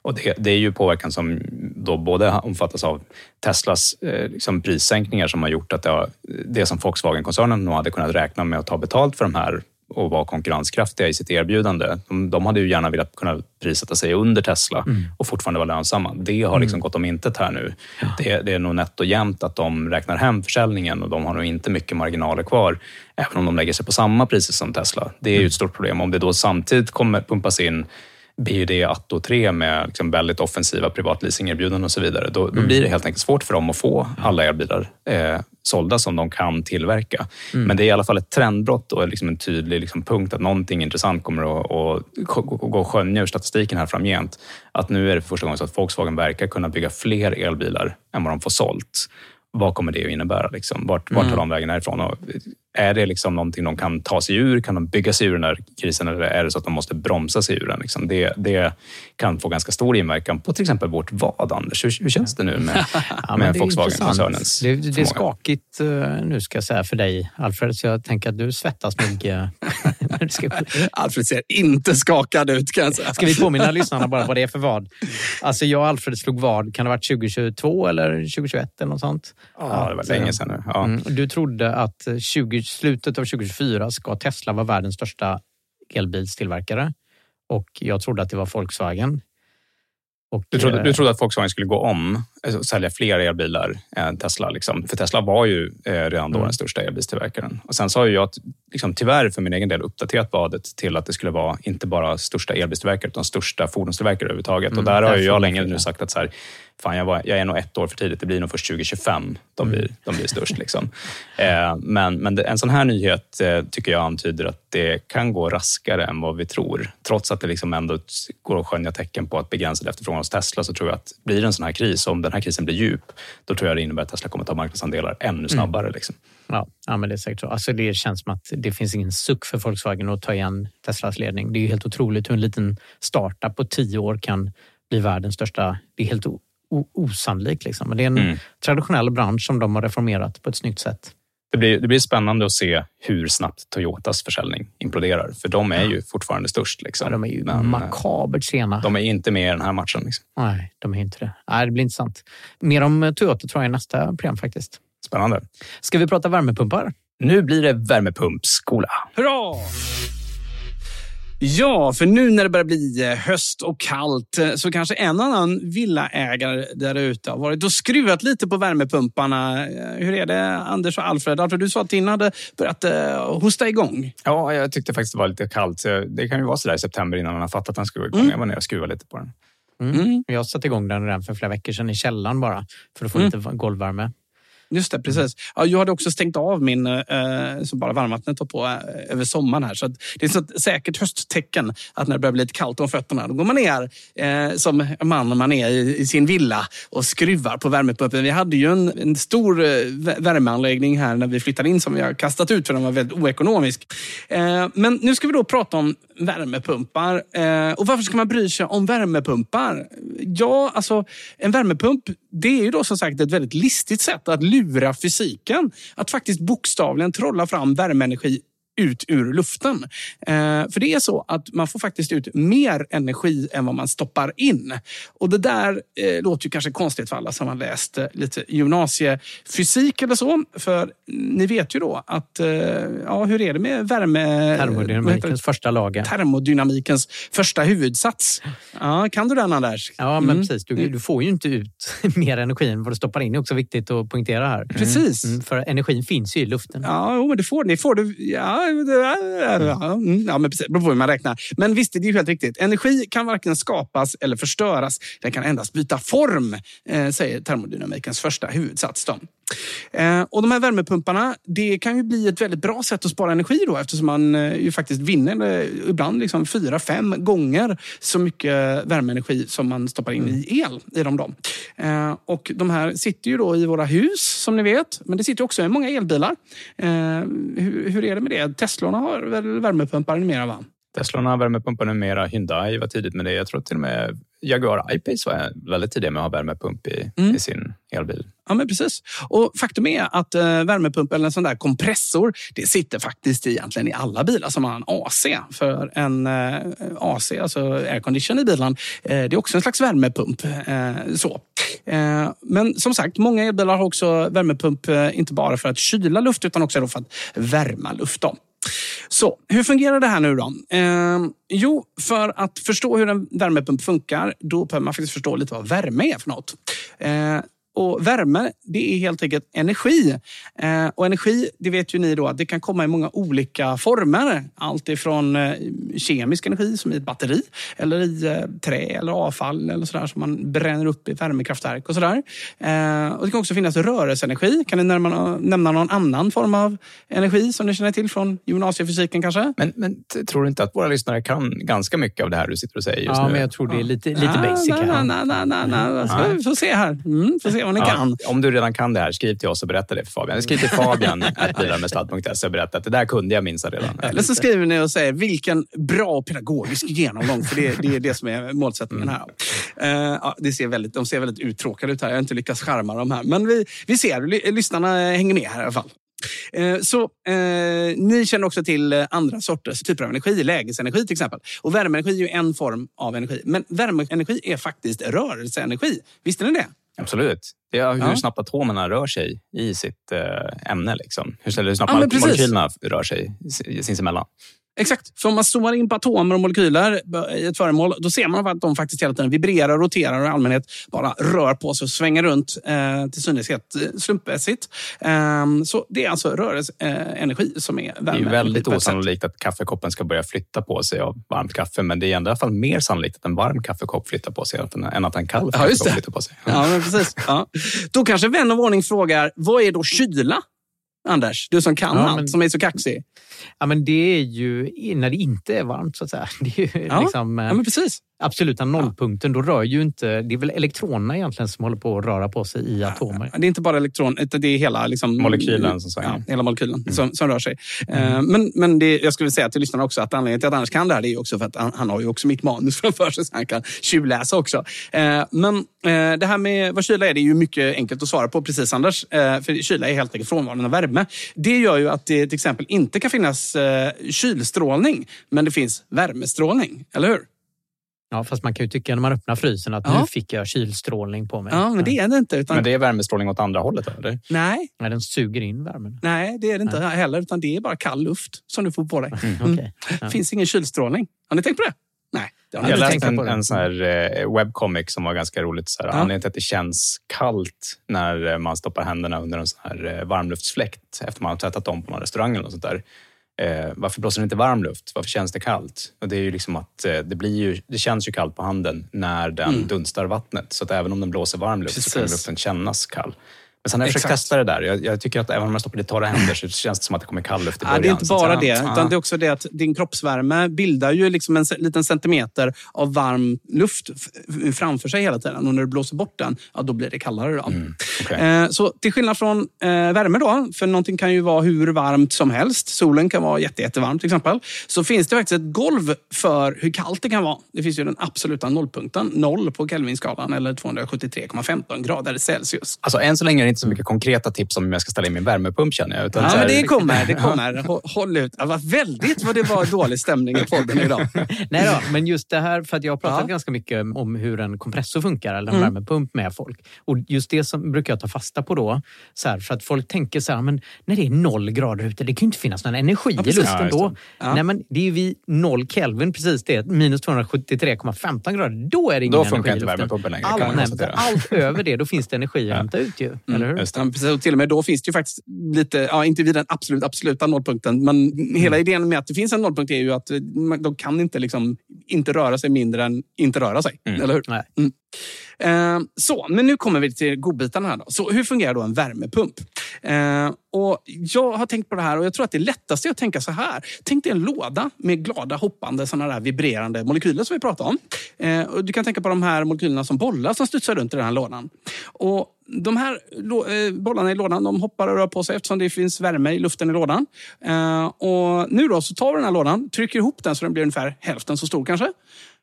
och det, det är ju påverkan som då både omfattas av Teslas eh, liksom prissänkningar som har gjort att det, har, det som Volkswagen-koncernen nog hade kunnat räkna med att ta betalt för de här och vara konkurrenskraftiga i sitt erbjudande. De, de hade ju gärna velat kunna prissätta sig under Tesla Mm. och fortfarande vara lönsamma. Det har liksom Mm. gått om intet här nu. Det, det är nog nätt och jämnt att de räknar hem försäljningen och de har nog inte mycket marginaler kvar, även om de lägger sig på samma priser som Tesla. Det är ju ett stort problem. Om det då samtidigt kommer pumpas in BUD Atto 3 med liksom väldigt offensiva privatleasingerbjudanden och så vidare, då, då Mm. blir det helt enkelt svårt för dem att få alla elbilar eh, sålda som de kan tillverka. Mm. Men det är i alla fall ett trendbrott och liksom en tydlig liksom punkt att någonting intressant kommer att, att gå- och skönja ur statistiken här framgent. Att nu är det för första gången så att Volkswagen verkar kunna bygga fler elbilar än vad de får sålt. Vad kommer det att innebära? Liksom? Vart, vart tar Mm. de vägen härifrån? Och är det liksom någonting de kan ta sig ur? Kan de bygga sig ur den här krisen eller är det så att de måste bromsa sig ur den? Liksom? Det, det kan få ganska stor inverkan på till exempel vårt vad, Anders? Hur, hur känns det nu med, Ja, med det är Volkswagen-koncernens. Det, det är skakigt eh, nu ska jag säga för dig Alfred, så jag tänker att du svettas nog. när du ska... Alfred ser inte skakad ut kan jag säga. Ska vi påminna lyssnarna bara vad det är för vad? Alltså jag och Alfred slog vad, kan det ha varit 2022 eller 2021 eller något sånt? Ja, det var länge sedan nu. Ja. Mm, du trodde att 20, slutet av 2024 ska Tesla vara världens största elbilstillverkare och jag trodde att det var Volkswagen. Och, Du trodde, eh, du trodde att Volkswagen skulle gå om, alltså sälja fler elbilar än Tesla. Liksom. För Tesla var ju eh, redan då Mm. den största elbilstillverkaren. Och sen ju jag liksom, tyvärr för min egen del uppdaterat vadet till att det skulle vara inte bara största elbilstillverkare utan största fordonstillverkare överhuvudtaget. Mm, och där har jag länge nu sagt att så här, fan, jag, var, jag är nog ett år för tidigt. Det blir nog först 2025 de Mm. blir, de blir störst. Liksom. Eh, men men en sån här nyhet eh, tycker jag antyder att det kan gå raskare än vad vi tror. Trots att det liksom ändå går att skönja tecken på att begränsad efterfrågan hos Tesla så tror jag att blir det en sån här kris, om den här krisen blir djup, då tror jag det innebär att Tesla kommer ta marknadsandelar ännu snabbare. Liksom. Ja, ja, men det är säkert så. Alltså det känns som att det finns ingen suck för Volkswagen att ta igen Teslas ledning. Det är helt otroligt hur en liten startup på tio år kan bli världens största. Det är helt o- o- osannolikt. Liksom. Men det är en Mm. traditionell bransch som de har reformerat på ett snyggt sätt. Det blir, det blir spännande att se hur snabbt Toyotas försäljning imploderar, för de är ju fortfarande störst. Liksom. Ja, de är ju Men, eh, makabert sena. de är inte med i den här matchen. Liksom. Nej, de är inte det. Nej, det blir intressant. Mer om eh, Toyota tror jag i nästa program faktiskt. Spännande. Ska vi prata värmepumpar? Nu blir det värmepumpskola. Hurra! Ja, för nu när det börjar bli eh, höst och kallt eh, så kanske en annan villaägare där ute har varit och skruvat lite på värmepumparna. Eh, Hur är det Anders och Alfred? Alfred, du sa att din hade börjat hosta igång. Ja, jag tyckte faktiskt det var lite kallt. så Det kan ju vara sådär i september innan man har fattat att den ska gå igång. Mm. Jag var nere och skruvade lite på den. Mm. Jag satte igång den redan för flera veckor sedan i källaren bara för att få Mm. lite golvvärme. Just det, precis. Ja, jag hade också stängt av min, eh, så bara varmvattnet var på eh, över sommaren här. Så det är ett säkert hösttecken att när det börjar bli lite kallt om fötterna, då går man ner eh, som man när man är i, i sin villa och skruvar på värmepumpen. Vi hade ju en, en stor eh, vä- värmeanläggning här när vi flyttade in som vi har kastat ut för den var väldigt oekonomisk. Eh, men nu ska vi då prata om värmepumpar. Eh, och varför ska man bry sig om värmepumpar? Ja, alltså en värmepump det är ju då som sagt ett väldigt listigt sätt att lura lura fysiken. Att faktiskt bokstavligen trolla fram värmeenergi ut ur luften. Eh, för det är så att man får faktiskt ut mer energi än vad man stoppar in. Och det där eh, låter ju kanske konstigt för alla som har läst eh, lite gymnasiefysik eller så. För ni vet ju då att, eh, ja hur är det med värme... Termodynamikens första lagen. Termodynamikens första huvudsats. Ja, kan du den Anders? Ja, men Mm. precis. Du, du får ju inte ut mer energi än vad du stoppar in. Det är också viktigt att poängtera här. Precis. Mm, för energin finns ju i luften. Ja, jo, men det får, det får du. Ja, ja, men precis. Det beror på hur man räknar. Men visst, det är ju helt riktigt. Energi kan varken skapas eller förstöras. Den kan endast byta form, eh, säger termodynamikens första huvudsats. Då. Eh, och de här värmepumparna, det kan ju bli ett väldigt bra sätt att spara energi då eftersom man eh, ju faktiskt vinner eh, ibland liksom fyra, fem gånger så mycket värmeenergi som man stoppar in i el i dem. Då. Och de här sitter ju då i våra hus som ni vet, men det sitter också i många elbilar. Hur, hur är det med det? Teslorna har väl värmepumpar numera va? Teslorna har värmepumpar numera. Hyundai var tidigt med det. Jag tror till och med Jaguar I-Pace var väldigt tidiga med att ha värmepump i, Mm. i sin elbil. Ja, men precis. Och faktum är att eh, värmepump eller en sån där kompressor, det sitter faktiskt egentligen i alla bilar som har en AC. För en eh, AC, alltså aircondition i bilen, eh, det är också en slags värmepump. Så. Men som sagt, många elbilar har också värmepump, inte bara för att kyla luft utan också för att värma luft. Då. Så, hur fungerar det här nu då? Eh, jo, för att förstå hur en värmepump funkar, då behöver man faktiskt förstå lite vad värme är för något. Eh, och värme, det är helt enkelt energi. Eh, och energi, det vet ju ni då, att det kan komma i många olika former. Allt ifrån eh, kemisk energi som i ett batteri eller i eh, trä eller avfall eller sådär som man bränner upp i värmekraftverk och sådär. Eh, och det kan också finnas rörelseenergi. Kan ni nämna, nämna någon annan form av energi som ni känner till från gymnasiefysiken kanske? Men, men tror du inte att våra lyssnare kan ganska mycket av det här du sitter och säger just Ja, nu? men jag tror det är lite, lite Ah, basic nej, nej, nej, nej, Nej. Vi får se här. Mm, får se vad ni Ja, kan. Om du redan kan det här, skriv till oss och berätta det för Fabian. Skriv till Fabian bilarmedsladd.se och berätta att det där kunde jag minst redan. Eller så skriver ni och säger vilken bra pedagogisk genomgång, för det, det är det som är målsättningen här. Eh, ja, det ser väldigt, de ser väldigt uttråkade ut här. Jag har inte lyckats skärma dem här. Men vi, vi ser, ly- lyssnarna hänger med här i alla fall. Eh, Så eh, ni känner också till eh, andra sorters typer av energi, lägesenergi till exempel. Och värmeenergi är ju en form av energi. Men värmeenergi är faktiskt rörelseenergi. Visste ni det? Absolut. Det är hur Ja. snabbt atomerna rör sig i sitt eh, ämne. Liksom. Hur, snabbt Ja, molekylerna rör sig sinsemellan. Exakt. För om man zoomar in på atomer och molekyler i ett föremål, då ser man att de faktiskt hela tiden vibrerar, roterar och i allmänhet bara rör på sig och svänger runt eh, till synes helt eh, slumpmässigt. Ehm, så det är alltså rörelseenergi som är Det värme. är ju väldigt osannolikt att kaffekoppen ska börja flytta på sig av varmt kaffe. Men det är i alla fall mer sannolikt att en varm kaffekopp flyttar på sig än- att en kall Ja, kaffekopp det. flyttar på sig. Ja, men precis. Ja. Då kanske vän av ordning frågar, vad är då kyla? Anders, du som kan Ja, allt, men- som är så kaxig. Ja, men det är ju när det inte är varmt så att säga. Det är ju Ja, liksom, eh, ja, men precis. absoluta nollpunkten. Då rör ju inte... Det är väl elektronerna egentligen som håller på att röra på sig i atomer. Det är inte bara elektron, utan det är hela liksom, Molekylen som svänger. Ja, hela molekylen som, som rör sig. Eh, Men, men det, jag skulle säga till lyssnarna också att anledningen till att Anders kan det här är ju också för att han, han har ju också mitt manus framför sig så han kan tjuvläsa också. Eh, Men det här med vad kyla är, det är ju mycket enkelt att svara på precis Anders. För kyla är helt enkelt frånvaron av värme. Det gör ju att det till exempel inte kan finnas eh, kylstrålning, men det finns värmestrålning. Eller hur? Ja, fast man kan ju tycka när man öppnar frysen att Ja. nu fick jag kylstrålning på mig. Ja, men det är det inte. Utan, Men det är värmestrålning åt andra hållet? Eller? Nej, Nej, den suger in värmen. nej, det är det inte heller. Utan det är bara kall luft som du får på dig. Mm, okej. Det finns ingen kylstrålning. Har ni tänkt på det? Nej, det har Jag läste en, en sån här eh, webcomic som var ganska roligt. Så här, Ja. Anledningen till att det känns kallt när eh, man stoppar händerna under en sån här eh, varmluftsfläkt efter man har tvättat dem på någon restaurang eller något sånt där. Eh, varför blåser det inte varm luft? Varför känns det kallt? Och det, är ju liksom att, eh, det, blir ju, det känns ju kallt på handen när den Mm. dunstar vattnet. Så att även om den blåser varm luft så kan Precis. luften kännas kall. Men sen har jag försökt Exakt. testa det där. Jag, jag tycker att även om jag stoppar i torra händer så känns det som att det kommer kall luft i Ja, början. det är inte bara det, Ja. utan det är också det att din kroppsvärme bildar ju liksom en liten centimeter av varm luft framför sig hela tiden. Och när du blåser bort den, ja, då blir det kallare. Då. Eh, Så till skillnad från eh, värme då, för någonting kan ju vara hur varmt som helst. Solen kan vara jätte, jättevarm till exempel. Så finns det faktiskt ett golv för hur kallt det kan vara. Det finns ju den absoluta nollpunkten, noll på Kelvinskalan eller 273,15 grader Celsius. Alltså, än så länge det inte så mycket konkreta tips om hur jag ska ställa in min värmepump känner jag. Utan Ja, men det kommer. Det kommer. Hå- Håll ut. Det var väldigt vad det var dålig stämning i podden idag. Nej då, men just det här, för att jag har pratat Ja. ganska mycket om hur en kompressor funkar, eller en Mm. värmepump med folk. Och just det som brukar jag ta fasta på då, så här, för att folk tänker så här, men när det är noll grader ute, det kan ju inte finnas någon energi Ja, i luften Ja, då. Ja. Nej, men det är ju vid noll Kelvin, precis det, minus 273,15 grader, då är det ingen Då energi funkar i inte luften. värmepumpen längre, Allt, nej, allt över det, då finns det energi att hämta ut ju. Eller hur? Precis. Och till och med då finns det ju faktiskt lite, ja, inte vid den absolut, absoluta nollpunkten, men hela idén med att det finns en nollpunkt är ju att eh, man- de kan inte, liksom, inte röra sig mindre än inte röra sig. Eller hur? Nej. Mm. Eh, så, men nu kommer vi till godbitarna här. Då. Så hur fungerar då en värmepump? Eh, och jag har tänkt på det här och jag tror att det lättaste är att tänka så här. Tänk dig en låda med glada, hoppande, såna där vibrerande molekyler som vi pratade om. Eh, och du kan tänka på de här molekylerna som bollar som studsar runt i den här lådan. Och de här eh, bollarna i lådan de hoppar och rör på sig eftersom det finns värme i luften i lådan. Eh, och nu då så tar vi den här lådan, trycker ihop den så den blir ungefär hälften så stor kanske.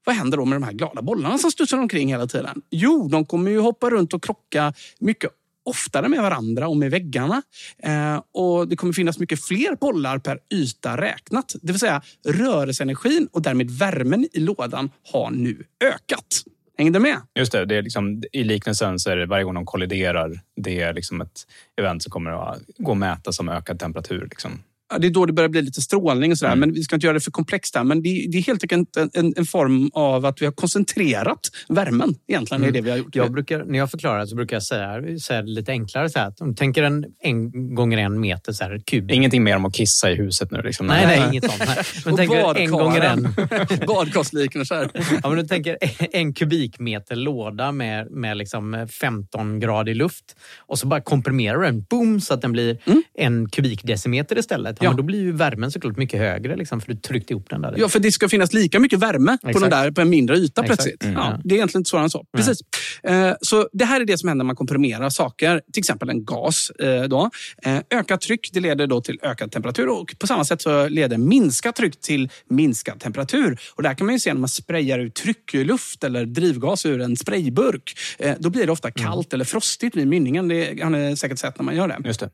Vad händer då med de här glada bollarna som studsar omkring hela tiden? Jo, de kommer ju hoppa runt och krocka mycket oftare med varandra och med väggarna. Eh, och Det kommer finnas mycket fler bollar per yta räknat. Det vill säga rörelseenergin och därmed värmen i lådan har nu ökat. Hängde med? Just det, det är liksom, i liknelsen så är det varje gång de kolliderar, det är liksom ett event som kommer att gå att mäta som ökad temperatur. Liksom. Det är då det börjar bli lite strålning och sådär. Men vi ska inte göra det för komplext här. Men det, det är helt enkelt en, en, en form av att vi har koncentrerat värmen. Egentligen är det vi har gjort. Jag brukar, när jag förklarar så brukar jag säga, säga det lite enklare. Så här, att om du tänker en, en gånger en meter så här, kub. Ingenting mer om att kissa i huset nu. Liksom. Nej, nej, inget sånt. Nej. Men tänker en gånger en. Badkarsliknelser. Ja, men du tänker en kubikmeter låda med, med liksom 15 grader luft och så bara komprimerar du den boom, så att den blir en kubikdecimeter istället. Ja. Men då blir ju värmen såklart mycket högre liksom, för du tryckte ihop den där. Ja, för det ska finnas lika mycket värme på den där på en mindre yta Exakt. plötsligt. Mm. Ja, det är egentligen inte svårare än så. Precis. Eh, Så det här är det som händer när man komprimerar saker. Till exempel en gas. eh, Då. Eh, Ökat tryck det leder då till ökad temperatur och på samma sätt så leder minskat tryck till minskad temperatur. Och där kan man ju se när man sprayar ut tryckluft eller drivgas ur en sprayburk. Då blir det ofta kallt eller frostigt vid mynningen. Det har ni säkert sett när man gör det. Just det.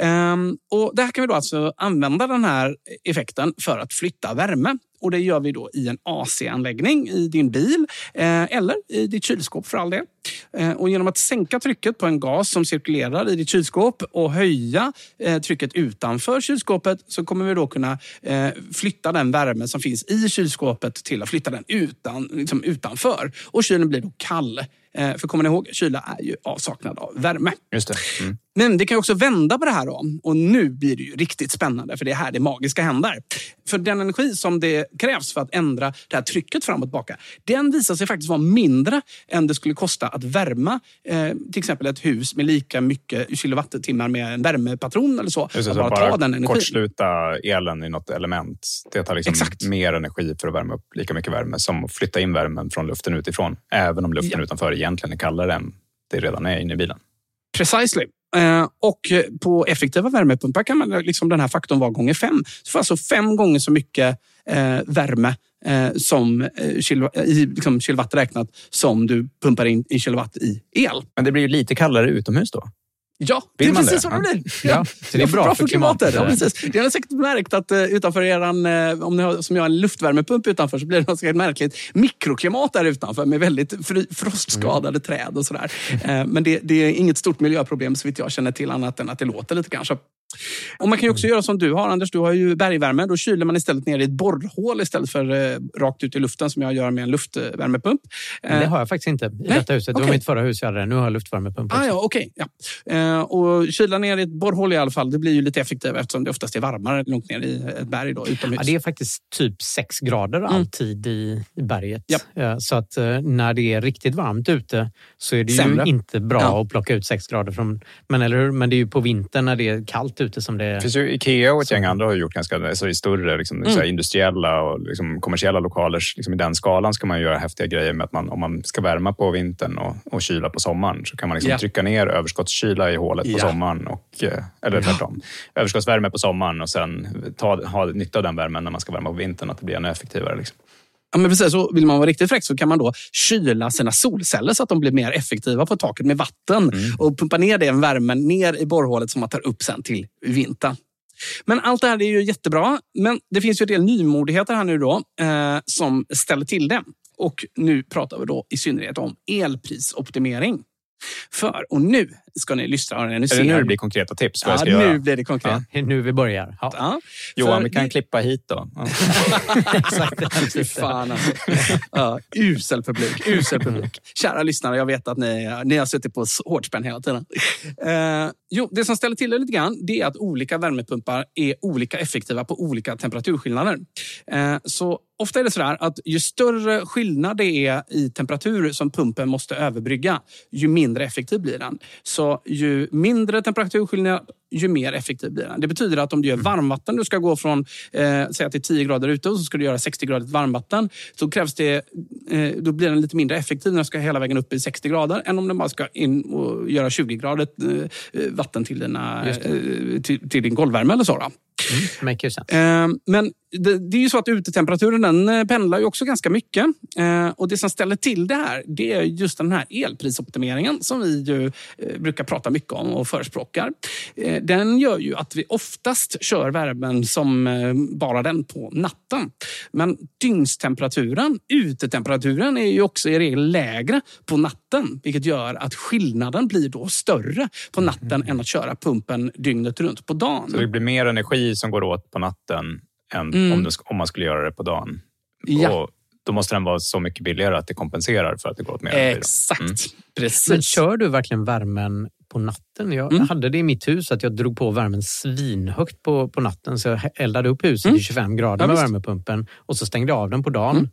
Ehm, och där kan vi då alltså använda den här effekten för att flytta värme. Och Det gör vi då i en AC-anläggning i din bil eh, eller i ditt kylskåp för all del. Eh, och genom att sänka trycket på en gas som cirkulerar i ditt kylskåp och höja eh, trycket utanför kylskåpet så kommer vi då kunna flytta den värme som finns i kylskåpet till att flytta den utan, liksom utanför. Och kylen blir då kall. Eh, för kommer ni ihåg, kyla är ju avsaknad av värme. Just det. Mm. Men det kan ju också vända på det här då. Och nu blir det ju riktigt spännande för det är här det magiska händer. För den energi som det krävs för att ändra det här trycket fram och tillbaka, den visar sig faktiskt vara mindre än det skulle kosta att värma eh, till exempel ett hus med lika mycket kilowattimmar med en värmepatron eller så. Just att så bara, bara ta den energin. kortsluta elen i något element. Det tar liksom Exakt. mer energi för att värma upp lika mycket värme som att flytta in värmen från luften utifrån. Även om luften utanför egentligen är kallare än det redan är inne i bilen. Precisely. Eh, och på effektiva värmepumpar kan man liksom den här faktorn vara gånger fem. Så får alltså fem gånger så mycket eh, värme eh, som i liksom kilowatt räknat som du pumpar in i kilowatt i el. Men det blir ju lite kallare utomhus då? Ja, Vill det är precis det? vad det Ja. blir. Ja, så det är bra för klimatet. Ja, precis. Det har ni säkert märkt att uh, utanför eran, uh, om ni har, som jag har en luftvärmepump utanför så blir det något säkert märkligt mikroklimat där utanför med väldigt fri, frostskadade Mm. träd och sådär. Eh, men det, det är inget stort miljöproblem så vitt jag känner till annat än att det låter lite kanske. Och man kan ju också göra som du har Anders, du har ju bergvärme. Då kyler man istället ner i ett borrhål istället för eh, rakt ut i luften som jag gör med en luftvärmepump. Men det har jag faktiskt inte i Nej, detta huset. Det var mitt förra hus jag hade det. Nu har jag luftvärmepump också. Ah, ja, okej. ja. Eh, och kyla ner i ett borrhål i alla fall, det blir ju lite effektivare eftersom det oftast är varmare långt ner i ett berg då, utomhus. Ja, det är faktiskt typ 6 grader Mm. alltid i, i berget. Eh, Så att eh, när det är riktigt varmt ute så är det Sämre. ju inte bra Ja. att plocka ut 6 grader. Från, men, eller hur? men det är ju på vintern när det är kallt ute som det finns ju Ikea och ett gäng andra har gjort ganska alltså i större liksom, Mm. här industriella och liksom, kommersiella lokaler. Liksom, I den skalan ska man göra häftiga grejer med att man, om man ska värma på vintern och, och kyla på sommaren så kan man liksom Ja. trycka ner överskottskyla i hålet på Ja. sommaren. Och, eh, eller tvärtom. Överskottsvärme på sommaren och sen ta, ha nytta av den värmen när man ska värma på vintern. Att det blir ännu effektivare. Liksom. Ja, men precis, så vill man vara riktigt fräck så kan man då kyla sina solceller så att de blir mer effektiva på taket med vatten och pumpa ner den värmen ner i borrhålet som man tar upp sen till vintern. Men allt det här är ju jättebra. Men det finns ju en del nymodigheter här nu då eh, som ställer till det. Och nu pratar vi då i synnerhet om elprisoptimering. För, och nu ska ni lyssna. Ni Är det nu det blir konkreta tips? Vad jag Ja, ska nu göra? blir det konkret. Är nu vi börjar. Ja. Ja, Johan, vi kan det- klippa hit då. Ja. Exakt. Fy fan alltså. ja, usel publik. Usel publik. Kära lyssnare, jag vet att ni, ni har suttit på hårt spänn hela tiden. Eh, jo, det som ställer till det lite grann det är att olika värmepumpar är olika effektiva på olika temperaturskillnader. Eh, så ofta är det så där att ju större skillnad det är i temperatur som pumpen måste överbrygga, ju mindre effektiv blir den. Så ju mindre temperaturskillnad, ju mer effektiv blir den. Det betyder att om du gör varmvatten, du ska gå från eh, säg att det är 10 grader ute och så ska du göra 60 grader varmvatten. Så krävs det, eh, då blir den lite mindre effektiv när den ska hela vägen upp i 60 grader än om den bara ska in och göra 20 grader eh, vatten till, dina, eh, till, till din golvvärme eller så. Då. Sense. Eh, Men det, det är ju så att utetemperaturen den eh, pendlar ju också ganska mycket. Eh, Och det som ställer till det här, det är just den här elprisoptimeringen som vi ju eh, brukar prata mycket om och förespråkar. Eh, Den gör ju att vi oftast kör värmen som eh, bara den på natten. Men dygnstemperaturen, utetemperaturen, är ju också i regel lägre på natten. Vilket gör att skillnaden blir då större på natten än att köra pumpen dygnet runt på dagen. Så det blir mer energi som går åt på natten än Mm. om, det, om man skulle göra det på dagen. Ja. Och då måste den vara så mycket billigare att det kompenserar för att det går åt mer energi. Exakt. Mm. Precis. Men kör du verkligen värmen på natten? Jag Mm. hade det i mitt hus att jag drog på värmen svinhögt på, på natten så jag eldade upp huset Mm. i 25 grader Ja, med visst. värmepumpen och så stängde jag av den på dagen.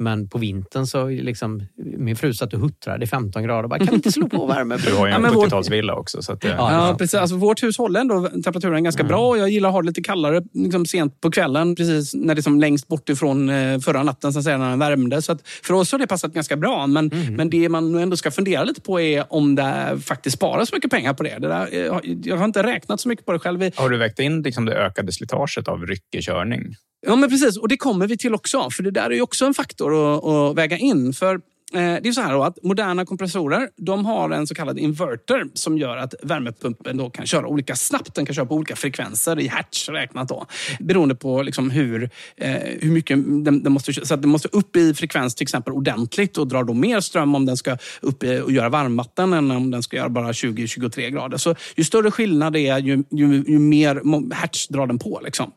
Mm. Men på vintern så liksom, min fru satt och huttrade i 15 grader. Bara, kan vi inte slå på värmen? Du har ju Ja, en vår- 70-talsvilla också. Så att det, Ja, Ja, precis. Alltså, vårt hus håller ändå temperaturen ganska bra och jag gillar att ha det lite kallare liksom sent på kvällen. Precis när det är som längst bort ifrån eh, förra natten så att säga, när den värmde. Så att för oss har det passat ganska bra. Men, men det man ändå ska fundera lite på är om det faktiskt sparar så mycket pengar på det. det där, eh, jag har inte räknat så mycket på det själv. Har du vägt in liksom det ökade slitaget av ryckig körning? Ja, men precis. Och det kommer vi till också. För det där är ju också en faktor faktor att, att väga in. För Eh, det är så här då att moderna kompressorer de har en så kallad inverter som gör att värmepumpen då kan köra olika snabbt. Den kan köra på olika frekvenser i hertz räknat. Då, beroende på liksom hur, eh, hur mycket den, den måste... Så att den måste upp i frekvens till exempel ordentligt och drar då mer ström om den ska upp i, och göra varmvatten än om den ska göra bara 20-23 grader. Så ju större skillnad det är, ju, ju, ju mer hertz drar den på. Liksom.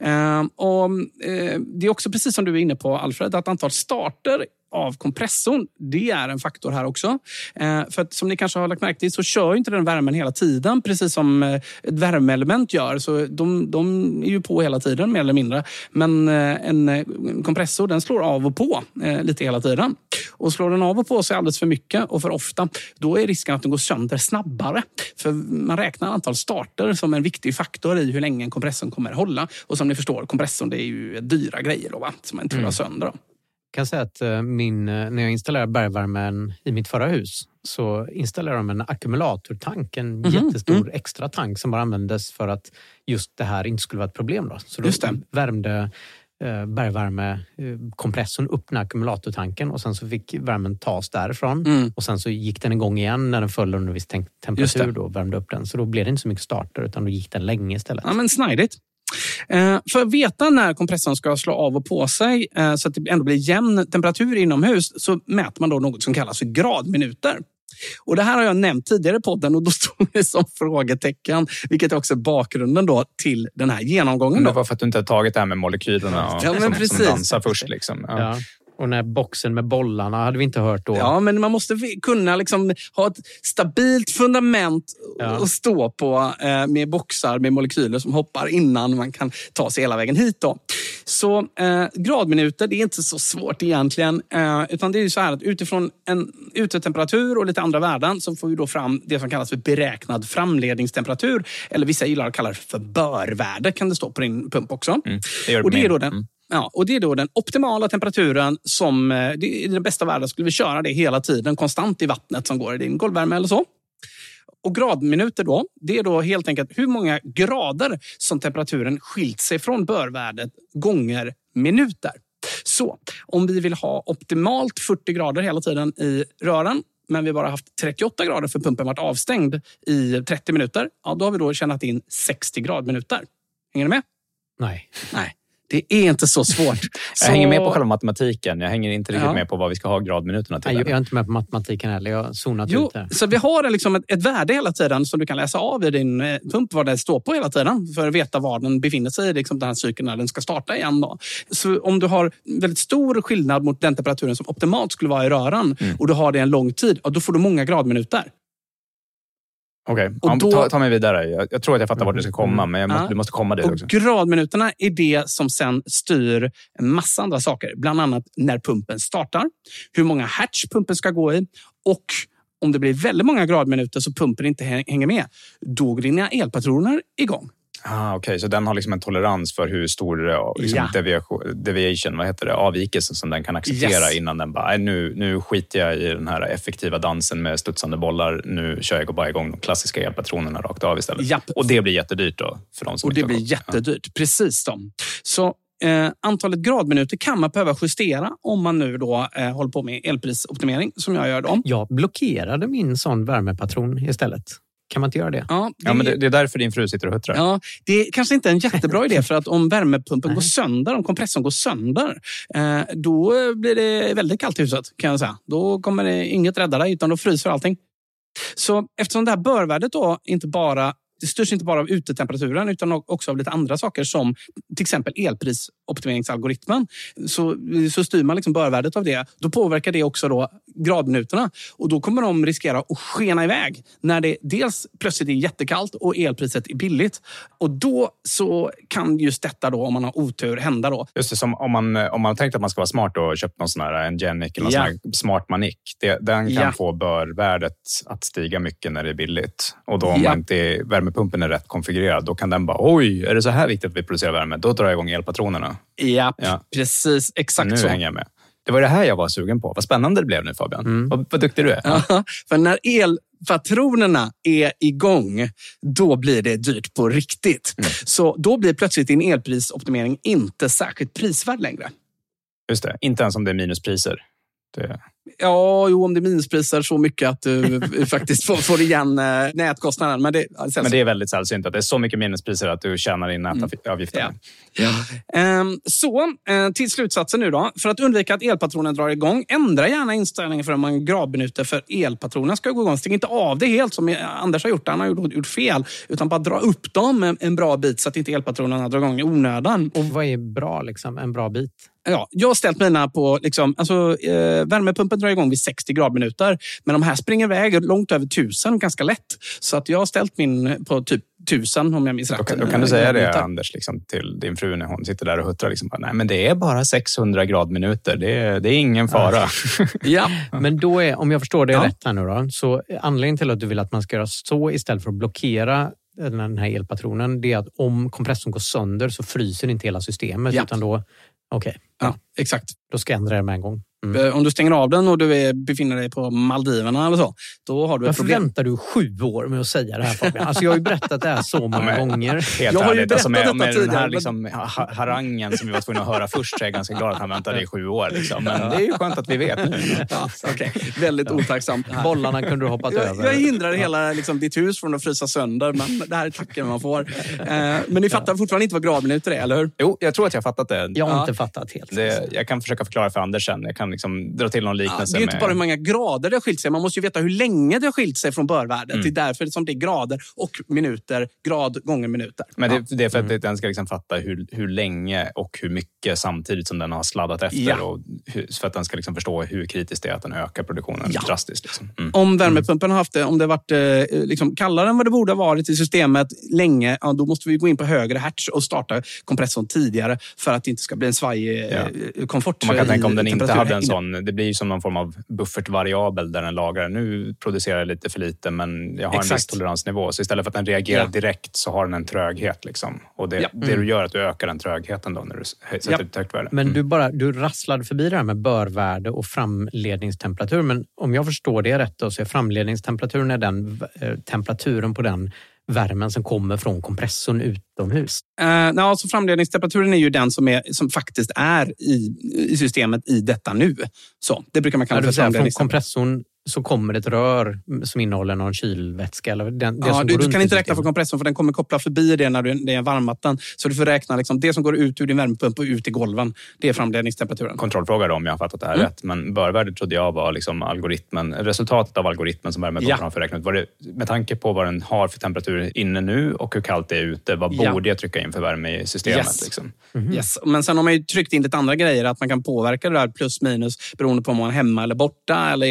Eh, och, eh, det är också precis som du är inne på Alfred, att antal starter av kompressorn, det är en faktor här också. Eh, för att som ni kanske har lagt märke till så kör inte den värmen hela tiden, precis som eh, ett värmeelement gör. Så de, de är ju på hela tiden mer eller mindre. Men eh, en kompressor den slår av och på lite hela tiden. Och slår den av och på sig alldeles för mycket och för ofta, då är risken att den går sönder snabbare. För man räknar antal starter som en viktig faktor i hur länge en kompressor kommer hålla. Och som ni förstår, kompressorn det är ju dyra grejer då, va? som man inte vill ha sönder. Då. Kan säga att eh, min, eh, när jag installerade bergvärmen i mitt förra hus så installerade de en ackumulatortank, en Mhm, jättestor mm. extra tank som bara användes för att just det här inte skulle vara ett problem. Då. Så då Just det. värmde eh, bergvärmekompressorn upp den ackumulatortanken och sen så fick värmen tas därifrån Mm. och sen så gick den igång igen när den föll under viss tem- Just temperatur och värmde upp den. Så då blev det inte så mycket starter utan då gick den länge istället. Ja, men snidigt. Eh, för att veta när kompressorn ska slå av och på sig eh, så att det ändå blir jämn temperatur inomhus så mäter man då något som kallas för gradminuter. Och Det här har jag nämnt tidigare i podden och då stod det som frågetecken, vilket är också bakgrunden då till den här genomgången. Det Då. var för att du inte har tagit det här med molekylerna och, Ja, men som, precis. som dansar först. Liksom. Ja. Ja. Och när boxen med bollarna hade vi inte hört då. Ja, men man måste kunna liksom ha ett stabilt fundament Ja. att stå på eh, med boxar med molekyler som hoppar innan man kan ta sig hela vägen hit. Då. Så eh, gradminuter, det är inte så svårt egentligen. Eh, utan det är ju så här att utifrån en utetemperatur och lite andra värden så får vi då fram det som kallas för beräknad framledningstemperatur. Eller vissa gillar att kalla det för börvärde kan det stå på din pump också. Mm. Det gör det och det är då den, Ja, och det är då den optimala temperaturen som, eh, i den bästa världen skulle vi köra det hela tiden konstant i vattnet som går i din golvvärme eller så. Och gradminuter då, det är då helt enkelt hur många grader som temperaturen skilt sig från börvärdet gånger minuter. Så om vi vill ha optimalt 40 grader hela tiden i rören men vi bara haft 38 grader för pumpen varit avstängd i 30 minuter, ja, då har vi då tjänat in 60 gradminuter. Hänger ni med? Nej. Nej. Det är inte så svårt. Jag hänger med på själva matematiken. Jag hänger inte riktigt Ja. med på vad vi ska ha gradminuterna till. Nej, jag är inte med på matematiken heller. Jag har zonat Jo, ut där. så vi har liksom ett, ett värde hela tiden som du kan läsa av i din eh, pump vad det står på hela tiden för att veta var den befinner sig i liksom den här cykeln när den ska starta igen. Då. Så om du har väldigt stor skillnad mot den temperaturen som optimalt skulle vara i röran Mm. och du har det en lång tid, då får du många gradminuter. Okej, Och då- ta, ta mig vidare. Jag, jag tror att jag fattar vart du ska komma, men jag måste, Ja. du måste komma dit Och också. gradminuterna är det som sen styr en massa andra saker. Bland annat när pumpen startar, hur många hertz pumpen ska gå i och om det blir väldigt många gradminuter så pumpen inte hä- hänger med, då går dina elpatroner igång. Ah, Okej, så den har liksom en tolerans för hur stor eh, liksom, Ja. deviation, deviation, vad heter det, avvikelse som den kan acceptera Yes. innan den bara, "Nej, nu, nu skiter jag i den här effektiva dansen med studsande bollar. Nu kör jag bara igång de klassiska elpatronerna rakt av istället. Japp. Och det blir jättedyrt då för de som Och det blir jättedyrt. Precis. Då. Så eh, antalet gradminuter kan man behöva justera om man nu då eh, håller på med elprisoptimering som jag gör. Då. Jag blockerade min sån värmepatron istället. Kan man inte göra det? Ja, Ja, men det, det är därför din fru sitter och huttrar. Ja, det är kanske inte en jättebra idé för att om värmepumpen går sönder, om kompressorn går sönder, eh, då blir det väldigt kallt i huset kan jag säga. Då kommer det inget rädda dig utan då fryser allting. Så eftersom det här börvärdet då inte bara det styrs inte bara av utetemperaturen utan också av lite andra saker som till exempel elprisoptimeringsalgoritmen. Så, så styr man liksom börvärdet av det. Då påverkar det också då gradminuterna och då kommer de riskera att skena iväg när det dels plötsligt är jättekallt och elpriset är billigt. Och då så kan just detta då, om man har otur, hända då. Just det, som om man, om man tänkt att man ska vara smart och köpt någon sån här en Genic eller någon sån här smart manik. Det, den kan Ja. få börvärdet att stiga mycket när det är billigt. Och då om man inte är, värmepumpen är rätt konfigurerad, då kan den bara oj, är det så här viktigt att vi producerar värme? Då drar jag igång elpatronerna. Ja, precis. Exakt nu så. hänger jag med. Det var det här jag var sugen på. Vad spännande det blev nu Fabian. Vad, vad duktig du är. Ja, för när elpatronerna är igång, då blir det dyrt på riktigt. Så då blir plötsligt din elprisoptimering inte särskilt prisvärd längre. Just det. Inte ens om det är minuspriser. Det, Ja, jo, om det är minuspriser så mycket att du faktiskt får, får igen eh, nätkostnaden. Men det, sen, men det är väldigt sällsynt att det är så mycket minuspriser att du tjänar in nätavgifterna. Ehm, Så, eh, till slutsatsen nu då. För att undvika att elpatronen drar igång, ändra gärna inställningen för hur många gradminuter för elpatronen ska gå igång. Stäng inte av det helt som Anders har gjort. Han har gjort, gjort fel. Utan bara dra upp dem en, en bra bit så att inte elpatronerna drar igång i onödan. Och vad är bra, liksom? En bra bit? Ja, jag har ställt mina på... Liksom, alltså, eh, värmepumpen drar igång vid 60 gradminuter. Men de här springer iväg långt över 1000 ganska lätt. Så att jag har ställt min på typ 1000 om jag minns rätt. Då kan, då kan du säga det. Anders, liksom, till din fru när hon sitter där och huttrar. Liksom, Nej, men det är bara 600 gradminuter. Det är, det är ingen fara. Ja. Men då är, om jag förstår det Ja. rätt här nu då, så anledningen till att du vill att man ska göra så istället för att blockera den här elpatronen, det är att om kompressorn går sönder så fryser inte hela systemet. Ja. Utan då, okej, Ja, exakt. då ska jag ändra det med en gång. Mm. Eh, Om du stänger av den och du är, befinner dig på Maldiverna eller så, då har du ett Varför problem. väntar du sju år med att säga det här Fabian? Alltså jag har ju berättat det här så många men- gånger. Helt Jag har ju ärligt, alltså med, berättat med detta den tidigare, här liksom, ha- harangen som vi var tvungna att höra först så är jag ganska glad att han väntade i sju år. Liksom. Men det är ju skönt att vi vet nu. Ja, okej. Väldigt otacksamt. Bollarna kunde du hoppat Jag, över. jag hindrar hela liksom, ditt hus från att frysa sönder, men det här är tacken man får. Eh, men ni fattar fortfarande inte vad gradminuter är, eller hur? Jo, jag tror att jag har fattat det. Jag har Ja. inte fattat helt. det jag kan försöka förklara för Anders sen. Jag kan kan liksom dra till någon liknelse. Ja, det är inte med... bara hur många grader det har skilt sig. Man måste ju veta hur länge det har skilt sig från börvärdet. Mm. Det är därför som det är grader och minuter. Grad gånger minuter. Men det, Ja. det är för att Mm. den ska liksom fatta hur, hur länge och hur mycket samtidigt som den har sladdat efter. Ja. Och hur, för att den ska liksom förstå hur kritiskt det är att den ökar produktionen Ja. drastiskt. Liksom. Mm. Om värmepumpen har haft det, om det varit eh, liksom kallare än vad det borde ha varit i systemet länge, ja, då måste vi gå in på högre hertz och starta kompressorn tidigare för att det inte ska bli en svajig eh, komfort. Man kan i tänka om den inte hade en sån, det blir som någon form av buffertvariabel där den lagrar. Nu producerar jag lite för lite men jag har en Exakt. viss toleransnivå. Så istället för att den reagerar Ja. direkt så har den en tröghet. Liksom. Och det, Ja. det Mm. du gör är att du ökar den trögheten då när du sätter Ja. ett högt värde. Men Mm. du, bara, du rasslade förbi det här med börvärde och framledningstemperatur. Men om jag förstår det rätt då, så är framledningstemperaturen är den eh, temperaturen på den värmen som kommer från kompressorn utomhus. Uh, nej, alltså framledningstemperaturen är ju den som, är, som faktiskt är i, i systemet i detta nu. Så, det brukar man Ja, kalla det för säga, från framledningstemperatur. kompressorn så kommer ett rör som innehåller någon kylvätska. Eller den, det Ja, som du, går du kan inte räkna för kompressorn för den kommer koppla förbi det när du, det är varmvatten. Så du får räkna liksom, det som går ut ur din värmepump och ut i golven. Det är framledningstemperaturen. kontrollfråga då, om jag har fattat det här Mm. rätt. Men börvärdet trodde jag var liksom algoritmen, resultatet av algoritmen som värmepumpen Ja. har för räkna ut. Var det, med tanke på vad den har för temperatur inne nu och hur kallt det är ute, vad Ja. borde jag trycka in för värme i systemet? Yes. Liksom? Yes. Men sen har man ju tryckt in lite andra grejer, att man kan påverka det där plus minus beroende på om man är hemma eller borta, eller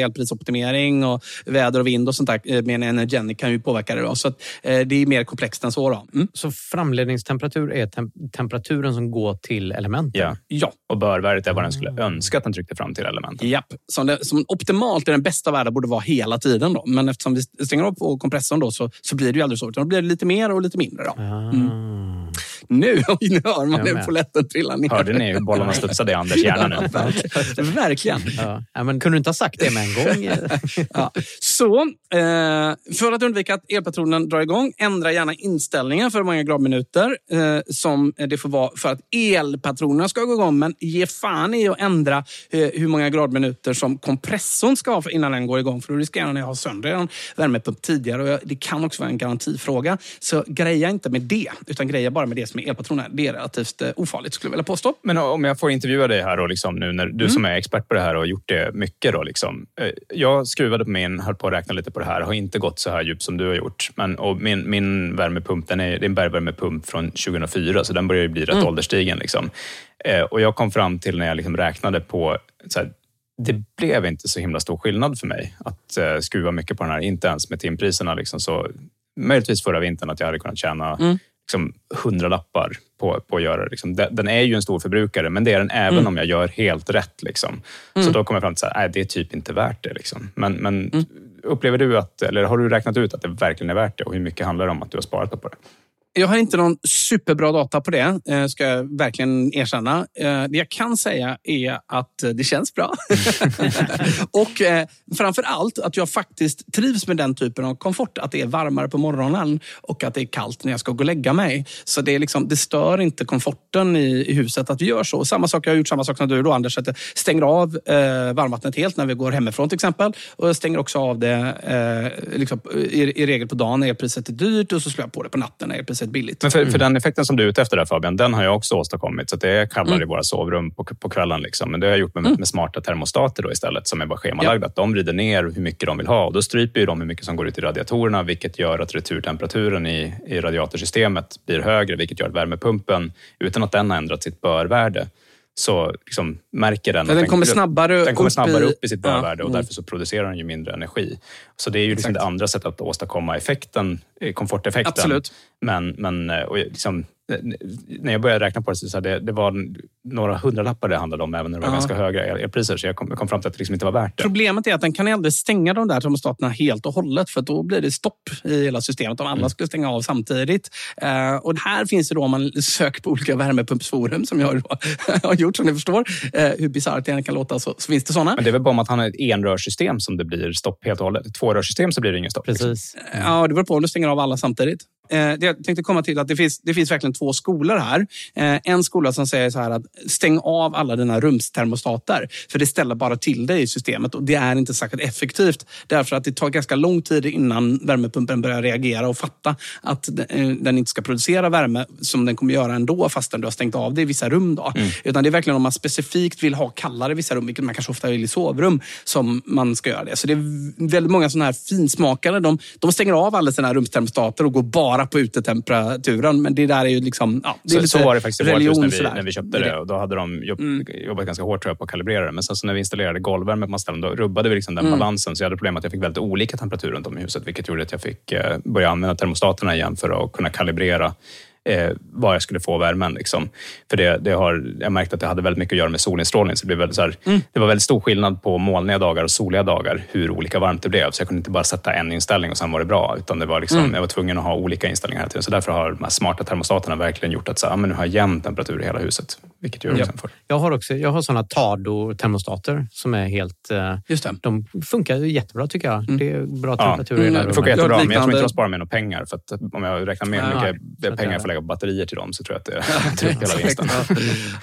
elprisoptimering och väder och vind och sånt där eh, med en Energenic kan ju påverka det. Då. Så att, eh, det är mer komplext än så. Då. Mm. Så framledningstemperatur är tem temperaturen som går till elementen? Ja. ja. Och börvärdet är vad den skulle önska att den tryckte fram till elementen. Japp. Som, det, som optimalt är den bästa världen borde vara hela tiden. Då. Men eftersom vi stänger av på kompressorn då, så, så blir det ju aldrig så. Utan då blir det lite mer och lite mindre. Då. Mm. Nu, nu hör man hur polletten trillar ner. Hörde ni hur bollarna studsade i Anders hjärna nu? Verkligen. Verkligen. Ja. Ja, men kunde du inte ha sagt det med en gång? Ja. Så, eh, för att undvika att elpatronen drar igång, ändra gärna inställningen för hur många gradminuter eh, som det får vara för att elpatronerna ska gå igång. Men ge fan i att ändra eh, hur många gradminuter som kompressorn ska ha innan den går igång. För då riskerar ni att ha sönder en värmepump tidigare. Och det kan också vara en garantifråga. Så greja inte med det, utan greja bara med det som är elpatroner. Det är relativt eh, ofarligt skulle jag vilja påstå. Men om jag får intervjua dig här då, liksom, nu när du Mm. som är expert på det här och har gjort det mycket. Då, liksom. Eh, Jag skruvade på min, höll på att räkna lite på det här, har inte gått så här djupt som du har gjort. Men, och min, min värmepump, den är, det är en bergvärmepump från 2004, så den börjar ju bli rätt Mm. ålderstigen. Liksom. Eh, Och jag kom fram till när jag liksom räknade på här, det blev inte så himla stor skillnad för mig att eh, skruva mycket på den här, inte ens med timpriserna. Liksom, så möjligtvis förra vintern att jag hade kunnat tjäna Mm. Liksom, hundralappar på, på att göra det. Liksom. Den- är ju en stor förbrukare, men det är den även Mm. om jag gör helt rätt. Liksom. Så Mm. då kommer jag fram till att det är typ inte värt det. Liksom. Men, men Mm. upplever du att, eller har du räknat ut att det verkligen är värt det? Och hur mycket handlar det om att du har sparat på det? Jag har inte någon superbra data på det, eh, ska jag verkligen erkänna. Eh, det jag kan säga är att eh, det känns bra. och framför allt att jag faktiskt trivs med den typen av komfort. Att det är varmare på morgonen och att det är kallt när jag ska gå och lägga mig. Så det, är liksom, det stör inte komforten i, i huset att vi gör så. Samma sak, jag har gjort samma sak som du då Anders. Att jag stänger av varmvattnet helt när vi går hemifrån till exempel. Och jag stänger också av det liksom, i, i regel på dagen när elpriset är dyrt och så slår jag på det på natten när elpriset är billigt. Men för, för den effekten som du är ute efter där Fabian, den har jag också åstadkommit. Så att det är kallare Mm. i våra sovrum på, på kvällen. Liksom. Men det har jag gjort med, Mm. med smarta termostater då istället, som är bara schemalagda. Att de vrider ner hur mycket de vill ha och då stryper ju de hur mycket som går ut i radiatorerna, vilket gör att returtemperaturen i, i radiatorsystemet blir högre, vilket gör att värmepumpen, utan att den har ändrat sitt börvärde, så liksom märker den... Ja, att den kommer snabbare den kommer upp snabbare i- upp i sitt Ja, börvärde och mm. därför så producerar den ju mindre energi. Så det är ju liksom det andra sättet att åstadkomma effekten, eh, komforteffekten. Absolut. Men, men eh, och liksom, när jag började räkna på det så så det, det var några hundralappar det handlade om, även när det var Ja. ganska höga el- elpriser. Så jag kom, jag kom fram till att det liksom inte var värt det. Problemet är att den kan aldrig stänga de där termostaterna helt och hållet för då blir det stopp i hela systemet om alla Mm. skulle stänga av samtidigt. Eh, och här finns det då, om man söker på olika värmepumpsforum som jag har gjort, som ni förstår, eh, hur bisarrt det än kan låta, så, så finns det sådana. Men det är väl bara om att han har ett enrörssystem som det blir stopp helt och hållet. Ett tvårörssystem så blir det ingen stopp. liksom. Precis. Ja, det beror på om du stänger av alla samtidigt. Eh, det jag tänkte komma till att det finns, det finns verkligen två skolor här. Eh, en skola som säger så här att stäng av alla dina rumstermostater. För det ställer bara till dig i systemet och det är inte särskilt effektivt. Därför att det tar ganska lång tid innan värmepumpen börjar reagera och fatta att eh, den inte ska producera värme som den kommer göra ändå fastän du har stängt av det i vissa rum. Då. Mm. Utan det är verkligen om man specifikt vill ha kallare i vissa rum, vilket man kanske ofta vill i sovrum, som man ska göra det. Så det är väldigt många sådana här finsmakare. De, de stänger av alla sina rumstermostater och går bara på utetemperaturen. Men det där är ju liksom... Ja, det är så, så var det faktiskt i vårt när vi, när vi köpte det. Och då hade de jobb, mm. jobbat ganska hårt tror jag, på att kalibrera det. Men sen så när vi installerade golvvärme på ställen, då rubbade vi liksom den mm. balansen. Så jag hade problem att jag fick väldigt olika temperaturer runt om i huset, vilket gjorde att jag fick eh, börja använda termostaterna igen för att kunna kalibrera eh, var jag skulle få värmen. Liksom. För det, det har, jag märkte att det hade väldigt mycket att göra med solinstrålning. Så det, blev väldigt, så här, mm. det var väldigt stor skillnad på molniga dagar och soliga dagar, hur olika varmt det blev. Så jag kunde inte bara sätta en inställning och sen var det bra. Utan det var liksom, mm. jag var tvungen att ha olika inställningar hela tiden. Så därför har de här smarta termostaterna verkligen gjort att så, ah, men nu har jag jämn temperatur i hela huset. Vilket gör ja. för. Jag har också jag har såna Tado-termostater som är helt... Eh, Just det. De funkar jättebra tycker jag. Mm. Det är bra temperatur ja. i mm, Det funkar jättebra, men jag tror inte de sparar med några pengar. För att om jag räknar med hur mycket pengar jag får lägga på batterier till dem så tror jag att det är hela vinsten.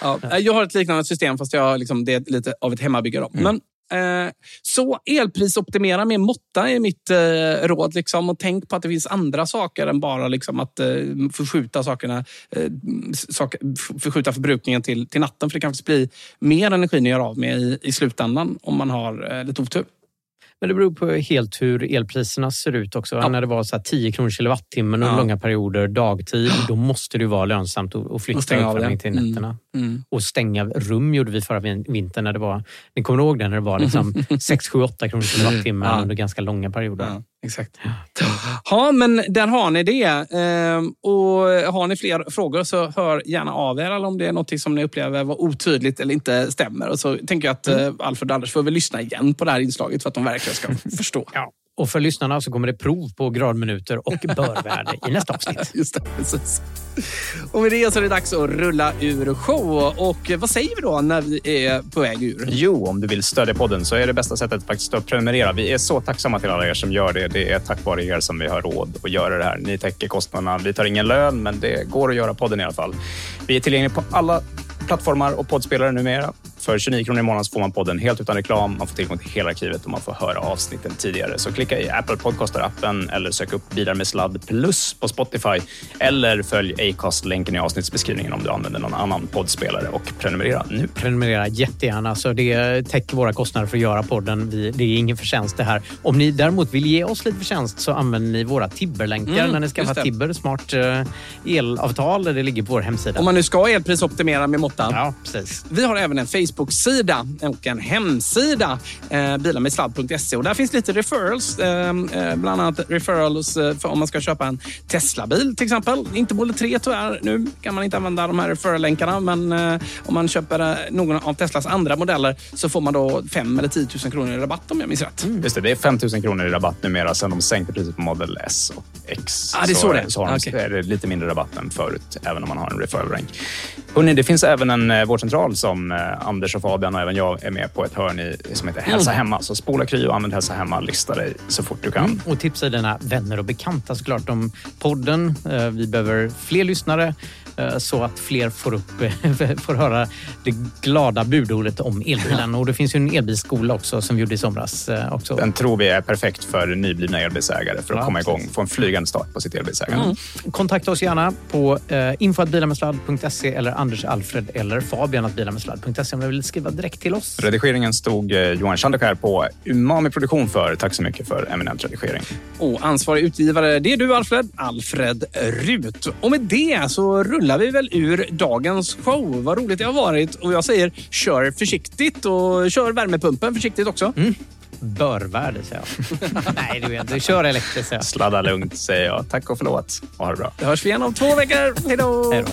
ja. Jag har ett liknande system fast jag, liksom, det är lite av ett hemmabygge. Då. Mm. Men så elprisoptimera med måtta är mitt eh, råd. Liksom. Och tänk på att det finns andra saker än bara liksom, att eh, förskjuta, sakerna, förskjuta förbrukningen till, till natten. För det kan bli mer energi ni gör av med i, i slutändan om man har lite otur. Men det beror på helt hur elpriserna ser ut också. Ja. När det var så 10 kronor kilowattimmen under ja. långa perioder dagtid, då måste det vara lönsamt att flytta uppvärmning till mm. nätterna. Mm. Mm. Och stänga rum gjorde vi förra vintern. När det var, ni kommer ihåg det? När det var liksom 6, 7, 8 kronor kilowattimmen ja. under ganska långa perioder. Ja. Exakt. Ja, men där har ni det. Ehm, och har ni fler frågor så hör gärna av er eller om det är något som ni upplever var otydligt eller inte stämmer. Och så tänker jag att mm. Eh, Alfred och Anders får väl lyssna igen på det här inslaget för att de verkligen ska förstå. Ja. Och för lyssnarna så kommer det prov på gradminuter och börvärde i nästa avsnitt. Just det, precis. Och med det så är det dags att rulla ur show. Och vad säger vi då när vi är på väg ur? Jo, om du vill stödja podden så är det bästa sättet faktiskt att prenumerera. Vi är så tacksamma till alla er som gör det. Det är tack vare er som vi har råd att göra det här. Ni täcker kostnaderna. Vi tar ingen lön, men det går att göra podden i alla fall. Vi är tillgängliga på alla plattformar och poddspelare numera. För 29 kronor i månaden får man podden helt utan reklam. Man får tillgång till hela arkivet och man får höra avsnitten tidigare. Så klicka i Apple Podcaster-appen eller sök upp Bilar med sladd plus på Spotify. Eller följ Acast-länken i avsnittsbeskrivningen om du använder någon annan poddspelare och prenumerera nu. Prenumerera jättegärna. Så det täcker våra kostnader för att göra podden. det är ingen förtjänst det här. Om ni däremot vill ge oss lite förtjänst så använder ni våra Tibber-länkar mm, när ni skaffar Tibber. Smart eh, elavtal. Det ligger på vår hemsida. Om man nu ska elprisoptimera med måttan. Ja, precis. Vi har även en Facebook Facebook-sida och en hemsida, eh, bilarmedsladd.se. Och där finns lite referrals, eh, eh, bland annat referrals eh, för om man ska köpa en Tesla-bil till exempel. Inte Model 3 tyvärr. Nu kan man inte använda de här referral-länkarna, men eh, om man köper eh, någon av Teslas andra modeller så får man då 5 eller 10 000 kronor i rabatt om jag minns rätt. Mm. Just det, det är 5 000 kronor i rabatt numera sen de sänkte priset på Model S och X. Ah, det är så, så det så har okay. är det lite mindre rabatt än förut, även om man har en referral-rank. Det finns även en vårdcentral som Anders Anders och Fabian och även jag är med på ett hörn i, som heter Hälsa mm. Hemma. Så spola Kry och använd Hälsa Hemma. Lista dig så fort du kan. Mm. Och tipsa dina vänner och bekanta såklart om podden. Eh, vi behöver fler lyssnare. Eh, så att fler får, upp, får höra det glada budordet om elbilen. Och det finns ju en elbilsskola också som vi gjorde i somras. Eh, också. Den tror vi är perfekt för nyblivna elbilsägare för att ja, komma igång, få en flygande start på sitt elbilsägande. Mm. Kontakta oss gärna på eh, info.bilarmedsladd.se eller Anders Alfred eller Fabian bilarmedsladd.se om du vill skriva direkt till oss. Redigeringen stod Johan Chandekär på Umami Produktion för. Tack så mycket för eminent redigering. Och ansvarig utgivare, det är du Alfred, Alfred Rut. Och med det så rullar rullar vi väl ur dagens show. Vad roligt det har varit. Och jag säger kör försiktigt och kör värmepumpen försiktigt också. Mm. Börvärde säger jag. Nej, du vet. Du kör elektriskt säger jag. Sladda lugnt säger jag. Tack och förlåt. Ha det bra. Det hörs vi igen om två veckor. Hej då! Hej då.